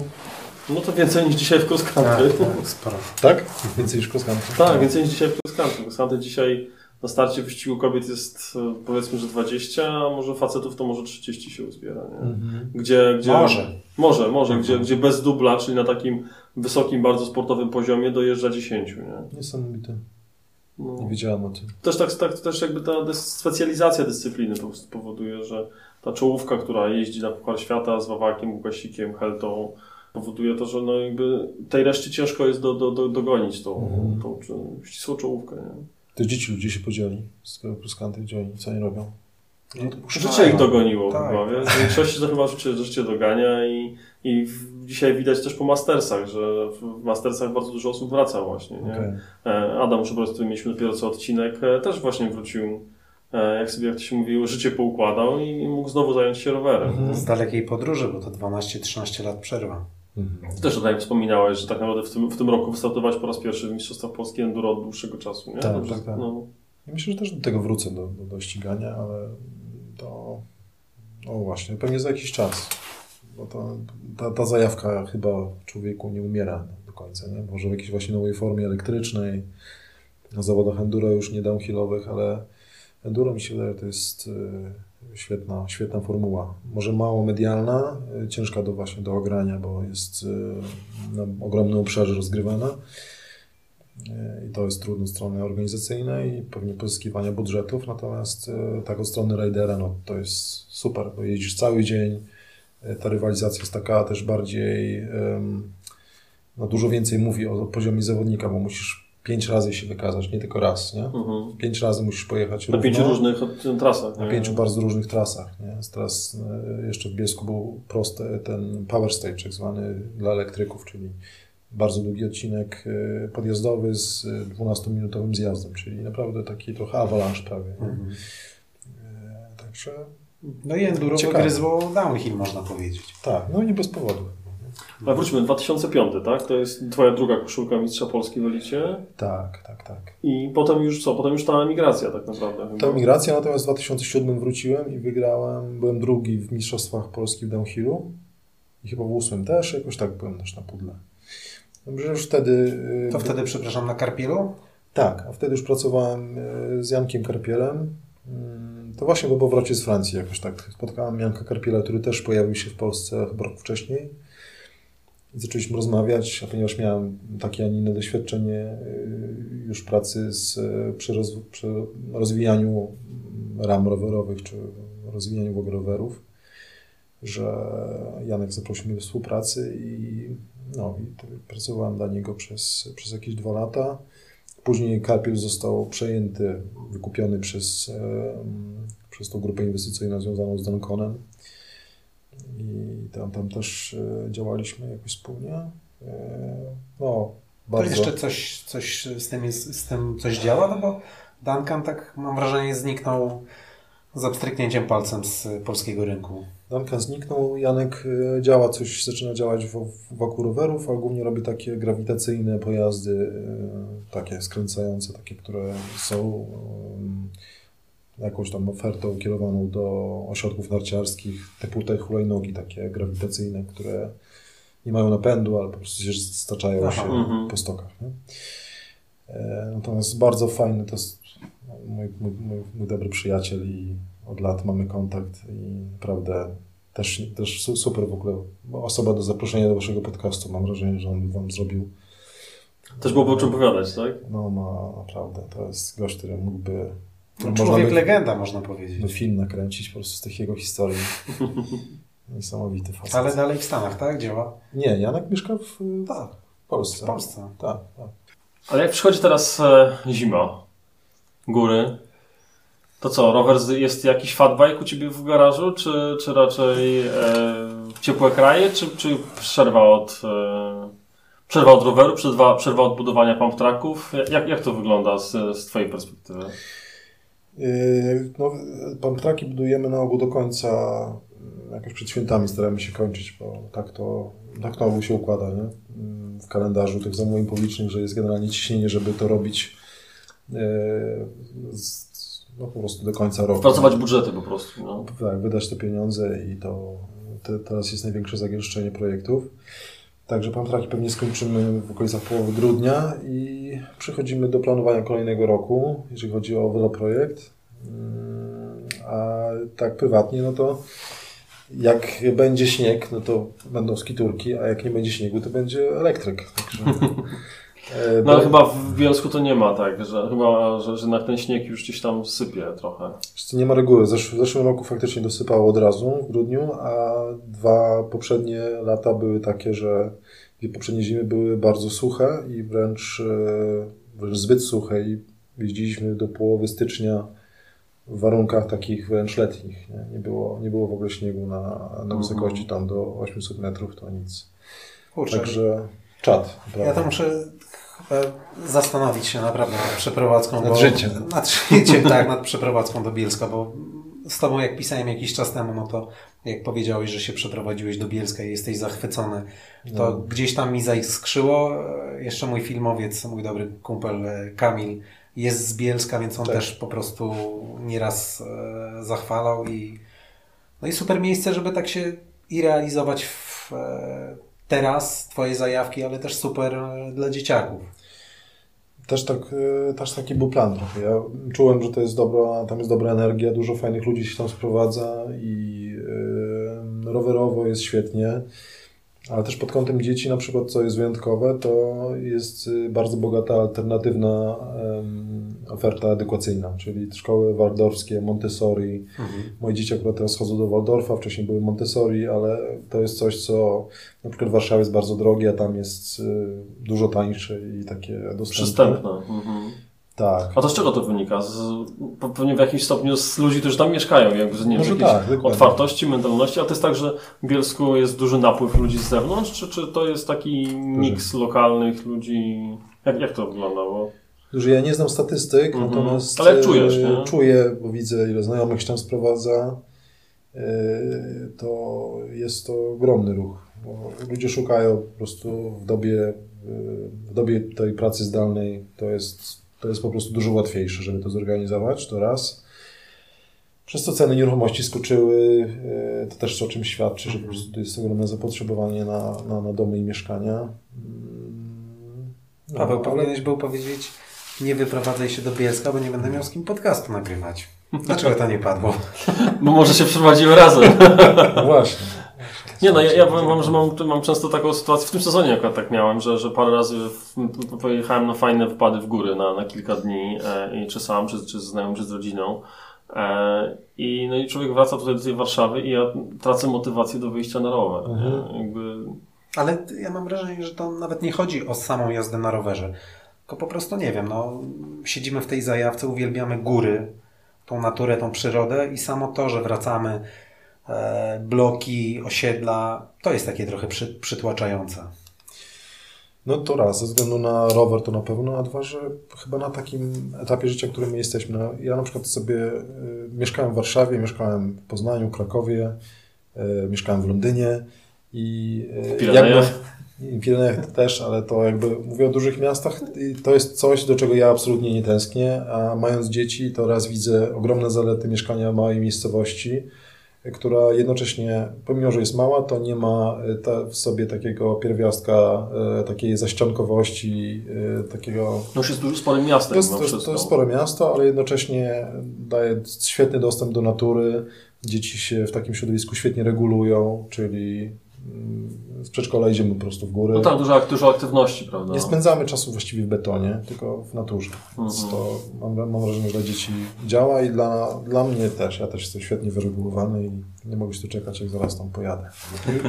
No to więcej niż dzisiaj w cross country. tak, sporo. Tak? Więcej niż cross country. Tak, więcej niż dzisiaj w cross country. Cross country dzisiaj na starcie wyścigu kobiet jest e, powiedzmy, że 20, a może facetów to może 30 się uzbiera. Nie? Mhm. Gdzie, gdzie, Może. Może, może, gdzie, gdzie bez dubla, czyli na takim wysokim, bardzo sportowym poziomie dojeżdża 10. Nie? Niesamowite. No. Nie wiedziałem o tym. Też tak, tak też jakby ta specjalizacja dyscypliny po prostu powoduje, że ta czołówka, która jeździ na Puchar Świata z Wawakiem, Łukasikiem, Heltą, powoduje to, że no jakby tej reszcie ciężko jest do, do, do, dogonić tą, Mhm. tą, tą ścisłą czołówkę. Nie? To dzieci ludzie się podzieli z tego country, gdzie oni, co oni robią? No, to Życie ich dogoniło Tak. chyba, wiesz? W większości to chyba życie, życie dogania i, i w, dzisiaj widać też po Mastersach, że w Mastersach bardzo dużo osób wraca właśnie, nie? Okej. E, Adam Szubrot, z którym mieliśmy dopiero co odcinek, e, też właśnie wrócił, e, jak sobie, jak to się mówiło, życie poukładał i mógł znowu zająć się rowerem. Mhm. Z dalekiej podróży, bo to 12-13 lat przerwa. Mhm. Też o tym wspominałeś, że tak naprawdę w tym, w tym roku wystartować po raz pierwszy w Mistrzostwach Polski Enduro od dłuższego czasu, nie? Tak, Dobrze, tak, tak. No. Ja Myślę, że też do tego wrócę, do, do, do ścigania, ale to, no właśnie, pewnie za jakiś czas. Bo to, ta, ta zajawka chyba w człowieku nie umiera do końca, nie? Może w jakiejś właśnie nowej formie elektrycznej, na zawodach enduro już nie downhillowych, ale enduro mi się wydaje, to jest y, świetna, świetna formuła. Może mało medialna, y, ciężka do właśnie do ogrania, bo jest y, na ogromnym obszarze rozgrywana. E, I to jest trudne strony organizacyjne i pewnie pozyskiwania budżetów, natomiast tak od strony rajdera, no to jest super, bo jeździsz cały dzień, ta rywalizacja jest taka też bardziej, no dużo więcej mówi o poziomie zawodnika, bo musisz pięć razy się wykazać, nie tylko raz, nie? Mhm. Pięć razy musisz pojechać Na pięciu równo. różnych e, trasach. Na nie? pięciu bardzo różnych trasach. Nie? Teraz e, jeszcze w Bielsku był prosty ten power stage, tak zwany dla elektryków, czyli bardzo długi odcinek e, podjazdowy z e, 12-minutowym zjazdem, czyli naprawdę taki trochę avalanche prawie. Mhm. E, Także No i enduro Ciekawe. wygryzło downhill, można powiedzieć. tak, no nie bez powodu. Ale wróćmy, 2005, tak? To jest twoja druga koszulka Mistrza Polski w Elicie. Tak, tak, tak. I potem już co? Potem już ta emigracja tak naprawdę. chyba. Ta migracja, natomiast w 2007 wróciłem i wygrałem, byłem drugi w Mistrzostwach Polski w downhillu i chyba w ósmym też, jakoś tak byłem też na pudle. Dobrze, już wtedy... e, To wtedy, przepraszam, na Karpielu? Tak, a wtedy już pracowałem e, z Jankiem Karpielem. Mm, To właśnie po powrocie z Francji jakoś tak spotkałem Janka Karpiela, który też pojawił się w Polsce chyba rok wcześniej. Zaczęliśmy rozmawiać, a ponieważ miałem takie, a nie inne doświadczenie e, już pracy z, e, przy, roz, przy rozwijaniu ram rowerowych, czy rozwijaniu w ogóle rowerów, że Janek zaprosił mnie do współpracy i, no, i pracowałem dla niego przez, przez jakieś dwa lata. Później Karpiel został przejęty, wykupiony przez, przez tą grupę inwestycyjną związaną z Danconem. I tam, tam też e, działaliśmy jakoś wspólnie. E, no, bardzo. To jeszcze coś, coś z, tym jest, z tym coś działa, no bo Duncan tak mam wrażenie zniknął z abstryknięciem palcem z polskiego rynku. Duncan zniknął, Janek e, działa coś, zaczyna działać wokół rowerów, ale głównie robi takie grawitacyjne pojazdy, takie skręcające, takie, które są jakąś tam ofertą kierowaną do ośrodków narciarskich, typu te hulajnogi takie grawitacyjne, które nie mają napędu, ale po prostu się staczają Aha, się mm-hmm. po stokach. Nie? E, natomiast bardzo fajny, to jest mój, mój, mój, mój, dobry przyjaciel i od lat mamy kontakt i naprawdę też, też super w ogóle osoba do zaproszenia do waszego podcastu. Mam wrażenie, że on wam zrobił też było o czym opowiadać, tak? No ma naprawdę, to jest gość, który mógłby no, człowiek by, legenda, można powiedzieć. By film nakręcić po prostu z tych jego historii. *laughs* Niesamowity facet. Ale dalej w Stanach, tak? Działa? Nie, Janek mieszka w, tak, w Polsce. W Polsce. Tak, tak. Ale jak przychodzi teraz e, zima, góry, to co, rower jest jakiś fatbike u Ciebie w garażu, czy, czy raczej e, ciepłe kraje, czy, czy przerwa od... E, przerwa od roweru, przerwa, przerwa od budowania pump tracków? Jak, jak to wygląda z, z Twojej perspektywy? Yy, no, pamtraki budujemy na ogół do końca, yy, jakoś przed świętami staramy się kończyć, bo tak to, tak to ogół się układa nie? Yy, w kalendarzu tych zamówień publicznych, że jest generalnie ciśnienie, żeby to robić no, po prostu do końca roku. Pracować budżety po prostu. No. Tak, wydać te pieniądze i to te, teraz jest największe zagęszczenie projektów. Także Pamtraki pewnie skończymy w okolicach połowy grudnia i przechodzimy do planowania kolejnego roku, jeżeli chodzi o Veloprojekt. Mm, a tak prywatnie, no to jak będzie śnieg, no to będą skiturki, a jak nie będzie śniegu, to będzie elektryk. Także, *laughs* e, no ale chyba w Bielsku to nie ma tak, że chyba, że, że na ten śnieg już gdzieś tam sypie trochę. Nie ma reguły. W zeszłym roku faktycznie dosypało od razu w grudniu, a dwa poprzednie lata były takie, że poprzednie zimy były bardzo suche i wręcz, e, wręcz zbyt suche i jeździliśmy do połowy stycznia w warunkach takich wręcz letnich. Nie, nie było, nie było w ogóle śniegu na, na mhm. wysokości tam do 800 metrów, to nic. Kurczę. Także czad. Prawda? Ja to muszę zastanowić się naprawdę nad przeprowadzką. Nad bo, życiem. Nad życiem, tak, nad przeprowadzką do Bielska, bo z Tobą jak pisałem jakiś czas temu, no to jak powiedziałeś, że się przeprowadziłeś do Bielska i jesteś zachwycony, to no. gdzieś tam mi zaiskrzyło. Jeszcze mój filmowiec, mój dobry kumpel e, Kamil jest z Bielska, więc on tak. też po prostu nieraz e, zachwalał i no i super miejsce, żeby tak się i realizować w, e, teraz Twoje zajawki, ale też super dla dzieciaków. Też, tak, też taki był plan trochę. Ja czułem, że to jest dobra, tam jest dobra energia, dużo fajnych ludzi się tam sprowadza i rowerowo jest świetnie. Ale też pod kątem dzieci, na przykład, co jest wyjątkowe, to jest y, bardzo bogata alternatywna oferta edukacyjna, czyli szkoły waldorfskie, Montessori. Mhm. Moje dzieci akurat teraz chodzą do Waldorfa, wcześniej były Montessori, ale to jest coś, co na przykład w Warszawie jest bardzo drogie, a tam jest y, dużo tańsze i takie dostępne. Przystępne. Mhm. Tak. A to z czego to wynika? Z, pewnie w jakimś stopniu z ludzi, którzy tam mieszkają, jakby z nie wiem, tak, otwartości, mentalności, a to jest tak, że w Bielsku jest duży napływ ludzi z zewnątrz, czy, czy to jest taki miks lokalnych ludzi? Jak, jak to wygląda? Bo... Duży, ja nie znam statystyk, mm -hmm. natomiast Ale czujesz, nie? czuję, bo widzę ile znajomych się tam sprowadza, e, to jest to ogromny ruch. ludzie szukają po prostu w dobie, e, w dobie tej pracy zdalnej, to jest to jest po prostu dużo łatwiejsze, żeby to zorganizować, to raz. Przez co ceny nieruchomości skoczyły, e, to też o czym świadczy, że po prostu jest ogromne zapotrzebowanie na, na, na domy i mieszkania. Mm, no, Paweł, ale... powinieneś był powiedzieć, nie wyprowadzaj się do Bielska, bo nie będę miał z kim podcastu nagrywać. Dlaczego to nie padło? *laughs* Bo może się przeprowadziły razem. *laughs* No właśnie. Nie no, ja, ja powiem wam, że mam, mam często taką sytuację, w tym sezonie akurat tak miałem, że, że parę razy w, pojechałem na fajne wypady w góry na, na kilka dni e, i czy sam, czy, czy z znajomym, czy z rodziną. E, I, no i człowiek wraca tutaj do tej Warszawy i ja tracę motywację do wyjścia na rower. Mhm. Jakby... Ale ja mam wrażenie, że to nawet nie chodzi o samą jazdę na rowerze. Tylko po prostu nie wiem, no, siedzimy w tej zajawce, uwielbiamy góry, tą naturę, tą przyrodę i samo to, że wracamy bloki, osiedla. To jest takie trochę przy, przytłaczające. No to raz, ze względu na rower to na pewno, a dwa, że chyba na takim etapie życia, w którym my jesteśmy. No, ja na przykład sobie y, mieszkałem w Warszawie, mieszkałem w Poznaniu, Krakowie, y, mieszkałem w Londynie i y, jakby, Pirenejach *laughs* też, ale to jakby mówię o dużych miastach, to jest coś, do czego ja absolutnie nie tęsknię, a mając dzieci, to raz widzę ogromne zalety mieszkania w małej miejscowości, która jednocześnie, pomimo że jest mała, to nie ma e, w sobie takiego pierwiastka, e, takiej zaściankowości, e, takiego... No już jest dużo sporym miastem. To jest, to, jest, to jest spore miasto, ale jednocześnie daje świetny dostęp do natury. Dzieci się w takim środowisku świetnie regulują, czyli z przedszkola idziemy po prostu w górę. No tak, dużo, dużo aktywności, prawda? Nie spędzamy czasu właściwie w betonie, tylko w naturze. Mhm. Więc to mam, mam wrażenie, że dla dzieci działa i dla, dla mnie też. Ja też jestem świetnie wyregulowany i nie mogę się doczekać, jak zaraz tam pojadę.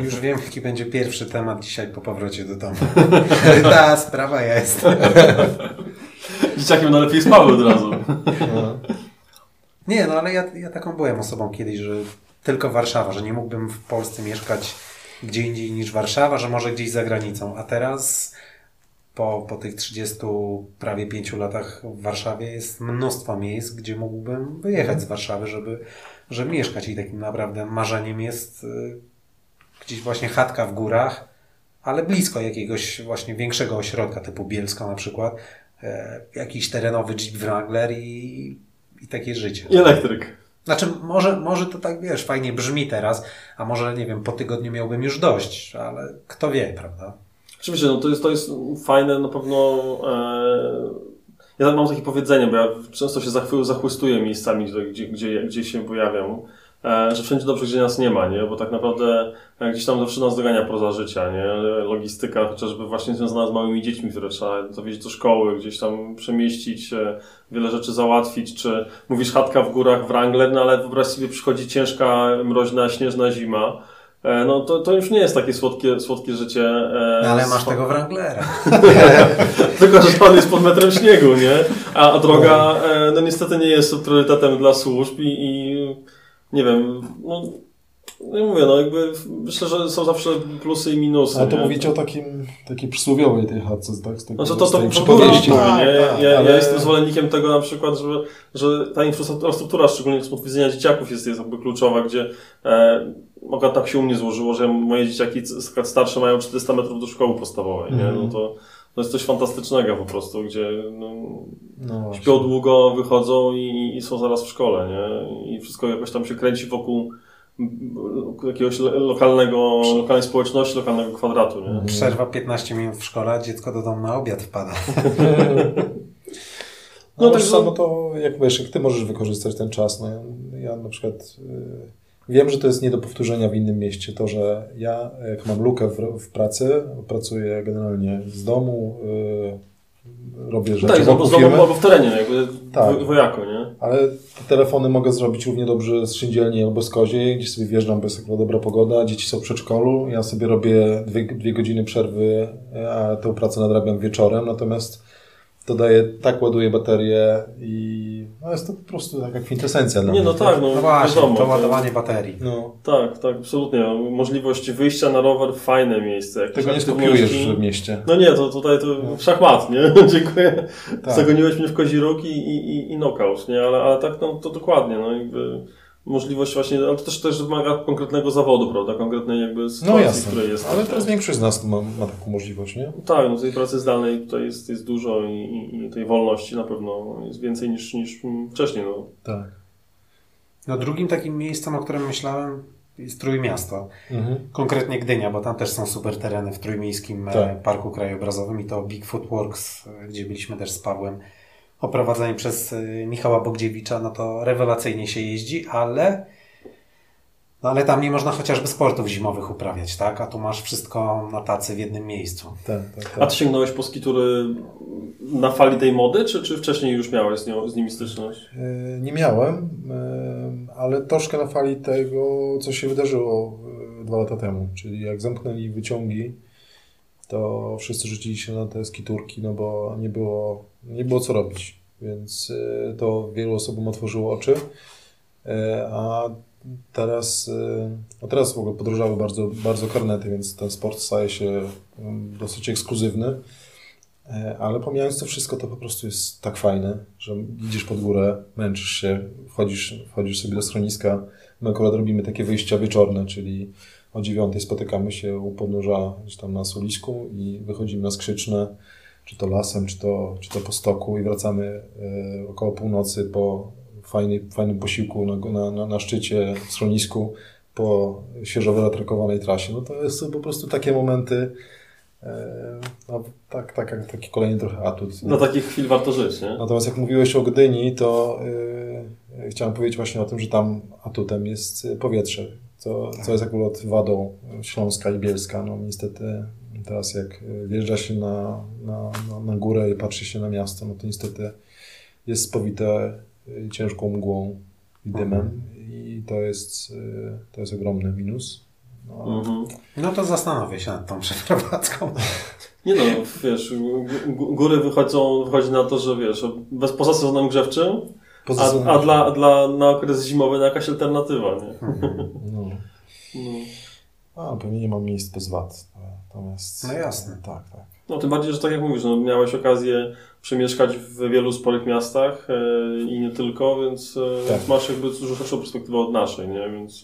Już wiem, jaki będzie pierwszy temat dzisiaj po powrocie do domu. *laughs* Ta sprawa jest. Dzieciakiem najlepiej spały od razu. No. Nie, no ale ja, ja taką byłem osobą kiedyś, że tylko Warszawa, że nie mógłbym w Polsce mieszkać gdzie indziej niż Warszawa, że może gdzieś za granicą. A teraz po, po tych 30 prawie 5 latach w Warszawie jest mnóstwo miejsc, gdzie mógłbym wyjechać z Warszawy, żeby, żeby mieszkać. I takim naprawdę marzeniem jest y, gdzieś właśnie chatka w górach, ale blisko jakiegoś właśnie większego ośrodka typu Bielsko na przykład. E, jakiś terenowy Jeep Wrangler i, i takie życie. I elektryk. Znaczy, może, może to tak, wiesz, fajnie brzmi teraz, a może, nie wiem, po tygodniu miałbym już dość, ale kto wie, prawda? Oczywiście, no to jest, to jest fajne, na pewno... E... Ja mam takie powiedzenie, bo ja często się zachwystuję miejscami, gdzie, gdzie, gdzie się pojawiam. E, że wszędzie dobrze, gdzie nas nie ma, nie? Bo tak naprawdę e, gdzieś tam zawsze nas dogania proza życia, nie? Logistyka chociażby właśnie związana z małymi dziećmi, które trzeba zawieźć do szkoły, gdzieś tam przemieścić, e, wiele rzeczy załatwić, czy mówisz chatka w górach Wrangler, no ale wyobraź sobie przychodzi ciężka, mroźna, śnieżna zima, no to, to już nie jest takie słodkie, słodkie życie. No ale masz tego Wranglera. Tylko, że pan jest pod metrem śniegu, nie? A, a droga, no niestety nie jest priorytetem dla służb i, i nie wiem, no, no mówię, no jakby myślę, że są zawsze plusy i minusy. Ale to nie? mówicie o takim, takiej przysłowiowej tej chatce, tak? Z tego, znaczy to, to, to przypowieści. Tak, tak, tak, ja, ale... ja jestem zwolennikiem tego na przykład, że, że ta infrastruktura, szczególnie z punktu widzenia dzieciaków jest, jest jakby kluczowa, gdzie e, mogę tak się u mnie złożyło, że moje dzieciaki starsze mają 400 metrów do szkoły podstawowej, nie? No to to jest coś fantastycznego po prostu, gdzie no, no śpią długo, wychodzą i, i, są zaraz w szkole, nie? I wszystko jakoś tam się kręci wokół jakiegoś lokalnego, lokalnej społeczności, lokalnego kwadratu, nie? Mhm. Przerwa 15 minut w szkole, dziecko do domu na obiad wpada. *laughs* no, no tak samo to, jak wiesz, jak ty możesz wykorzystać ten czas, no ja na przykład... Yy Wiem, że to jest nie do powtórzenia w innym mieście. To, że ja, jak mam lukę w, w pracy, pracuję generalnie z domu, yy, robię rzeczy tak, wokół z domu albo w terenie, jakby tak. wojako, nie? Ale te telefony mogę zrobić równie dobrze z szyndzielni albo z koziej, gdzieś sobie wjeżdżam, bo jest taka dobra pogoda, dzieci są w przedszkolu, ja sobie robię dwie, dwie godziny przerwy, a tę pracę nadrabiam wieczorem, natomiast to daje, tak ładuje baterię i no jest to po prostu taka kwintesencja dla Nie, no tak, no, no właśnie, wiadomo, to ładowanie baterii. No. Tak, tak, absolutnie. Możliwość wyjścia na rower, fajne miejsce. Tego nie skopiujesz w mieście. No nie, to tutaj to no. szachmat, nie? *laughs* Dziękuję. Tak. Zagoniłeś mnie w kozi i, i, i knockout, nie? Ale, ale tak, no, to dokładnie, no jakby możliwość właśnie, ale to też, też wymaga konkretnego zawodu, prawda, konkretnej jakby sytuacji, no jasne, której jest. Ale teraz większość z nas ma, ma taką możliwość, nie? Tak, no tej pracy zdalnej tutaj jest, jest dużo i, i, i tej wolności na pewno jest więcej niż, niż wcześniej, no. Tak. No drugim takim miejscem, o którym myślałem jest Trójmiasto. Mhm. Konkretnie Gdynia, bo tam też są super tereny w Trójmiejskim e, tak. Parku Krajobrazowym i to Bigfoot Works, e, gdzie byliśmy też z Pawłem oprowadzeni przez y, Michała Bogdziewicza, no to rewelacyjnie się jeździ, ale no ale tam nie można chociażby sportów zimowych uprawiać, tak? A tu masz wszystko na tacy w jednym miejscu. Tak, tak, tak. A ty sięgnąłeś po skitury na fali tej mody, czy, czy wcześniej już miałeś z, nią, z nimi styczność? E, nie miałem, e, ale troszkę na fali tego, co się wydarzyło dwa lata temu. Czyli jak zamknęli wyciągi, to wszyscy rzucili się na te skiturki, no bo nie było, nie było co robić. Więc e, to wielu osobom otworzyło oczy. E, a teraz, y, no teraz w ogóle podróżały bardzo, bardzo karnety, więc ten sport staje się mm, dosyć ekskluzywny. E, ale pomijając to wszystko, to po prostu jest tak fajne, że idziesz pod górę, męczysz się, wchodzisz, wchodzisz sobie do schroniska. My akurat robimy takie wyjścia wieczorne, czyli o dziewiątej spotykamy się u podnóża gdzieś tam na Solisku i wychodzimy na Skrzyczne, czy to lasem, czy to, czy to po stoku i wracamy e, około północy po fajnej, fajnym posiłku na, na, na, szczycie, w schronisku, po świeżo wyratrakowanej trasie. No to są po prostu takie momenty, e, no, tak, tak, taki kolejny trochę atut. Na takich chwil warto żyć, nie? Natomiast jak mówiłeś o Gdyni, to yy, chciałem powiedzieć właśnie o tym, że tam atutem jest powietrze, co, co jest akurat wadą Śląska i Bielska. No niestety teraz jak wjeżdża się na, na, na, na górę i patrzy się na miasto, no to niestety jest spowite ciężką mgłą i dymem mhm. i to jest, to jest ogromny minus. No, mhm. no to zastanowię się nad tą przeprowadzką. *laughs* Nie no, wiesz, góry wychodzą, wychodzi na to, że wiesz, bez poza sezonem grzewczym, a, a dla, dla, na okres zimowy na jakaś alternatywa, nie? Mhm. No. no. A, pewnie nie ma miejsc bez wad. Natomiast... No jasne. Tak, tak. No tym bardziej, że tak jak mówisz, no, miałeś okazję przemieszkać w wielu sporych miastach e, i nie tylko, więc, e, tak. masz jakby dużo szerszą perspektywę od naszej, nie? Więc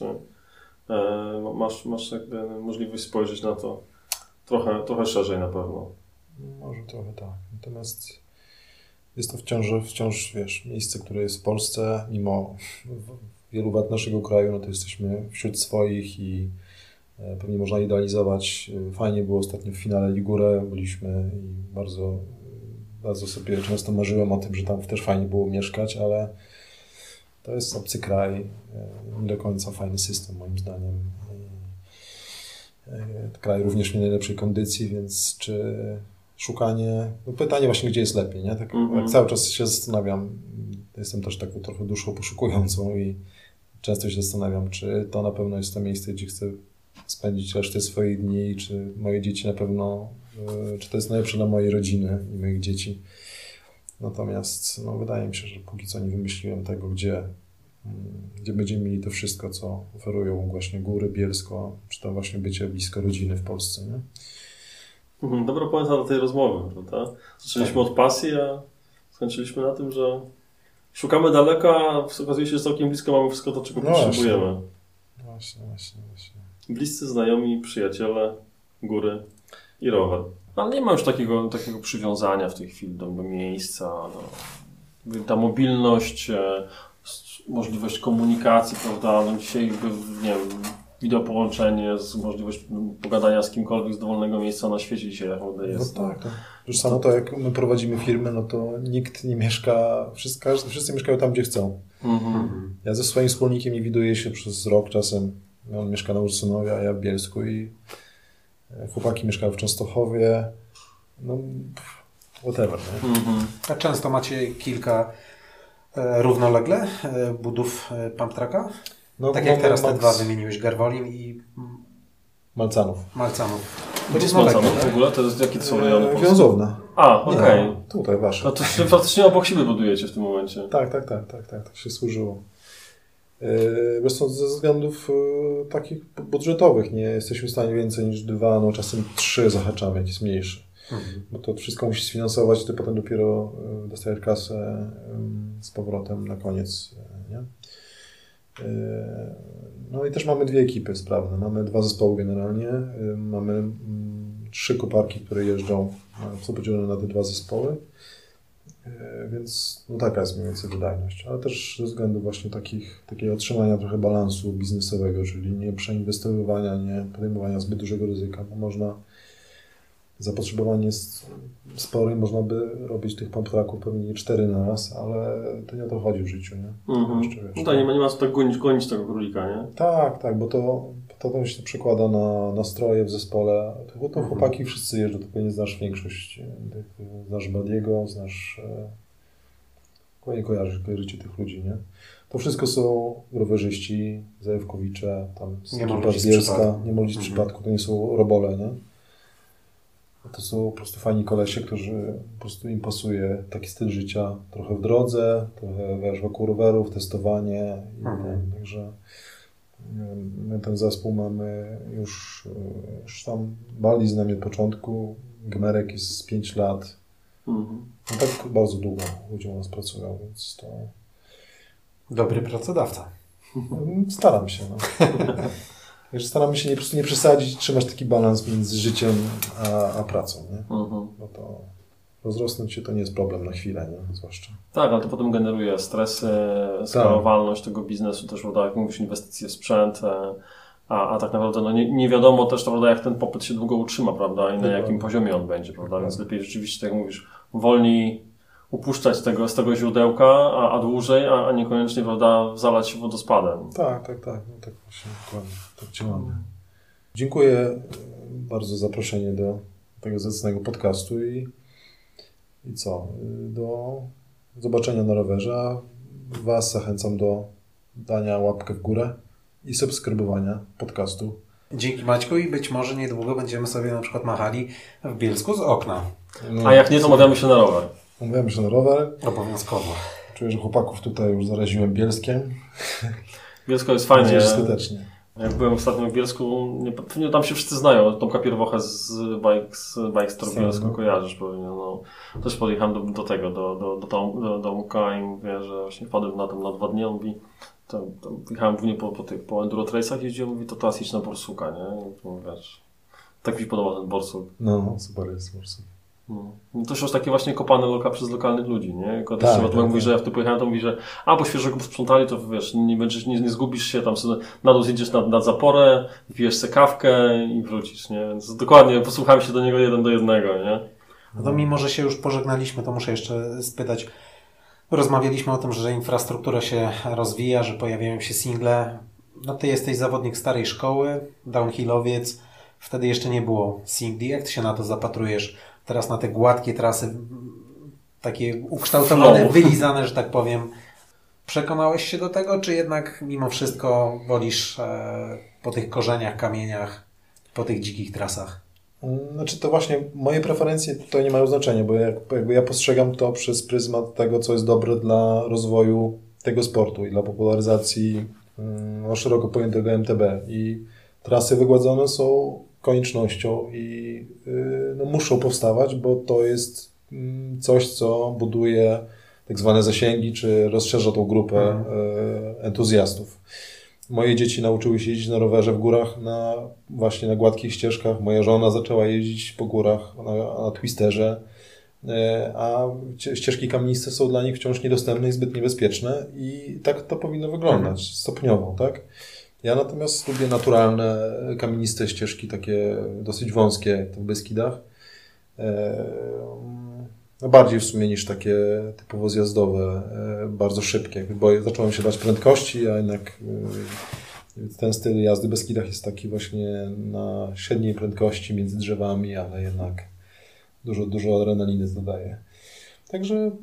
e, masz, masz jakby możliwość spojrzeć na to trochę, trochę szerzej na pewno. Może trochę tak. Natomiast jest to wciąż, wciąż wiesz, miejsce, które jest w Polsce, mimo wielu wad naszego kraju, no to jesteśmy wśród swoich i pewnie można idealizować. Fajnie było ostatnio w finale Ligurę, byliśmy i bardzo, bardzo sobie często marzyłem o tym, że tam też fajnie było mieszkać, ale to jest obcy kraj, e, nie do końca fajny system moim zdaniem. E, kraj również nie najlepszej kondycji, więc czy szukanie, no pytanie właśnie, gdzie jest lepiej, nie? Tak, mm -hmm. cały czas się zastanawiam, jestem też taką trochę duszą poszukującą i często się zastanawiam, czy to na pewno jest to miejsce, gdzie chcę spędzić resztę swoich dni, czy moje dzieci na pewno, e, czy to jest najlepsze dla mojej rodziny i moich dzieci. Natomiast no, wydaje mi się, że póki co nie wymyśliłem tego, gdzie gdzie będziemy mieli to wszystko, co oferują właśnie góry, Bielsko, czy to właśnie bycie blisko rodziny w Polsce. Nie? Mhm, dobra puenta do tej rozmowy, prawda? Zaczęliśmy tak. od pasji, a skończyliśmy na tym, że szukamy daleka, a okazuje się, że całkiem blisko mamy wszystko to, czego no potrzebujemy. Właśnie. właśnie, właśnie, właśnie. Bliscy znajomi, przyjaciele, góry i rower. Ale nie ma już takiego, takiego przywiązania w tej chwili do, do miejsca. No. Ta mobilność, e, możliwość komunikacji, prawda? No dzisiaj, nie wiem, wideo połączenie z możliwość pogadania z kimkolwiek z dowolnego miejsca na świecie dzisiaj naprawdę jest. No tak, tak. Już samo to, jak my prowadzimy firmę, no to nikt nie mieszka, wszyscy, wszyscy mieszkają tam, gdzie chcą. Mhm. Ja ze swoim wspólnikiem nie widuję się przez rok czasem. On mieszka na Ursynowie, a ja w Bielsku i e, chłopaki mieszkają w Częstochowie. No, whatever. Nie? Mhm. A często macie kilka E, równolegle e, budów e, pump tracka? No, tak jak teraz te dwa wymieniłeś, Garwolin i Malcanów. Malcanów. Gdzie jest Malcanów w ogóle? To jest, jakie to są rejony? Wiązowna. A, okej. Okay. Tutaj wasze. No to się faktycznie obok siebie budujecie w tym momencie. Tak, tak, tak, tak, tak, tak się służyło. Yy, ze względów yy, takich budżetowych nie jesteśmy w stanie więcej niż dwa, no czasem trzy zahaczamy, jak jest mniejszy. Mhm. Bo to wszystko musi sfinansować, ty potem dopiero e, dostajesz kasę z powrotem na koniec. E, nie? E, no i też mamy dwie ekipy sprawne. Mamy dwa zespoły generalnie. Mamy mm, trzy koparki, które jeżdżą, są podzielone na te dwa zespoły. Więc no taka jest mniej więcej wydajność, ale też ze względu właśnie takich, takiego otrzymania trochę balansu biznesowego, czyli nie przeinwestowywania, nie podejmowania zbyt dużego ryzyka, bo można Zapotrzebowanie jest spore i można by robić tych pump tracków pewnie cztery na raz, ale to nie o to chodzi w życiu, nie? Mm -hmm. no tak, nie ma, nie ma co tak gonić, gonić tego królika, nie? Tak, tak, bo to, to, to się przekłada na nastroje w zespole. To, to -hmm. chłopaki wszyscy jeżdżą, to pewnie znasz większość. Znasz Badiego, znasz... E, nie kojarzysz, kojarzycie tych ludzi, nie? To wszystko są rowerzyści, Zajewkowicze, tam nie ma ludzi z Bielska, nie z mhm. przypadku, to nie są robole, nie? To są po prostu fajni kolesie, którzy po prostu im pasuje taki styl życia. Trochę w drodze, trochę wiesz, wokół rowerów, testowanie. I mhm. Także My ten zespół mamy już, już tam bali z nami od początku. Gmerek jest z 5 lat. Mhm. No tak bardzo długo ludzie u nas pracują, więc to Dobry pracodawca. staram się. No. *laughs* Wiesz, staramy się nie, po prostu nie przesadzić, trzymać taki balans między życiem a, a pracą. Nie? Mhm. Bo to rozrosnąć się to nie jest problem na chwilę, nie? zwłaszcza. Tak, ale to potem generuje stresy, skalowalność tego biznesu, też prawda, jak mówisz, inwestycje w sprzęt, e, a, a tak naprawdę no, nie, nie wiadomo też, prawda, jak ten popyt się długo utrzyma, prawda, i na Dokładnie. jakim poziomie on będzie, prawda, więc lepiej rzeczywiście, tak jak mówisz, wolniej upuszczać tego, z tego źródełka, a, a dłużej, a, a niekoniecznie, prawda, zalać się wodospadem. Tak, tak, tak. No tak właśnie, dokładnie. Tak działamy. Dziękuję bardzo za zaproszenie do tego zacnego podcastu i, i co? Do zobaczenia na rowerze. A Was zachęcam do dania łapkę w górę i subskrybowania podcastu. Dzięki Maćku i być może niedługo będziemy sobie na przykład machali w Bielsku z okna. No, A jak nie, to umawiamy się na rower. Mówiłem się na rower. Obowiązkowo. Czuję, że chłopaków tutaj już zaraziłem Bielskiem. Bielsko jest fajnie. że skutecznie. Jak byłem ostatnio w Bielsku, nie, pewnie tam się wszyscy znają. Tomka Pierwochę z Bikes, Bike Store Znam, Bielsko no. kojarzysz pewnie. No. Też podjechałem do, do tego, do, do, do, Tom, do domka i mówię, że właśnie wpadłem na tym na dwa dni. On mówi, to, to jechałem głównie po, po tych, po enduro trace'ach jeździłem, mówi, to teraz jedź na Borsuka, nie? I wiesz, tak mi się podoba ten Borsuk. No, super jest prostu. No. To już takie właśnie kopane loka przez lokalnych ludzi, nie? Tylko Tak, też tak, tak, mówi, tak. że jak tu pojechałem, to mówi, że a, bo świeżo go sprzątali, to wiesz, nie, będziesz, nie, nie zgubisz się, tam sobie na dół zjedziesz nad, nad zaporę, pijesz se kawkę i wrócisz, nie? Więc dokładnie, posłuchałem się do niego jeden do jednego, nie? No to mimo, że się już pożegnaliśmy, to muszę jeszcze spytać. Rozmawialiśmy o tym, że infrastruktura się rozwija, że pojawiają się single. No ty jesteś zawodnik starej szkoły, downhillowiec. Wtedy jeszcze nie było singli. Jak ty się na to zapatrujesz? Teraz na te gładkie trasy, takie ukształtowane, Flow. wylizane, że tak powiem. Przekonałeś się do tego, czy jednak mimo wszystko wolisz e, po tych korzeniach, kamieniach, po tych dzikich trasach? Znaczy to właśnie moje preferencje tutaj nie mają znaczenia, bo jak, jakby ja postrzegam to przez pryzmat tego, co jest dobre dla rozwoju tego sportu i dla popularyzacji mm, no, szeroko pojętego MTB. I trasy wygładzone są koniecznością i y, no, muszą powstawać, bo to jest mm, coś, co buduje tak zwane zasięgi, czy rozszerza tą grupę y, entuzjastów. Moje dzieci nauczyły się jeździć na rowerze w górach, na, właśnie na gładkich ścieżkach. Moja żona zaczęła jeździć po górach na, na twisterze, e, a cie- ścieżki kamieniste są dla nich wciąż niedostępne i zbyt niebezpieczne i tak to powinno wyglądać, stopniowo, tak? Ja natomiast lubię naturalne, kamieniste ścieżki, takie dosyć wąskie, w Beskidach. E, No bardziej w sumie niż takie typowo zjazdowe, e, bardzo szybkie, bo zacząłem się dać prędkości, a jednak e, ten styl jazdy bez skidach jest taki właśnie na średniej prędkości między drzewami, ale jednak dużo, dużo adrenaliny dodaje. Także mm,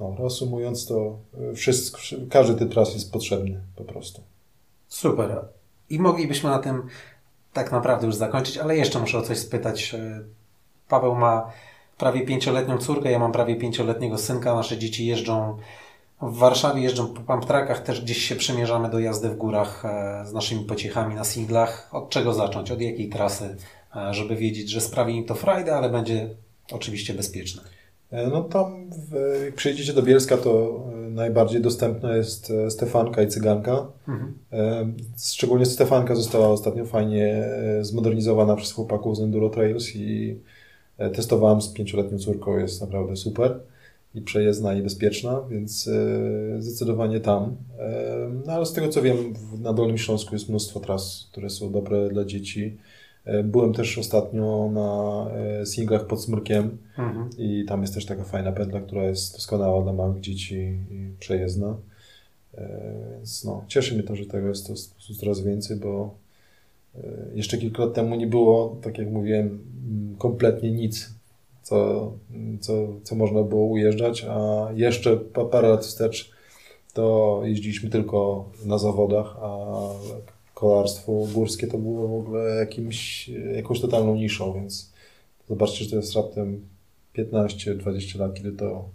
no, reasumując to, e, wszystko, każdy typ tras jest potrzebny po prostu. Super. I moglibyśmy na tym tak naprawdę już zakończyć, ale jeszcze muszę o coś spytać. E, Paweł ma prawie pięcioletnią córkę, ja mam prawie pięcioletniego synka. Nasze dzieci jeżdżą w Warszawie, jeżdżą po pumptrackach, też gdzieś się przymierzamy do jazdy w górach e, z naszymi pociechami na singlach. Od czego zacząć? Od jakiej trasy? E, Żeby wiedzieć, że sprawi im to frajdę, ale będzie oczywiście bezpieczne. No tam, jak przyjedziecie do Bielska, to najbardziej dostępna jest e, Stefanka i Cyganka. Mhm. E, Szczególnie Stefanka została ostatnio fajnie e, zmodernizowana przez chłopaków z Enduro Trails i testowałem z pięcioletnią córką, jest naprawdę super i przejezdna i bezpieczna, więc zdecydowanie tam. No ale z tego co wiem, na Dolnym Śląsku jest mnóstwo tras, które są dobre dla dzieci. E, Byłem też ostatnio na e, singlach pod Smyrkiem Mhm. i tam jest też taka fajna pętla, która jest doskonała dla małych dzieci i przejezdna. E, Więc no, cieszy mnie to, że tego jest to coraz więcej, bo jeszcze kilka lat temu nie było, tak jak mówiłem, mm, kompletnie nic, co, co, co można było ujeżdżać, a jeszcze pa- parę lat wstecz to jeździliśmy tylko na zawodach, a kolarstwo górskie to było w ogóle jakimś, jakąś totalną niszą, więc zobaczcie, że to jest raptem 15-20 lat, kiedy to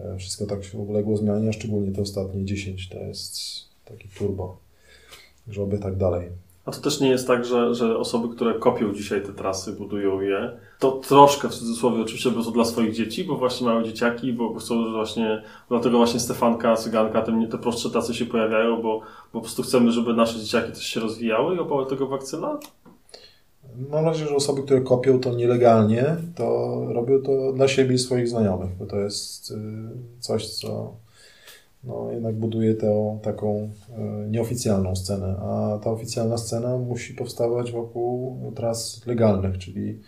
e, wszystko tak się uległo zmianie, a szczególnie te ostatnie 10 to jest taki turbo. że oby tak dalej. A to też nie jest tak, że, że osoby, które kopią dzisiaj te trasy, budują je, to troszkę w cudzysłowie oczywiście, bo to dla swoich dzieci, bo właśnie mają dzieciaki, bo chcą właśnie, dlatego właśnie Stefanka, Cyganka, te, te prostsze trasy się pojawiają, bo, bo po prostu chcemy, żeby nasze dzieciaki też się rozwijały i obały tego wakcyna? Mam nadzieję, że osoby, które kopią to nielegalnie, to robią to dla siebie i swoich znajomych, bo to jest y, coś, co no, jednak buduje tę taką y, nieoficjalną scenę, a ta oficjalna scena musi powstawać wokół tras legalnych, czyli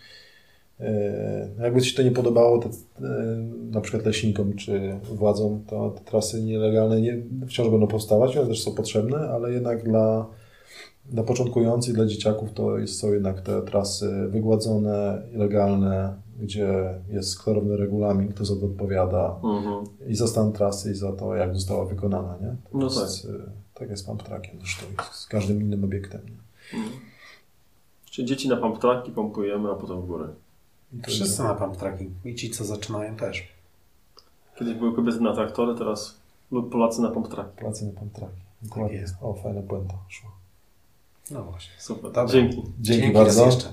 jakby ci to nie podobało, te, na przykład leśnikom czy władzom, to te trasy nielegalne nie, wciąż będą powstawać, one też są potrzebne, ale jednak dla dla początkujących, dla dzieciaków to jest, są jednak te trasy wygładzone, legalne, gdzie jest klarowny regulamin, kto za to odpowiada Mhm. i za stan trasy i za to, jak została wykonana. Nie? To No jest, y, tak jest pump trackiem zresztą z każdym innym obiektem. Nie? Mhm. Czyli dzieci na pump tracki pompujemy, a potem w górę. Wszyscy na pump tracking. I ci, co zaczynają też. Kiedyś były kobiety na traktory, teraz lub Polacy na pump track. Pracy na pump tracking. Dokładnie. jest. O, fajna puenta szła. No właśnie. Super. Dobra. Dzięki. Dzięki, raz bardzo. jeszcze.